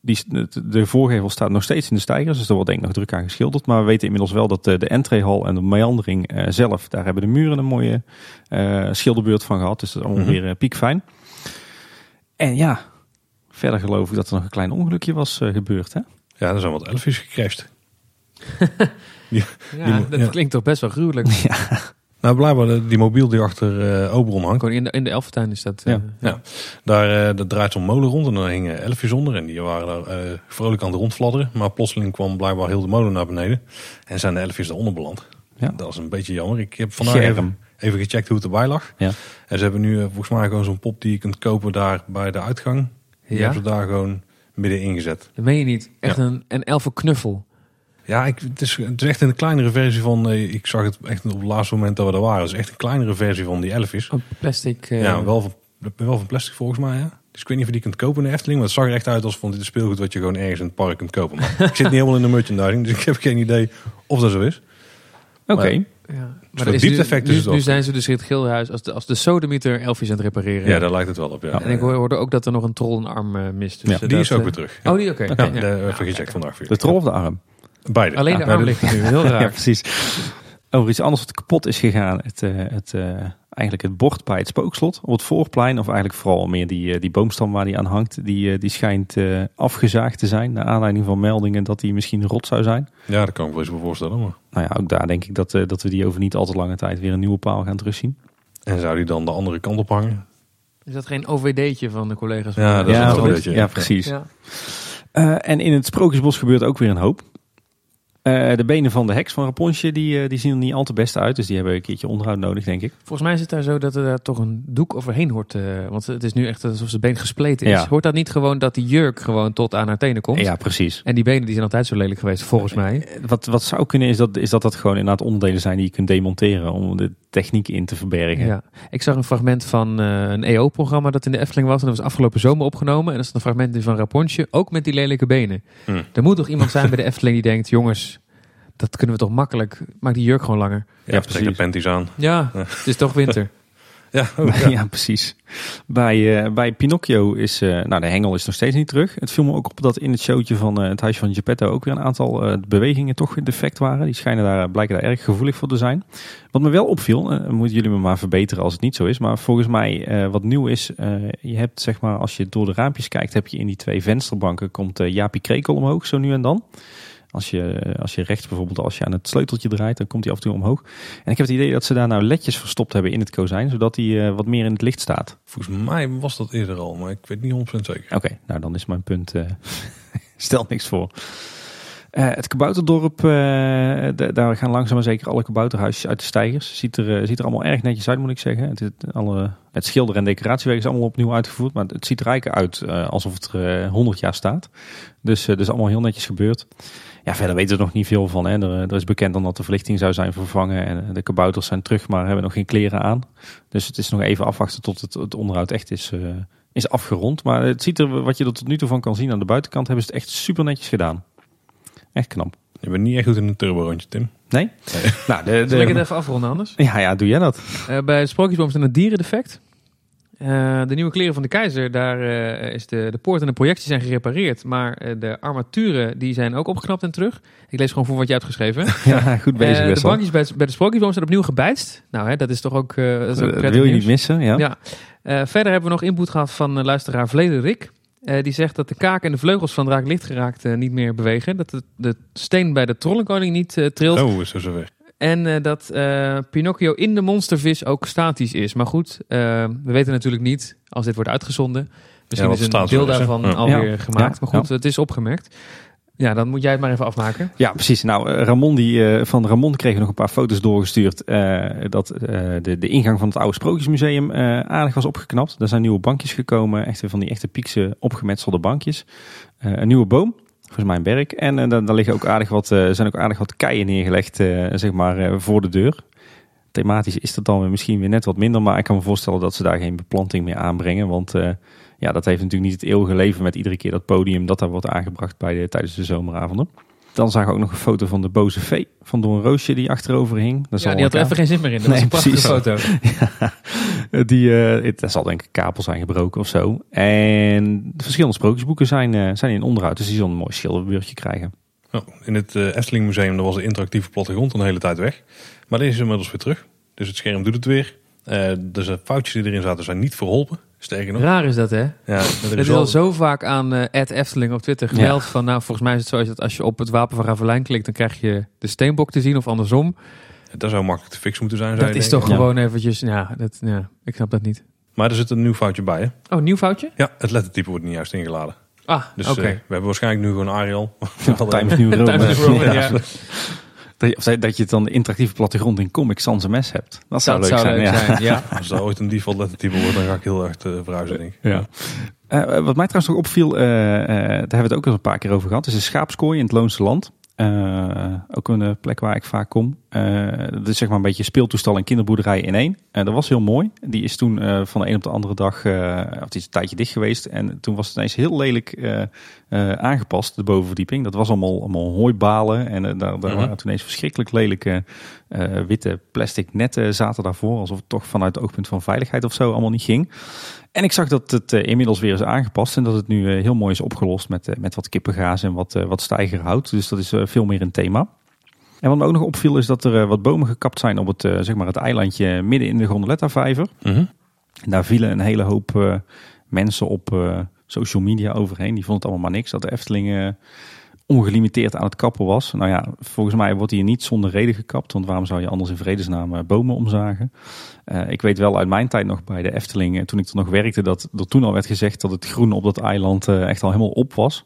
die, de voorgevel staat nog steeds in de stijgers, dus er wordt denk ik nog druk aan geschilderd. Maar we weten inmiddels wel dat de, de entreehal en de meandering uh, zelf, daar hebben de muren een mooie uh, schilderbeurt van gehad. Dus dat is allemaal mm -hmm. weer piekfijn. En ja, verder geloof ik dat er nog een klein ongelukje was gebeurd. Hè? Ja, er zijn wat elfjes gecrashed. ja, dat klinkt toch best wel gruwelijk. ja. Nou, blijkbaar die mobiel die achter uh, Oberon hangt. In de, in de Elftuin is dat. Uh, ja. ja. Daar uh, dat draait zo'n molen rond en daar hingen elfjes onder. En die waren daar vrolijk aan het rondfladderen. Maar plotseling kwam blijkbaar heel de molen naar beneden. En zijn de elfjes eronder beland. Ja. Dat is een beetje jammer. Ik heb vandaag even, even, gecheckt hoe het erbij lag. Ja. En ze hebben nu volgens mij gewoon zo'n pop die je kunt kopen daar bij de uitgang. Die ja? hebben ze daar gewoon midden ingezet. Dat meen je niet. Echt een, een elfenknuffel. Ja, ik, het, is, het is echt een kleinere versie van. Uh, ik zag het echt op het laatste moment dat we er waren. Het is echt een kleinere versie van die elfjes. Op plastic. Uh... Ja, wel van, wel van plastic volgens mij. Ja. Dus ik weet niet of je die kunt kopen in de Efteling. Maar het zag er echt uit als van dit speelgoed wat je gewoon ergens in het park kunt kopen. Maar ik zit niet helemaal in de merchandising, dus ik heb geen idee of dat zo is. Oké. Okay. Ja. Maar is nu, nu, nu zijn ze dus in het gilderhuis als de, als de sodemieter elfjes aan het repareren. Ja, daar lijkt het wel op. Ja. En ik hoorde ook dat er nog een troll een arm uh, mist. Dus ja, die is ook weer terug. Oh, die oké. Okay. Okay. Ja, even gecheckt vandaag. De troll of de arm? Beide. Alleen de arm ligt nu, heel raar. ja, precies. Over iets anders wat kapot is gegaan. Het, uh, het, uh, eigenlijk het bord bij het spookslot op het voorplein. Of eigenlijk vooral meer die, uh, die boomstam waar die aan hangt. Die, die schijnt afgezaagd te zijn. Naar aanleiding van meldingen dat die misschien rot zou zijn. Ja, dat kan ik wel eens voorstellen. Maar... Nou ja, ook daar denk ik dat, dat we die over niet al te lange tijd weer een nieuwe paal gaan terugzien. En zou die dan de andere kant op hangen? Is dat geen OVD'tje van de collega's? Ja, dat is ja, een OVD'tje. Ja, precies. Ja. en in het Sprookjesbos gebeurt ook weer een hoop. Uh, de benen van de heks van Raponsje, die, uh, die zien er niet al te best uit. Dus die hebben een keertje onderhoud nodig, denk ik. Volgens mij is het daar zo dat er daar toch een doek overheen hoort. Uh, want het is nu echt alsof zijn been gespleten is. Ja. Hoort dat niet gewoon dat die jurk gewoon tot aan haar tenen komt? Ja, precies. En die benen die zijn altijd zo lelijk geweest, volgens mij. Wat, wat zou kunnen is dat, is dat dat gewoon inderdaad onderdelen zijn die je kunt demonteren. Om de techniek in te verbergen. Ja. Ik zag een fragment van een EO-programma dat in de Efteling was. En dat was afgelopen zomer opgenomen. En dat is een fragment van Raponsje, ook met die lelijke benen. Hmm. Er moet toch iemand zijn bij de Efteling die denkt, jongens dat kunnen we toch makkelijk. Maak die jurk gewoon langer. Ja, ja precies. panties aan. Ja, het is toch winter. ja, ja. ja, precies. Bij, uh, bij Pinocchio is, uh, nou de hengel is nog steeds niet terug. Het viel me ook op dat in het showtje van uh, het huisje van Geppetto ook weer een aantal bewegingen toch defect waren. Die schijnen daar, blijken daar erg gevoelig voor te zijn. Wat me wel opviel, moeten jullie me maar verbeteren als het niet zo is. Maar volgens mij wat nieuw is, je hebt zeg maar als je door de raampjes kijkt, heb je in die twee vensterbanken komt Jaapie Krekel omhoog zo nu en dan. Als je, als je rechts bijvoorbeeld, als je aan het sleuteltje draait, dan komt hij af en toe omhoog. En ik heb het idee dat ze daar nou ledjes verstopt hebben in het kozijn, zodat hij uh, wat meer in het licht staat. Volgens mij was dat eerder al, maar ik weet niet 100% zeker. Oké, nou dan is mijn punt, uh, stel niks voor. Uh, het kabouterdorp, daar gaan langzaam maar zeker alle kabouterhuisjes uit de stijgers. Ziet er, ziet er allemaal erg netjes uit, moet ik zeggen. Het, alle, het schilder- en decoratiewerk is allemaal opnieuw uitgevoerd. Maar het ziet er eigenlijk uit alsof het er 100 jaar staat. Dus, dus allemaal heel netjes gebeurd. Ja, verder weten we er nog niet veel van. Hè. Er, er, is bekend dan dat de verlichting zou zijn vervangen. En de kabouters zijn terug, maar hebben nog geen kleren aan. Dus het is nog even afwachten tot het, het onderhoud echt is, is afgerond. Maar het ziet er, wat je er tot nu toe van kan zien aan de buitenkant, hebben ze het echt super netjes gedaan. Echt knap. Je bent niet echt goed in een turbo rondje, Tim. Nee? Nou, de, de, Zal ik het even afronden anders? Ja, ja, doe jij dat. Uh, bij Sprookjesboom staat een dierendefect. Uh, de nieuwe kleren van de keizer, daar uh, is de, de poort en de projectie zijn gerepareerd. Maar uh, de armaturen die zijn ook opgeknapt en terug. Ik lees gewoon voor wat je hebt geschreven. ja, goed bezig. de bankjes bij, bij de Sprookjesboom zijn opnieuw gebijtst. Nou, hè, dat is toch ook, dat is ook wil je niet missen, ja. ja. verder hebben we nog input gehad van luisteraar Vleder Rick. Uh, die zegt dat de kaak en de vleugels van Draak Lichtgeraakt uh, niet meer bewegen. Dat de, de, steen bij de trollenkoning niet uh, trilt. Oh, is zo weg. En dat Pinocchio in de monstervis ook statisch is. Maar goed, we weten natuurlijk niet als dit wordt uitgezonden. Misschien ja, is een deel daarvan alweer ja. gemaakt. Maar goed, het is opgemerkt. Ja, dan moet jij het maar even afmaken. Ja, precies. Nou, eh, Ramon die, uh, van Ramon kregen nog een paar foto's doorgestuurd. Uh, dat de, de ingang van het oude Sprookjesmuseum aardig was opgeknapt. Er zijn nieuwe bankjes gekomen. Echt van die echte piekse opgemetselde bankjes. een nieuwe boom. Volgens mij berk. En daar liggen ook aardig wat, zijn ook aardig wat keien neergelegd, zeg maar, voor de deur. Thematisch is dat dan misschien weer net wat minder. Maar ik kan me voorstellen dat ze daar geen beplanting meer aanbrengen. Want ja, dat heeft natuurlijk niet het eeuwige leven met iedere keer dat podium dat daar wordt aangebracht bij de, tijdens de zomeravonden. Dan zag ik ook nog een foto van de boze vee van Don Roosje die achterover hing. Dat ja, die had er even geen zin meer in. Dat nee, was een prachtige foto. ja, die, uh, het, zal denk ik kapel zijn gebroken of zo. En de verschillende sprookjesboeken zijn, uh, zijn in onderhoud. Dus die zullen een mooi schilderbeurtje krijgen. Oh, in het uh, Efteling Museum was de interactieve plattegrond een hele tijd weg. Maar deze is inmiddels weer terug. Dus het scherm doet het weer. dus de foutjes die erin zaten zijn niet verholpen. Sterker nog. Raar is dat, hè? Ja, er is al zo vaak aan uh, Efteling op Twitter gemeld van... nou, volgens mij is het zo dat als je op het wapen van Ravelijn klikt... dan krijg je de steenbok te zien of andersom. Dat zou makkelijk te fixen moeten zijn. Dat is toch gewoon eventjes... Ja, dat, ja, ik snap dat niet. Maar er zit een nieuw foutje bij, hè? Oh, een nieuw foutje? Ja, het lettertype wordt niet juist ingeladen. Ah, dus oké. Uh, we hebben waarschijnlijk nu gewoon Arial. Times New Roman. Times New Roman, ja. Dat je, dat je dan de interactieve plattegrond in Comic Sans MS hebt. Dat zou leuk zijn. ja. ja. Als er ooit een default lettertype wordt, dan ga ik heel erg uh, verhuizen, denk ik. Ja. Uh, wat mij trouwens nog opviel, uh, daar hebben we het ook al een paar keer over gehad, is een schaapskooi in het Loonse Land. Uh, ook een plek waar ik vaak kom. Uh, dat is zeg maar een beetje speeltoestel en kinderboerderij in één. Uh, dat was heel mooi. Die is toen van de een op de andere dag, of die is een tijdje dicht geweest. En toen was het ineens heel lelijk aangepast, de bovenverdieping. Dat was allemaal, allemaal hooibalen. En daar, daar mhm. waren toen ineens verschrikkelijk lelijke witte plastic netten zaten daarvoor. Alsof het toch vanuit het oogpunt van veiligheid of zo allemaal niet ging. En ik zag dat het inmiddels weer is aangepast. En dat het nu heel mooi is opgelost met, met wat kippengaas en wat, wat stijgerhout. Dus dat is veel meer een thema. En wat me ook nog opviel is dat er eh, wat bomen gekapt zijn op het, zeg maar het eilandje midden in de Gondoletta-vijver. Mhm. Daar vielen een hele hoop uh, mensen op social media overheen. Die vonden het allemaal maar niks dat de Efteling ongelimiteerd aan het kappen was. Nou ja, volgens mij wordt hier niet zonder reden gekapt. Want waarom zou je anders in vredesnaam bomen omzagen? ik weet wel uit mijn tijd nog bij de Efteling, toen ik er nog werkte, dat er toen al werd gezegd dat het groen op dat eiland echt al helemaal op was.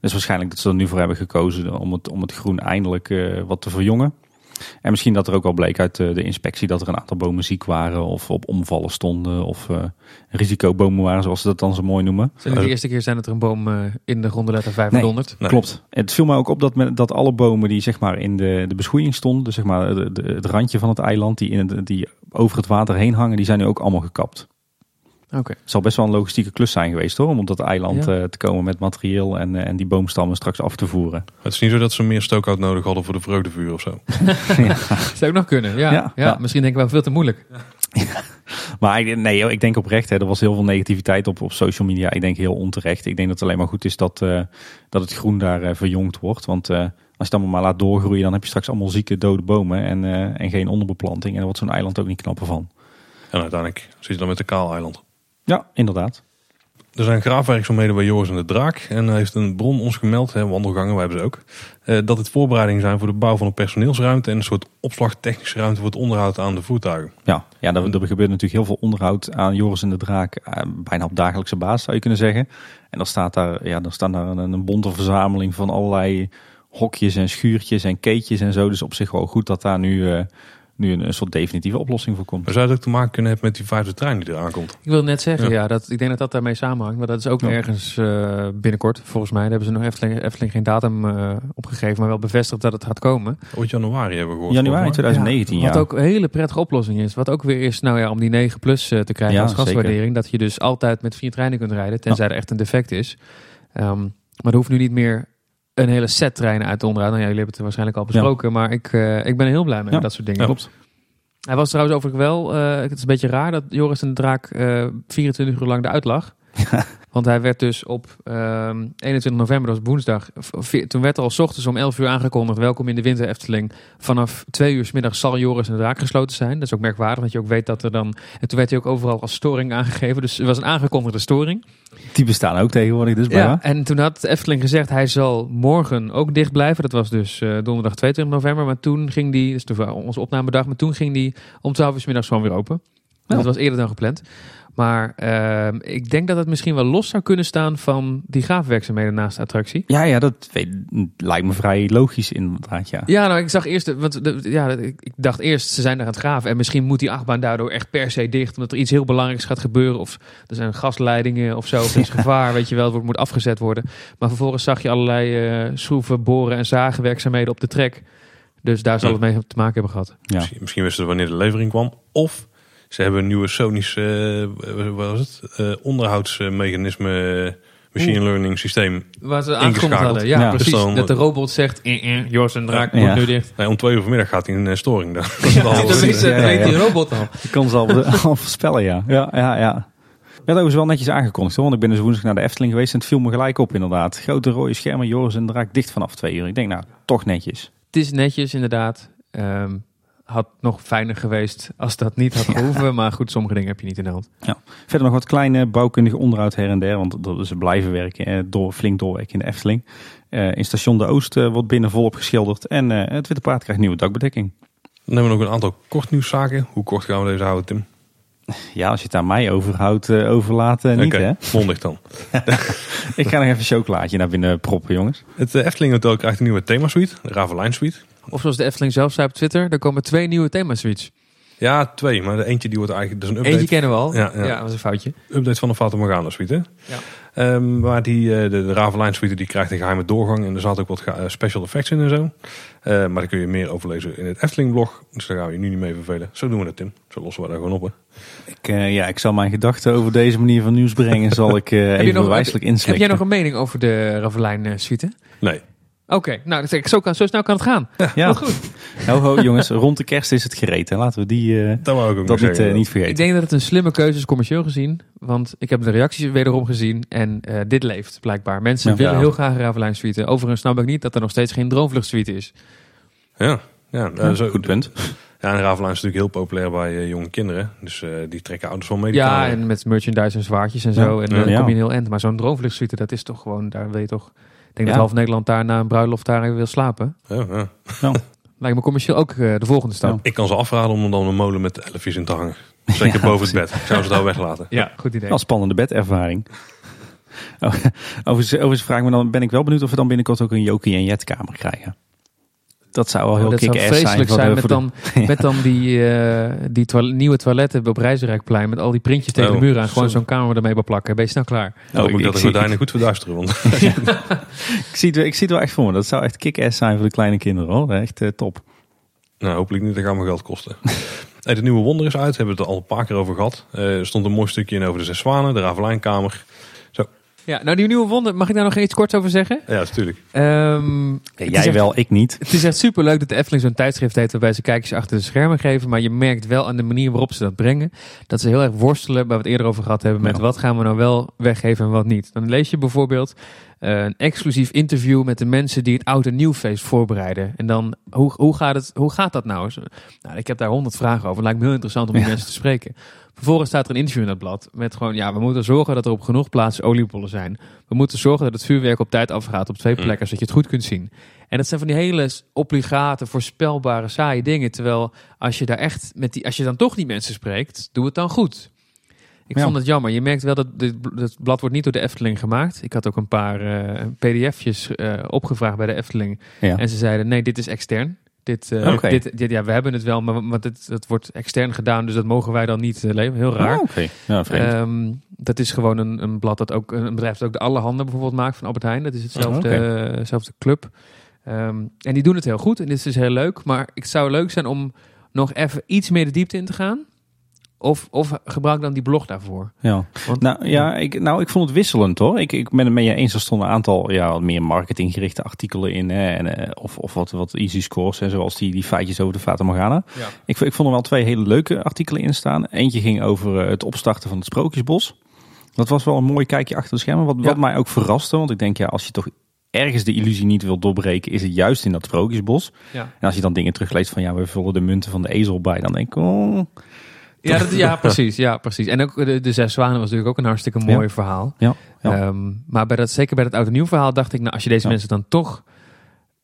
Dus waarschijnlijk dat ze er nu voor hebben gekozen om het, om het groen eindelijk wat te verjongen. En misschien dat er ook al bleek uit de, de inspectie dat er een aantal bomen ziek waren of op omvallen stonden of uh, risicobomen waren zoals ze dat dan zo mooi noemen. De eerste keer zijn dat er een boom uh, in de grondenletter 500? Nee, Klopt. Het viel mij ook op dat, met, dat alle bomen die zeg maar in de, de beschoeiing stonden, dus zeg maar de, de, het randje van het eiland die, in die over het water heen hangen, die zijn nu ook allemaal gekapt. Okay. Het zal best wel een logistieke klus zijn geweest hoor, om op dat eiland eh, te komen met materieel en, uh, en die boomstammen straks af te voeren. Het is niet zo dat ze meer stookhout nodig hadden voor de vreugdevuur of zo. ja. Zou ook nog kunnen, ja. ja, Misschien denk ik wel veel te moeilijk. maar ik, nee, ik denk oprecht, hè, er was heel veel negativiteit op, op social media. Ik denk heel onterecht. Ik denk dat het alleen maar goed is dat, uh, dat het groen daar verjongd wordt. Want als je het allemaal maar laat doorgroeien, dan heb je straks allemaal zieke dode bomen en, en geen onderbeplanting. En daar wordt zo'n eiland ook niet knapper van. En uiteindelijk zit je dan met een kaal eiland. Ja, inderdaad. Er zijn graafwerkzaamheden bij Joris en de Draak. En heeft een bron ons gemeld, hè, wandelgangen, wij hebben ze ook. Eh, dat het voorbereidingen zijn voor de bouw van een personeelsruimte. En een soort opslagtechnische ruimte voor het onderhoud aan de voertuigen. Ja, ja er, er gebeurt natuurlijk heel veel onderhoud aan Joris en de Draak. Eh, bijna op dagelijkse basis zou je kunnen zeggen. En dan staat daar, ja, dan staat daar een, een bonte verzameling van allerlei hokjes en schuurtjes en keetjes en zo. Dus op zich wel goed dat daar nu nu een, soort definitieve oplossing voor komt. Maar zou het ook te maken kunnen hebben met die vijfde trein die eraan komt? Ik wil net zeggen, ja, dat, ik denk dat dat daarmee samenhangt. Maar dat is ook ergens uh, binnenkort, volgens mij. Daar hebben ze nog Efteling, Efteling geen datum uh, opgegeven, maar wel bevestigd dat het gaat komen. Ooit januari hebben we gehoord. Januari 2019, ja. Wat ook een hele prettige oplossing is. Wat ook weer is, nou ja, om die 9 plus uh, te krijgen als gastwaardering. Dat je dus altijd met vier treinen kunt rijden, tenzij er echt een defect is. Um, maar er hoeft nu niet meer een hele set treinen uit de onderhoud. Nou ja, jullie hebben het waarschijnlijk al besproken. Maar ik, uh, ik ben heel blij met dat soort dingen. Klopt. Hij was trouwens overigens wel, uh, het is een beetje raar dat Joris en de Draak uh, eh, 24 uur lang eruit lag. Want hij werd dus op um, ehm, 21 november, dat was woensdag. Toen werd er al s ochtends om 11 uur aangekondigd: welkom in de winter Efteling. Vanaf 2 uur s middag zal Joris en de Draak gesloten zijn. Dat is ook merkwaardig, want je ook weet dat er dan. En toen werd hij ook overal als storing aangegeven. Dus het was een aangekondigde storing. Die bestaan ook tegenwoordig, dus Ja, en toen had Efteling gezegd: hij zal morgen ook dicht blijven. Dat was dus uh, donderdag 22 november. Maar toen ging die, dus de, onze opnamedag, maar toen ging die om 12 uur s middags gewoon weer open. Dat was eerder dan gepland. Maar uh, ik denk dat het misschien wel los zou kunnen staan van die graafwerkzaamheden naast de attractie. Ja, ja dat lijkt me vrij logisch inderdaad, ja. Ja, nou, ik zag eerst, want de, ja, ik dacht eerst, ze zijn daar aan het graven. En misschien moet die achtbaan daardoor echt per se dicht, omdat er iets heel belangrijks gaat gebeuren. Of er zijn gasleidingen of zo, of er is gevaar, weet je wel, het moet afgezet worden. Maar vervolgens zag je allerlei uh, schroeven, boren en zagenwerkzaamheden op de trek. Dus daar zal het mee te maken hebben gehad. Ja. Misschien, misschien wisten ze wanneer de levering kwam. Of ze hebben een nieuwe Sony's uh, wat was het? Uh, onderhoudsmechanisme machine learning systeem Waar ze aangekondigd hadden. Ja, precies. Dus dat de robot zegt, eh, eh, Jos en Draak moet nu dicht. Nee, om twee uur vanmiddag gaat hij in storing. Dan. dat is weet die robot al. Je kan ze al, al voorspellen, ja. Ja, ja, ja. Ja, dat was wel netjes aangekondigd. Want ik ben dus woensdag naar de Efteling geweest en het viel me gelijk op inderdaad. Grote rode schermen, Joris en Draak dicht vanaf twee uur. Ik denk nou, toch netjes. Het is netjes inderdaad. Um, had nog fijner geweest als dat niet had gehoeven. Maar goed, sommige dingen heb je niet in de hand. Ja. Verder nog wat kleine bouwkundige onderhoud her en der. Want ze blijven werken, door, flink doorwerken in de Efteling. Uh, in station De Oost uh, wordt binnen volop geschilderd. En uh, het Witte Paard krijgt nieuwe dakbedekking. Dan hebben we nog een aantal kortnieuwszaken. Hoe kort gaan we deze houden, Tim? Ja, als je het aan mij overhoudt, overlaten niet, okay, hè? mondig dan. ik ga nog even een chocolaatje naar binnen proppen, jongens. Het Efteling Hotel krijgt een nieuwe themasuite, de Ravelijn Suite. Of zoals de Efteling zelf zei op Twitter, er komen twee nieuwe thema-suites. Ja, twee. Maar de eentje die wordt eigenlijk... Dus een update. Eentje kennen we al. Ja, ja. dat was een foutje. Update van de Fata Morgana suite. Ja. Um, waar die, eh, de, de Ravelijn suite die krijgt een geheime doorgang. En er zaten ook wat eh, special effects in en zo. Uh, maar daar kun je meer over lezen in het Efteling blog. Dus daar gaan we je nu niet mee vervelen. Zo doen we het Tim. Zo lossen we daar gewoon op. Hè. Ik, uh, ja, ik zal mijn gedachten over deze manier van nieuws brengen. zal ik uh, even nog, wijselijk inslikken. Heb jij nog een mening over de Ravelijn suite? Nee. Oké, nou zo, kan, zo snel kan het gaan. Ja, goed. Ho, jongens, rond de kerst is het gereed. Hè? Laten we die, uh, dat, ook dat niet, uh, niet, vergeten. Ik denk dat het een slimme keuze is commercieel gezien. Want ik heb de reacties wederom gezien. En uh, dit leeft blijkbaar. Mensen willen heel graag een Ravelijn suite. Overigens snap ik niet dat er nog steeds geen droomvlucht suite is. Ja, ja, ja zo, goed punt. Ja, en Ravelijn is natuurlijk heel populair bij jonge kinderen. Dus die trekken ouders wel mee. Ja, en met merchandise en zwaardjes en zo. En dan kom je een heel end. Maar zo'n droomvluchtsuite, dat is toch gewoon, daar weet je toch denk dat half Nederland daar na een bruiloft daar even wil slapen. Ja, ja. Lijkt me commercieel ook uh, de volgende stap. Ik kan ze afraden om dan een molen met elfjes in te hangen. Zeker boven het bed. Ik zou ze daar weglaten. Ja, goed idee. Een spannende bedervaring. Oh, overigens vraag me dan, ben ik wel benieuwd of we dan binnenkort ook een Jokie en Jetkamer krijgen. Dat zou wel heel oh, kick-ass zijn. zijn met, dan, met dan die, uh, die nieuwe toiletten op Rijzenrijkplein. Met al die printjes tegen de oh, muur aan. Gewoon zo'n kamer ermee beplakken. Ben je snel klaar? Oh, ik, ik, dat de gordijnen goed verduisteren. Want... ik, zie het, ik zie het wel echt voor me. Dat zou echt kick-ass zijn voor de kleine kinderen. Hoor. Echt uh, top. Nou, hopelijk niet. Dat gaat me geld kosten. hey, de nieuwe wonder is uit. Hebben we het al een paar keer over gehad. Uh, er stond een mooi stukje in over de Zes Zwanen. De Ravelijnkamer. Ja, nou die nieuwe wonder, mag ik daar nog iets kort over zeggen? Ja, natuurlijk. Um, jij wel, ik niet. Het is echt super leuk dat de Efteling zo'n tijdschrift heeft waarbij ze kijkers achter de schermen geven. Maar je merkt wel aan de manier waarop ze dat brengen, dat ze heel erg worstelen, waar we het eerder over gehad hebben, met wat gaan we nou wel weggeven en wat niet. Dan lees je bijvoorbeeld uh, een exclusief interview met de mensen die het oud en nieuwfeest voorbereiden. En dan, hoe, hoe, gaat, het, hoe gaat dat nou? nou? Ik heb daar honderd vragen over. Het lijkt me heel interessant om die mensen te spreken. Vervolgens staat er een interview in dat blad met gewoon, ja, we moeten zorgen dat er op genoeg plaatsen oliebollen zijn. We moeten zorgen dat het vuurwerk op tijd afgaat op twee mm. plekken, zodat je het goed kunt zien. En dat zijn van die hele obligate, voorspelbare, saaie dingen. Terwijl als je daar echt met die, als je dan toch die mensen spreekt, doe het dan goed. Ik vond het jammer. Je merkt wel dat het blad wordt niet door de Efteling gemaakt. Ik had ook een paar uh, pdf'jes uh, opgevraagd bij de Efteling. En ze zeiden, nee, dit is extern. Dit, uh, dit, dit, ja, we hebben het wel, maar, dit, het wordt extern gedaan, dus dat mogen wij dan niet uh, leveren. Heel raar. Oh, ja, um, dat is gewoon een, een blad dat ook een bedrijf dat ook de alle handen bijvoorbeeld maakt van Albert Heijn. Dat is hetzelfde, oh, club. Um, en die doen het heel goed en dit is heel leuk. Maar het zou leuk zijn om nog even iets meer de diepte in te gaan. Of, of gebruik dan die blog daarvoor. Ja, Want, nou, ja ik, nou, ik vond het wisselend hoor. Ik, ik ben het met je eens. Er stonden een aantal ja, wat meer marketinggerichte artikelen in. Hè, en, eh, of, of wat, wat easy scores. En zoals die, die feitjes over de Fata Morgana. Ja. Ik, ik vond er wel twee hele leuke artikelen in staan. Eentje ging over eh, het opstarten van het Sprookjesbos. Dat was wel een mooi kijkje achter de schermen. Wat, wat mij ook verraste. Want ik denk, ja, als je toch ergens de illusie niet wil doorbreken, is het juist in dat Sprookjesbos. Ja. En als je dan dingen terugleest van, ja, we vullen de munten van de ezel bij. Dan denk ik, oh... Ja, dat, ja, precies. Ja, precies. En ook de, de Zes Zwanen was natuurlijk ook een hartstikke mooi verhaal. Ja, ehm, maar bij dat, zeker bij het oud en nieuw verhaal dacht ik, nou, als je deze mensen dan toch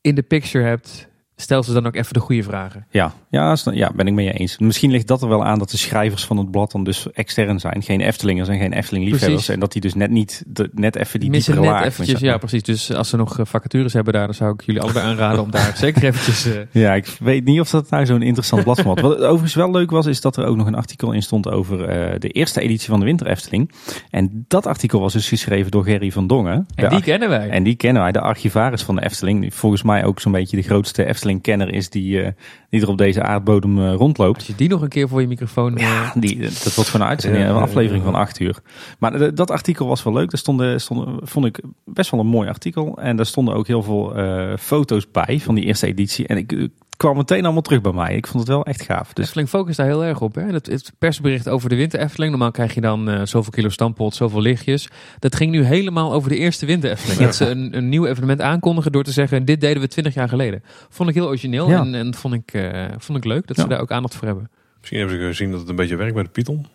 in de picture hebt, stel ze dan ook even de goede vragen. Ja, ja, ja, ben ik mee eens. Misschien ligt dat er wel aan dat de schrijvers van het blad dan dus extern zijn. Geen Eftelingers en geen Efteling-liefhebbers. En dat die dus net niet, de, net even die Missen net eventjes, ja precies. Dus als ze nog eh, vacatures hebben daar, dan zou ik jullie allebei aanraden om daar zeker eventjes... Uh... Ja, ik weet niet of dat nou zo'n interessant blad was. Wat overigens wel leuk was, is dat er ook nog een artikel in stond over uh, de eerste editie van de Winter Efteling. En dat artikel was dus geschreven door Gerry van Dongen. En die kennen wij. En die kennen wij, de archivaris van de Efteling. Volgens mij ook zo'n beetje de grootste Efteling-kenner is die, uh, die er op deze aardbodem uh, rondloopt. Als je die nog een keer voor je microfoon... Ja, eh, die, dat wordt van een uitzending, een aflevering van acht uur. Maar dat artikel was wel leuk. Daar stonden, stonden, vond ik best wel een mooi artikel. En daar stonden ook heel veel foto's bij van die eerste editie. En ik kwam meteen allemaal terug bij mij. Ik vond het wel echt gaaf. Dus... Efteling focust daar heel erg op. Hè? Het, het persbericht over de winter Efteling. Normaal krijg je dan uh, zoveel kilo stampot, zoveel lichtjes. Dat ging nu helemaal over de eerste winter Efteling. Dat ze een, een nieuw evenement aankondigen door te zeggen... dit deden we twintig jaar geleden. Vond ik heel origineel en, en vond, ik, uh, vond ik leuk dat ze daar ook aandacht voor hebben. Misschien hebben ze gezien dat het een beetje werkt bij de Python.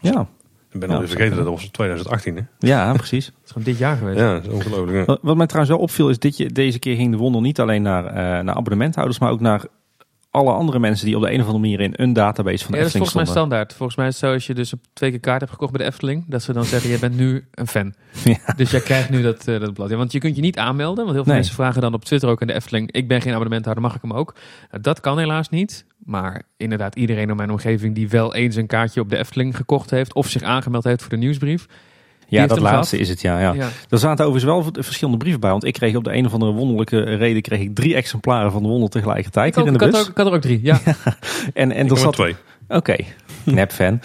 Ja, ik ben al vergeten, dat was 2018 hè? Ja, precies. Het is gewoon dit jaar geweest. Ja, dat is ongelooflijk. Wat, mij trouwens wel opviel is, dit, deze keer ging de wonder niet alleen naar, uh, naar abonnementhouders, maar ook naar alle andere mensen die op de een of andere manier in een database van de ja, Efteling dat is volgens mij standaard. Volgens mij is het zo als je dus twee keer kaart hebt gekocht bij de Efteling, dat ze dan zeggen, je bent nu een fan. Ja. Dus jij krijgt nu dat, uh, dat blad. Ja, want je kunt je niet aanmelden, want heel veel mensen vragen dan op Twitter ook aan de Efteling, ik ben geen abonnementhouder, mag ik hem ook? Nou, dat kan helaas niet. Maar inderdaad, iedereen in mijn omgeving die wel eens een kaartje op de Efteling gekocht heeft of zich aangemeld heeft voor de nieuwsbrief, ja, dat laatste is het, ja, ja, ja. Er zaten overigens wel verschillende brieven bij. Want ik kreeg op de een of andere wonderlijke reden kreeg ik drie exemplaren van de wonder tegelijkertijd ik in de bus. Ik had, er, ik had er ook drie, ja. en en er zat twee. Oké, nep-fan.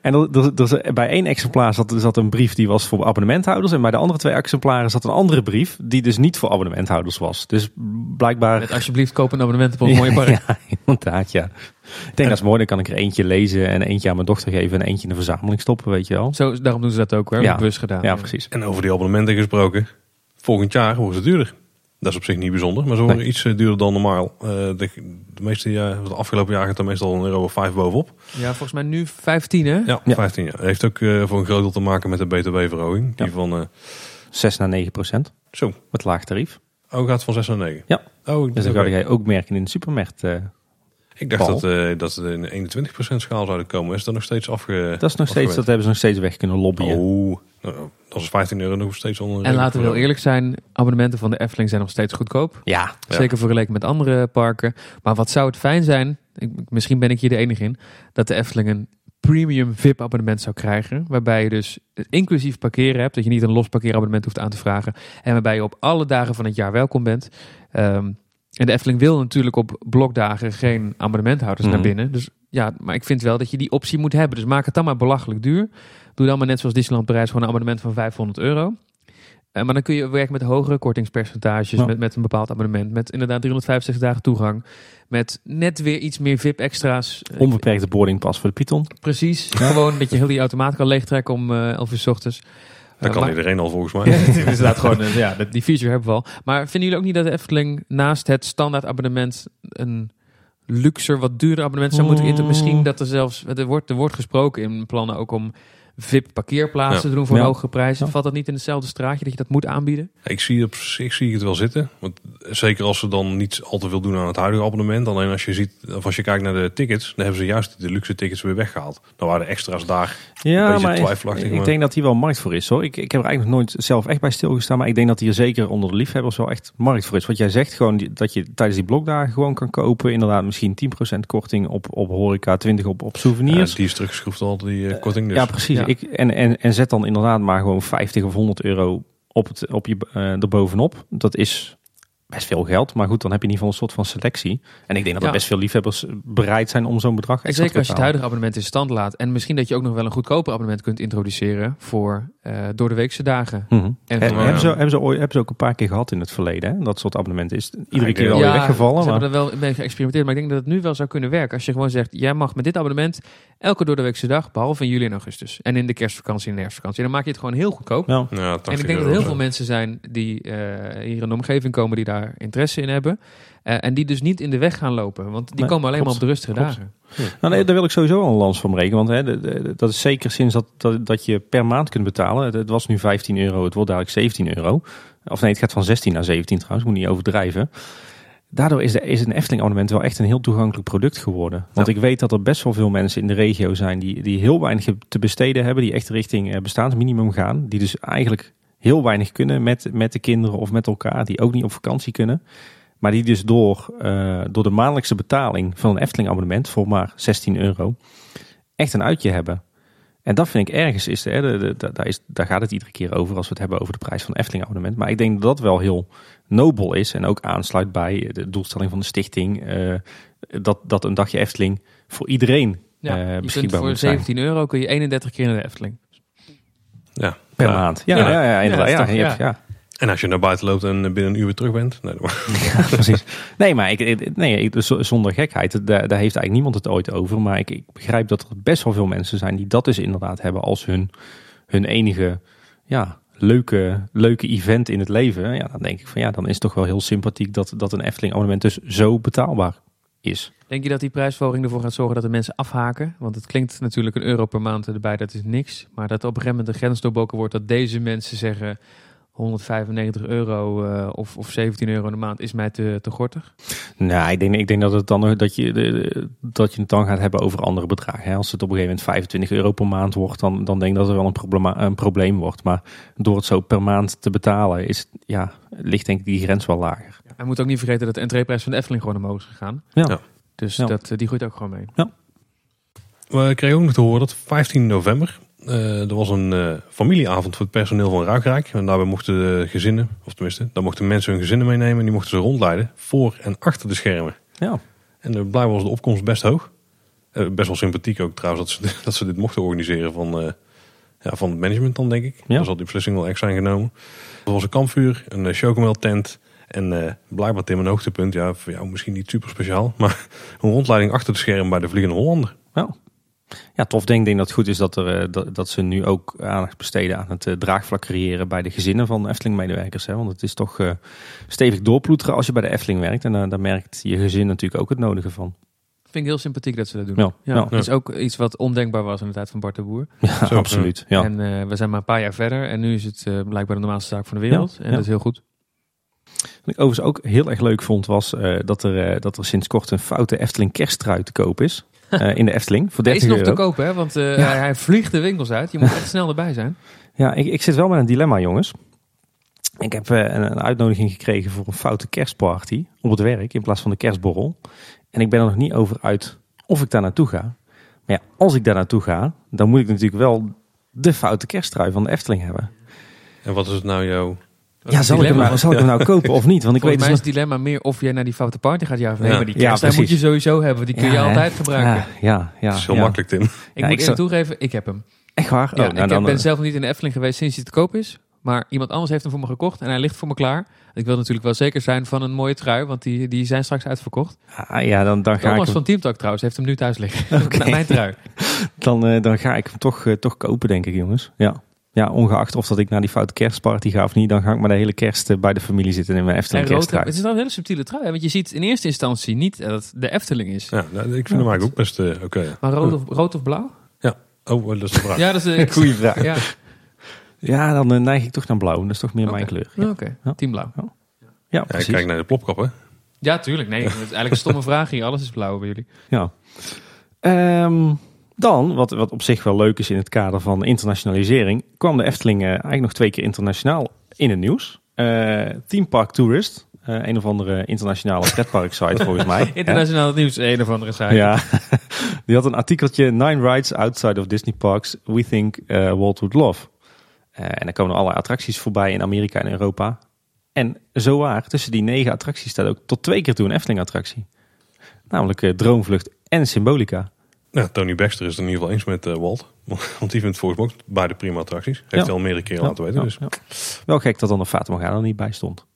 en er, bij één exemplaar zat, zat een brief die was voor abonnementhouders. En bij de andere twee exemplaren zat een andere brief die dus niet voor abonnementhouders was. Dus blijkbaar... Met alsjeblieft koop een abonnement op een mooie park. ja, inderdaad, ja. Ik denk dat is mooi, dan kan ik er eentje lezen en eentje aan mijn dochter geven en eentje in de verzameling stoppen, weet je wel. Zo, daarom doen ze dat ook hoor, ja. bewust gedaan. Ja, precies. En over die abonnementen gesproken, volgend jaar wordt het duurder. Dat is op zich niet bijzonder, maar zo nee. iets eh, duurder dan normaal. Uh, de, de, meeste jaar, de afgelopen jaar gaat er meestal een euro of vijf bovenop. Ja, volgens mij nu 15 hè? Ja, 15 jaar. Heeft ook uh, voor een groot deel te maken met de btw-verhoging. Die van 6 naar 9 procent. Zo. Met laag tarief. Oh, gaat van 6 naar 9? Ja. Oh, dus dat okay. jij ook merken in de supermarkt. Ik dacht dat, uh, dat ze in de 21% schaal zouden komen. Is dat nog steeds afge... Dat is nog steeds, dat hebben ze nog steeds weg kunnen lobbyen. Oh, dat is 15 euro nog steeds onder. En laten we heel eerlijk zijn, abonnementen van de Efteling zijn nog steeds goedkoop. Ja. Zeker vergeleken met andere parken. Maar wat zou het fijn zijn, ik, misschien ben ik hier de enige in, dat de Efteling een premium VIP abonnement zou krijgen. Waarbij je dus inclusief parkeren hebt. Dat je niet een los parkeerabonnement hoeft aan te vragen. En waarbij je op alle dagen van het jaar welkom bent. Um, en de Efteling wil natuurlijk op blokdagen geen abonnementhouders naar mhm. binnen. Dus ja, maar ik vind wel dat je die optie moet hebben. Dus maak het dan maar belachelijk duur. Doe dan maar net zoals Disneyland Parijs gewoon een abonnement van 500 euro. Uh, maar dan kun je werken met hogere kortingspercentages, met, met een bepaald abonnement. Met inderdaad 365 dagen toegang. Met net weer iets meer VIP-extra's. Onbeperkte boardingpas voor de Python. Precies. Gewoon dat je heel die automaat kan leegtrekken om uh, 11 uur s ochtends. Dat kan iedereen al volgens mij. het is inderdaad gewoon, eh, ja, die feature hebben we al. Maar vinden jullie ook niet dat de Efteling naast het standaard abonnement een luxer, wat duurder abonnement zou moeten eten? Misschien dat er zelfs, er wordt, er wordt gesproken in plannen ook om VIP parkeerplaatsen te doen voor een hoge prijs. Valt dat niet in hetzelfde straatje dat je dat moet aanbieden? Ik zie op zich zie ik het wel zitten. Want zeker als ze dan niet al te veel doen aan het huidige abonnement. Alleen als je ziet, of als je kijkt naar de tickets, dan hebben ze juist de luxe tickets weer weggehaald. Dan waren de extra's daar ja, een beetje twijfelachtig. Ik, ik denk dat hier wel markt voor is hoor. Ik, ik heb er eigenlijk nog nooit zelf echt bij stilgestaan. Maar ik denk dat hier zeker onder de liefhebbers wel echt markt voor is. Wat jij zegt, gewoon dat je tijdens die blokdagen gewoon kan kopen. Inderdaad, misschien 10% korting op, op horeca, 20 op, op souvenirs. Ja, die is teruggeschroefd al, die uh, korting. Dus. Ja, precies. Ik, en, en, en zet dan inderdaad maar gewoon 50 of 100 euro op, het, op je, uh, erbovenop. Dat is best veel geld. Maar goed, dan heb je in ieder geval een soort van selectie. En ik denk dat er best veel liefhebbers bereid zijn om zo'n bedrag extra Zeker als je het huidige abonnement in stand laat. En misschien dat je ook nog wel een goedkoper abonnement kunt introduceren voor uh, door de weekse dagen. Mhm. en hebben, ze, hebben, ze ooit, hebben ze ook een paar keer gehad in het verleden, hè? dat soort abonnementen. Is iedere keer wel weer weggevallen. Ze maar... hebben er wel mee geëxperimenteerd. Maar ik denk dat het nu wel zou kunnen werken. Als je gewoon zegt, jij mag met dit abonnement elke door de weekse dag, behalve in juli en augustus. En in de kerstvakantie en de herfstvakantie. En dan maak je het gewoon heel goedkoop. Ja. en ik denk dat er heel veel mensen zijn die uh, hier in de omgeving komen die daar interesse in hebben. Uh, en die dus niet in de weg gaan lopen. Want die komen alleen maar op de rustige dagen. Nou, nee, daar wil ik sowieso een lans van breken. Want hè, dat is zeker sinds dat, dat, dat, je per maand kunt betalen. Het was nu 15 euro, het wordt dadelijk 17 euro. Of nee, het gaat van 16 naar 17 trouwens, moet niet overdrijven. Daardoor is, de, is een Efteling abonnement wel echt een heel toegankelijk product geworden. Want ik weet dat er best wel veel mensen in de regio zijn die, die heel weinig te besteden hebben. Die echt richting eh, bestaansminimum gaan. Die dus eigenlijk heel weinig kunnen met, met de kinderen of met elkaar. Die ook niet op vakantie kunnen. Maar die dus door, uh, door de maandelijkse betaling van een Efteling abonnement voor maar 16 euro echt een uitje hebben. En dat vind ik ergens is, hè, de, de, daar, is, daar gaat het iedere keer over als we het hebben over de prijs van een Efteling abonnement. Maar ik denk dat dat wel heel nobel is en ook aansluit bij de doelstelling van de stichting. Uh, dat, dat een dagje Efteling voor iedereen ja, uh, beschikbaar voor 17 euro kun je 31 keer naar de Efteling. Ja. Per maand. Ja, ja, ja, inderdaad. Ja, ja, ja. En als je naar buiten loopt en binnen een uur weer terug bent. Nee, ja, precies. Nee, maar ik, nee, zonder gekheid, daar, daar heeft eigenlijk niemand het ooit over. Maar ik, ik, begrijp dat er best wel veel mensen zijn die dat dus inderdaad hebben als hun, hun enige ja, leuke, leuke event in het leven. Ja, dan denk ik van ja, dan is het toch wel heel sympathiek dat, dat een Efteling abonnement dus zo betaalbaar is. Denk je dat die prijsverhoging ervoor gaat zorgen dat de mensen afhaken? Want het klinkt natuurlijk een euro per maand erbij, dat is niks. Maar dat op een gegeven moment de grens doorboken wordt dat deze mensen zeggen 195 euro uh, of, of 17 euro in de maand is mij te, te gortig? Nou, ik denk, ik denk dat, het dan, dat, je, de, dat je het dan gaat hebben over andere bedragen. Als het op een gegeven moment 25 euro per maand wordt, dan, dan denk ik dat er wel een, probleem, een probleem wordt. Maar door het zo per maand te betalen, is, ja, ligt denk ik die grens wel lager. Ja, en moet ook niet vergeten dat de entreeprijs van de Efteling gewoon omhoog is gegaan. Ja. Dus Dat, die groeit ook gewoon mee. Ja. We kregen ook nog te horen dat 15 november uh, er was een uh, familieavond voor het personeel van Ruikrijk. En daarbij mochten de gezinnen, of tenminste, daar mochten mensen hun gezinnen meenemen. En die mochten ze rondleiden voor en achter de schermen. Ja. En blijkbaar was de opkomst best hoog. best wel sympathiek ook trouwens dat ze, dat ze dit mochten organiseren van, ja, van het management dan denk ik. Ja. Daar zal die beslissing wel echt zijn genomen. Er was een kampvuur, een chocomel tent. En blijkbaar Tim een hoogtepunt, ja, voor jou misschien niet super speciaal. Maar een rondleiding achter de schermen bij de Vliegende Hollander. Ja. Ja, tof denk, denk dat het goed is dat, er, eh, dat, dat ze nu ook aandacht besteden aan het eh, draagvlak creëren bij de gezinnen van Efteling-medewerkers. Want het is toch uh, stevig doorploeteren als je bij de Efteling werkt. En uh, daar merkt je gezin natuurlijk ook het nodige van. Vind ik heel sympathiek dat ze dat doen. Ja, ja, Het is ook iets wat ondenkbaar was in de tijd van Bart de Boer. Ja, absoluut. Ja. En we zijn maar een paar jaar verder en nu is het blijkbaar de normaalste zaak van de wereld. en dat is heel goed. Wat ik overigens ook heel erg leuk vond was dat, er, dat er sinds kort een foute Efteling kersttrui te koop is. Uh, in de Efteling. Voor 30 hij is nog te kopen, hè? want uh, ja. hij, hij, vliegt de winkels uit. Je moet echt snel erbij zijn. Ja, ik, ik zit wel met een dilemma, jongens. Ik heb uh, een, een, uitnodiging gekregen voor een foute kerstparty op het werk in plaats van de kerstborrel. En ik ben er nog niet over uit of ik daar naartoe ga. Maar ja, als ik daar naartoe ga, dan moet ik natuurlijk wel de foute kersttrui van de Efteling hebben. En wat is het nou jouw ja, zal ik, hem nou, zal ik hem nou kopen of niet? Want ik weet mij dus is het dilemma meer of jij naar die foute party gaat ja of nee. Maar die kerst, ja, moet je sowieso hebben. Die kun je altijd gebruiken. Ja, ja, heel makkelijk, Tim. Ik moet even toegeven, ik heb hem. Echt waar? Ja, oh, nou, ik dan, ben eh, zelf niet in de Efteling geweest sinds hij te koop is. Maar iemand anders heeft hem voor me gekocht en hij ligt voor me klaar. Ik wil natuurlijk wel zeker zijn van een mooie trui, want die, die zijn straks uitverkocht. Ah, ja, dan, dan ga Thomas ik van Teamtalk trouwens heeft hem nu thuis liggen. Okay. Mijn trui. dan, uh, dan ga ik hem toch, uh, toch kopen, denk ik, jongens. Ja ja, ongeacht of dat ik naar die foute kerstparty ga of niet, dan ga ik maar de hele kerst eh, bij de familie zitten in mijn Efteling kersttrui. Het is wel een hele subtiele trui, want je ziet in eerste instantie niet dat het de Efteling is. Ja, nou, ik vind hem eigenlijk ook best uh, oké. Maar rood of, rood of blauw? Ja. Oh, dat is de vraag. Ja, dat is een goede vraag. Ja. ja, dan neig ik toch naar blauw. Dat is toch meer mijn kleur. Ja. Oké, okay. team blauw. Ja, precies. kijk naar de plopkappen. Ja, tuurlijk. Nee, het is eigenlijk een stomme vraag hier. Alles is blauw bij jullie. Ja. Um, dan, wat, wat op zich wel leuk is in het kader van internationalisering, kwam de Efteling uh, eigenlijk nog twee keer internationaal in het nieuws. Uh, Theme Park Tourist, uh, een of andere internationale pretparksite volgens mij. Internationaal nieuws, een of andere site. Ja, die had een artikeltje, Nine Rides Outside of Disney Parks We Think Walt Would Love. en dan komen alle attracties voorbij in Amerika en Europa. En zo waar, tussen die negen attracties staat ook tot twee keer toe een Efteling attractie. Namelijk Droomvlucht en Symbolica. Ja, Tony Baxter is het in ieder geval eens met uh, Walt. Want die vindt volgens mij ook beide prima attracties. Heeft hij al meerdere keren laten weten. Dus. Wel gek dat dan de Fata Morgana er niet bij stond.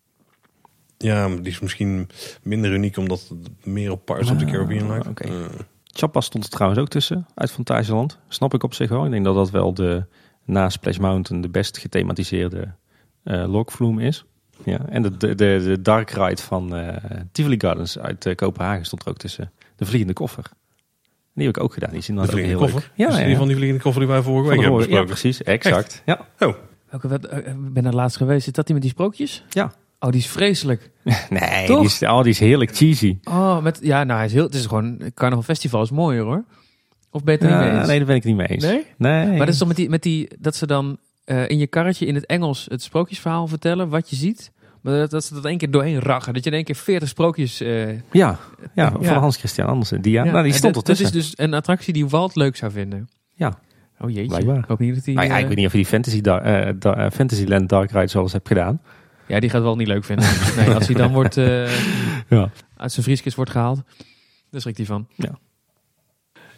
Ja, maar die is misschien minder uniek omdat het meer op Pirates of the Caribbean lijkt. Okay. Uh. Chappa stond er trouwens ook tussen, uit Fantasieland. Snap ik op zich wel. Ik denk dat dat wel de, na Splash Mountain de best gethematiseerde uh, lokvloem is. Ja, en de, de, de, Dark Ride van uh, Tivoli Gardens uit Kopenhagen stond er ook tussen. De Vliegende Koffer. Die heb ik ook gedaan. Die zien dan ook heel koffer. leuk. Ja, ja, van die vliegende koffer die wij vorige week hebben besproken. Ja, precies. Exact. Ja. Oh. Welke, wat, ik ben er laatst geweest. Is dat die met die sprookjes? Ja. Oh, die is vreselijk. nee, die is, oh, die is heerlijk cheesy. Oh, met, ja, nou, hij is heel, het is gewoon, Carnaval Festival is mooier hoor. Of ben je het er niet mee eens? Nee, daar ben ik niet mee eens. Nee? Nee. Maar dat is toch met die, met die dat ze dan uh, in je karretje in het Engels het sprookjesverhaal vertellen, wat je ziet. Maar dat, dat ze dat één keer doorheen rachen. Dat je in één keer veertig sprookjes... Uh, ja, ja, ja, van Hans Christian Andersen. Die, ja, nou, die stond dat, ertussen. Dat is dus een attractie die Walt leuk zou vinden. Ja. Oh jeetje. Blijkbaar. Ik hoop niet dat hij... Nou ja, ik weet niet of je die Fantasy da da Fantasyland Dark Ride zoals hebt gedaan. Ja, die gaat wel niet leuk vinden. nee, als hij dan wordt... Uh, ja. Uit zijn vrieskist wordt gehaald. Daar schrikt hij van. Ja.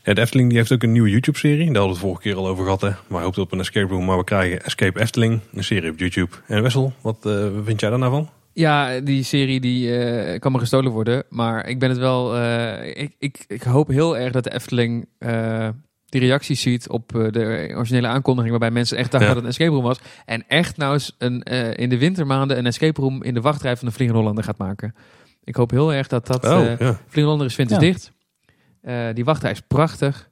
Ja, de Efteling die heeft ook een nieuwe YouTube-serie. Daar hadden we het vorige keer al over gehad. Hè. Maar hoopte op een escape room. Maar we krijgen Escape Efteling. Een serie op YouTube. En Wessel, wat uh, vind jij daar nou van? Ja, die serie die uh, kan me gestolen worden. Maar ik ben het wel. Uh, ik, ik, ik hoop heel erg dat de Efteling uh, die reacties ziet op de originele aankondiging. Waarbij mensen echt dachten ja. dat het een escape room was. En echt nou eens een, in de wintermaanden een escape room in de wachtrij van de Vliegende Hollander gaat maken. Ik hoop heel erg dat dat. Oh, ja. Vliegende Hollander is vindt ja. dicht. Die wachtrij is prachtig.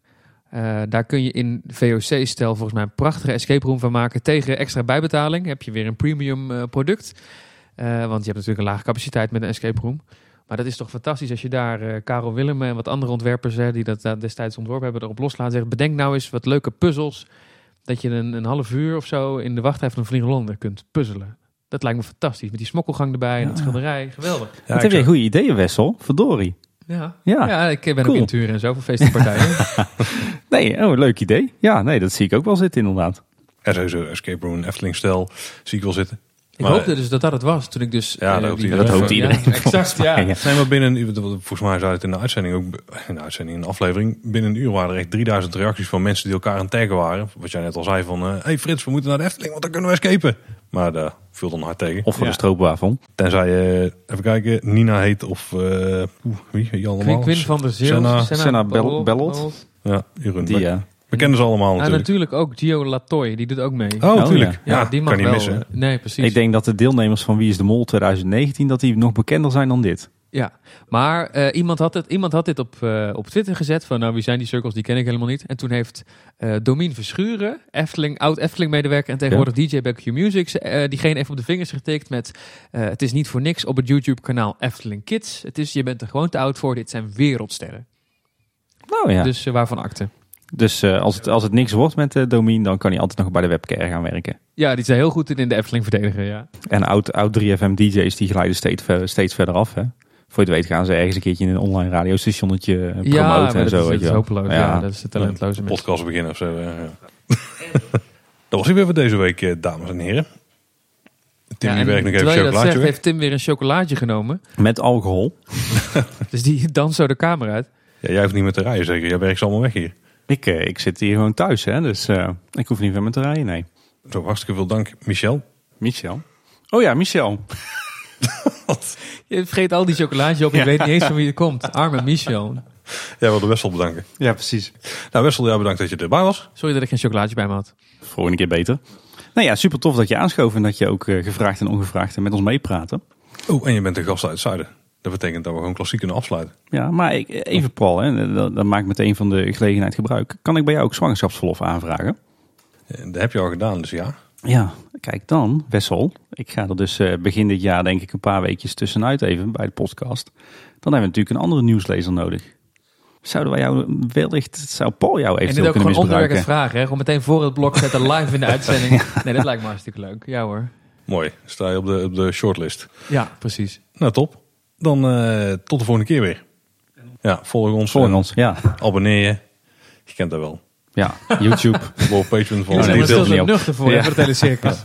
Uh, daar kun je in VOC-stijl volgens mij een prachtige escape room van maken. Tegen extra bijbetaling heb je weer een premium uh, product. Uh, want je hebt natuurlijk een lage capaciteit met een escape room. Maar dat is toch fantastisch als je daar uh, Karel Willem en wat andere ontwerpers hè, die dat destijds ontworpen hebben erop loslaten. Zeggen, bedenk nou eens wat leuke puzzels. Dat je een, een half uur of zo in de wachtrij van een Vliegende Hollander kunt puzzelen. Dat lijkt me fantastisch. Met die smokkelgang erbij en het schilderij. Geweldig. Ja, dat heb je een goede ideeën, Wessel. Verdorie. Ja. Ja. ja, ik ben cool. ook in Turen en zo voor feestpartijen. nee, oh, leuk idee. Ja, nee, dat zie ik ook wel zitten inderdaad. Er sowieso Escape Room Efteling stijl zie ik wel zitten. Ik maar, hoopte dus dat dat het was toen ik dus. Ja, dat, uh, dat hoopt iedereen. Ja, exact, ja. ja. Zijn we binnen, volgens mij zei het in de uitzending ook, in de uitzending, in de aflevering, binnen een uur waren er echt 3000 reacties van mensen die elkaar aan het taggen waren. Wat jij net al zei van, hé uh, hey Frits, we moeten naar de Efteling, want dan kunnen we escapen. Maar daar viel dan hard tegen. Of voor ja. de stroopwafel. Tenzij je, even kijken, Nina heet of, uh, wie, wie allemaal? Quinn van der Zeel. Senna, Senna Bellot. Ja, Jeroen. Die, ja. We kennen ze allemaal natuurlijk. En natuurlijk ook Gio Latoy, die doet ook mee. Oh, natuurlijk. Oh, ja. ja, die mag kan niet wel. missen. Nee, precies. Ik denk dat de deelnemers van Wie is de Mol 2019, dat die nog bekender zijn dan dit. Ja, maar uh, iemand, had het, iemand had dit op, uh, op Twitter gezet van nou wie zijn die cirkels, die ken ik helemaal niet. En toen heeft uh, Domien Verschuren, Efteling, oud Efteling medewerker en tegenwoordig ja. DJ Q Music, diegene even op de vingers getikt met het is niet voor niks op het YouTube kanaal Efteling Kids. Het is, je bent er gewoon te oud voor, dit zijn wereldsterren. Oh ja. Dus waarvan akte. Dus als, het, als het niks wordt met Domien, dan kan hij altijd nog bij de webcare gaan werken. Ja, die zijn heel goed in, in de Efteling verdedigen, ja. En oud, oud 3FM DJ's die glijden steeds, steeds verder af, hè. Voor je het weet gaan ze ergens een keertje in een online radiostationnetje promoten ja, en zo. Is, weet dat is hopeloos, ja. ja. Dat is de talentloze ja, Podcast beginnen of zo. Ja. dat was hij weer voor deze week, dames en heren. Tim ja, werkt nog even chocolaatje zegt, heeft Tim weer een chocolaatje genomen. Met alcohol. dus die danst zo de kamer uit. Ja, jij hoeft niet meer te rijden zeker. Jij werkt ze allemaal weg hier. Ik, uh, ik zit hier gewoon thuis, hè, dus uh, ik hoef niet meer met te rijden, nee. Zo, hartstikke veel dank, Michel. Michel? Oh ja, Michel. Je vergeet al die chocolade op, ik ja. weet niet eens van wie het komt. Arme Michel. Jij wilde Wessel bedanken. Ja, precies. Nou Wessel, ja, bedankt dat je erbij was. Sorry dat ik geen chocolaatje bij me had. Volgende keer beter. Nou ja, super tof dat je aanschoof en dat je ook uh, gevraagd en ongevraagd met ons meepraten. Oh, en je bent een gast uit het zuiden. Dat betekent dat we gewoon klassiek kunnen afsluiten. Ja, maar ik, even Paul, hè, dan maak ik meteen van de gelegenheid gebruik. Kan ik bij jou ook zwangerschapsverlof aanvragen? Dat heb je al gedaan, dus ja. Ja, kijk dan, Wessel. Ik ga er dus begin dit jaar denk ik een paar weekjes tussenuit even bij de podcast. Dan hebben we natuurlijk een andere nieuwslezer nodig. Zouden wij jou wellicht, zou Paul jou even kunnen misbruiken? En dit ook gewoon vragen, hè? Gewoon meteen voor het blok zetten, live in de uitzending. Nee, dat lijkt me hartstikke leuk. Ja hoor. Mooi, sta je op de, op de shortlist. Ja, precies. Nou, top. Dan uh, tot de volgende keer weer. Ja, volg ons. Volg ons, ja. Abonneer je. Je kent dat wel. Ja, YouTube. Word Patreon van. Ja, nee, dat is nuchter voor, ja. voor het hele circus.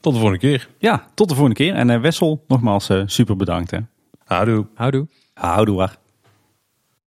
tot de volgende keer. Ja, tot de volgende keer. En uh, Wessel, nogmaals uh, super bedankt. Hè. Houdoe. Houdoe. Houdoe.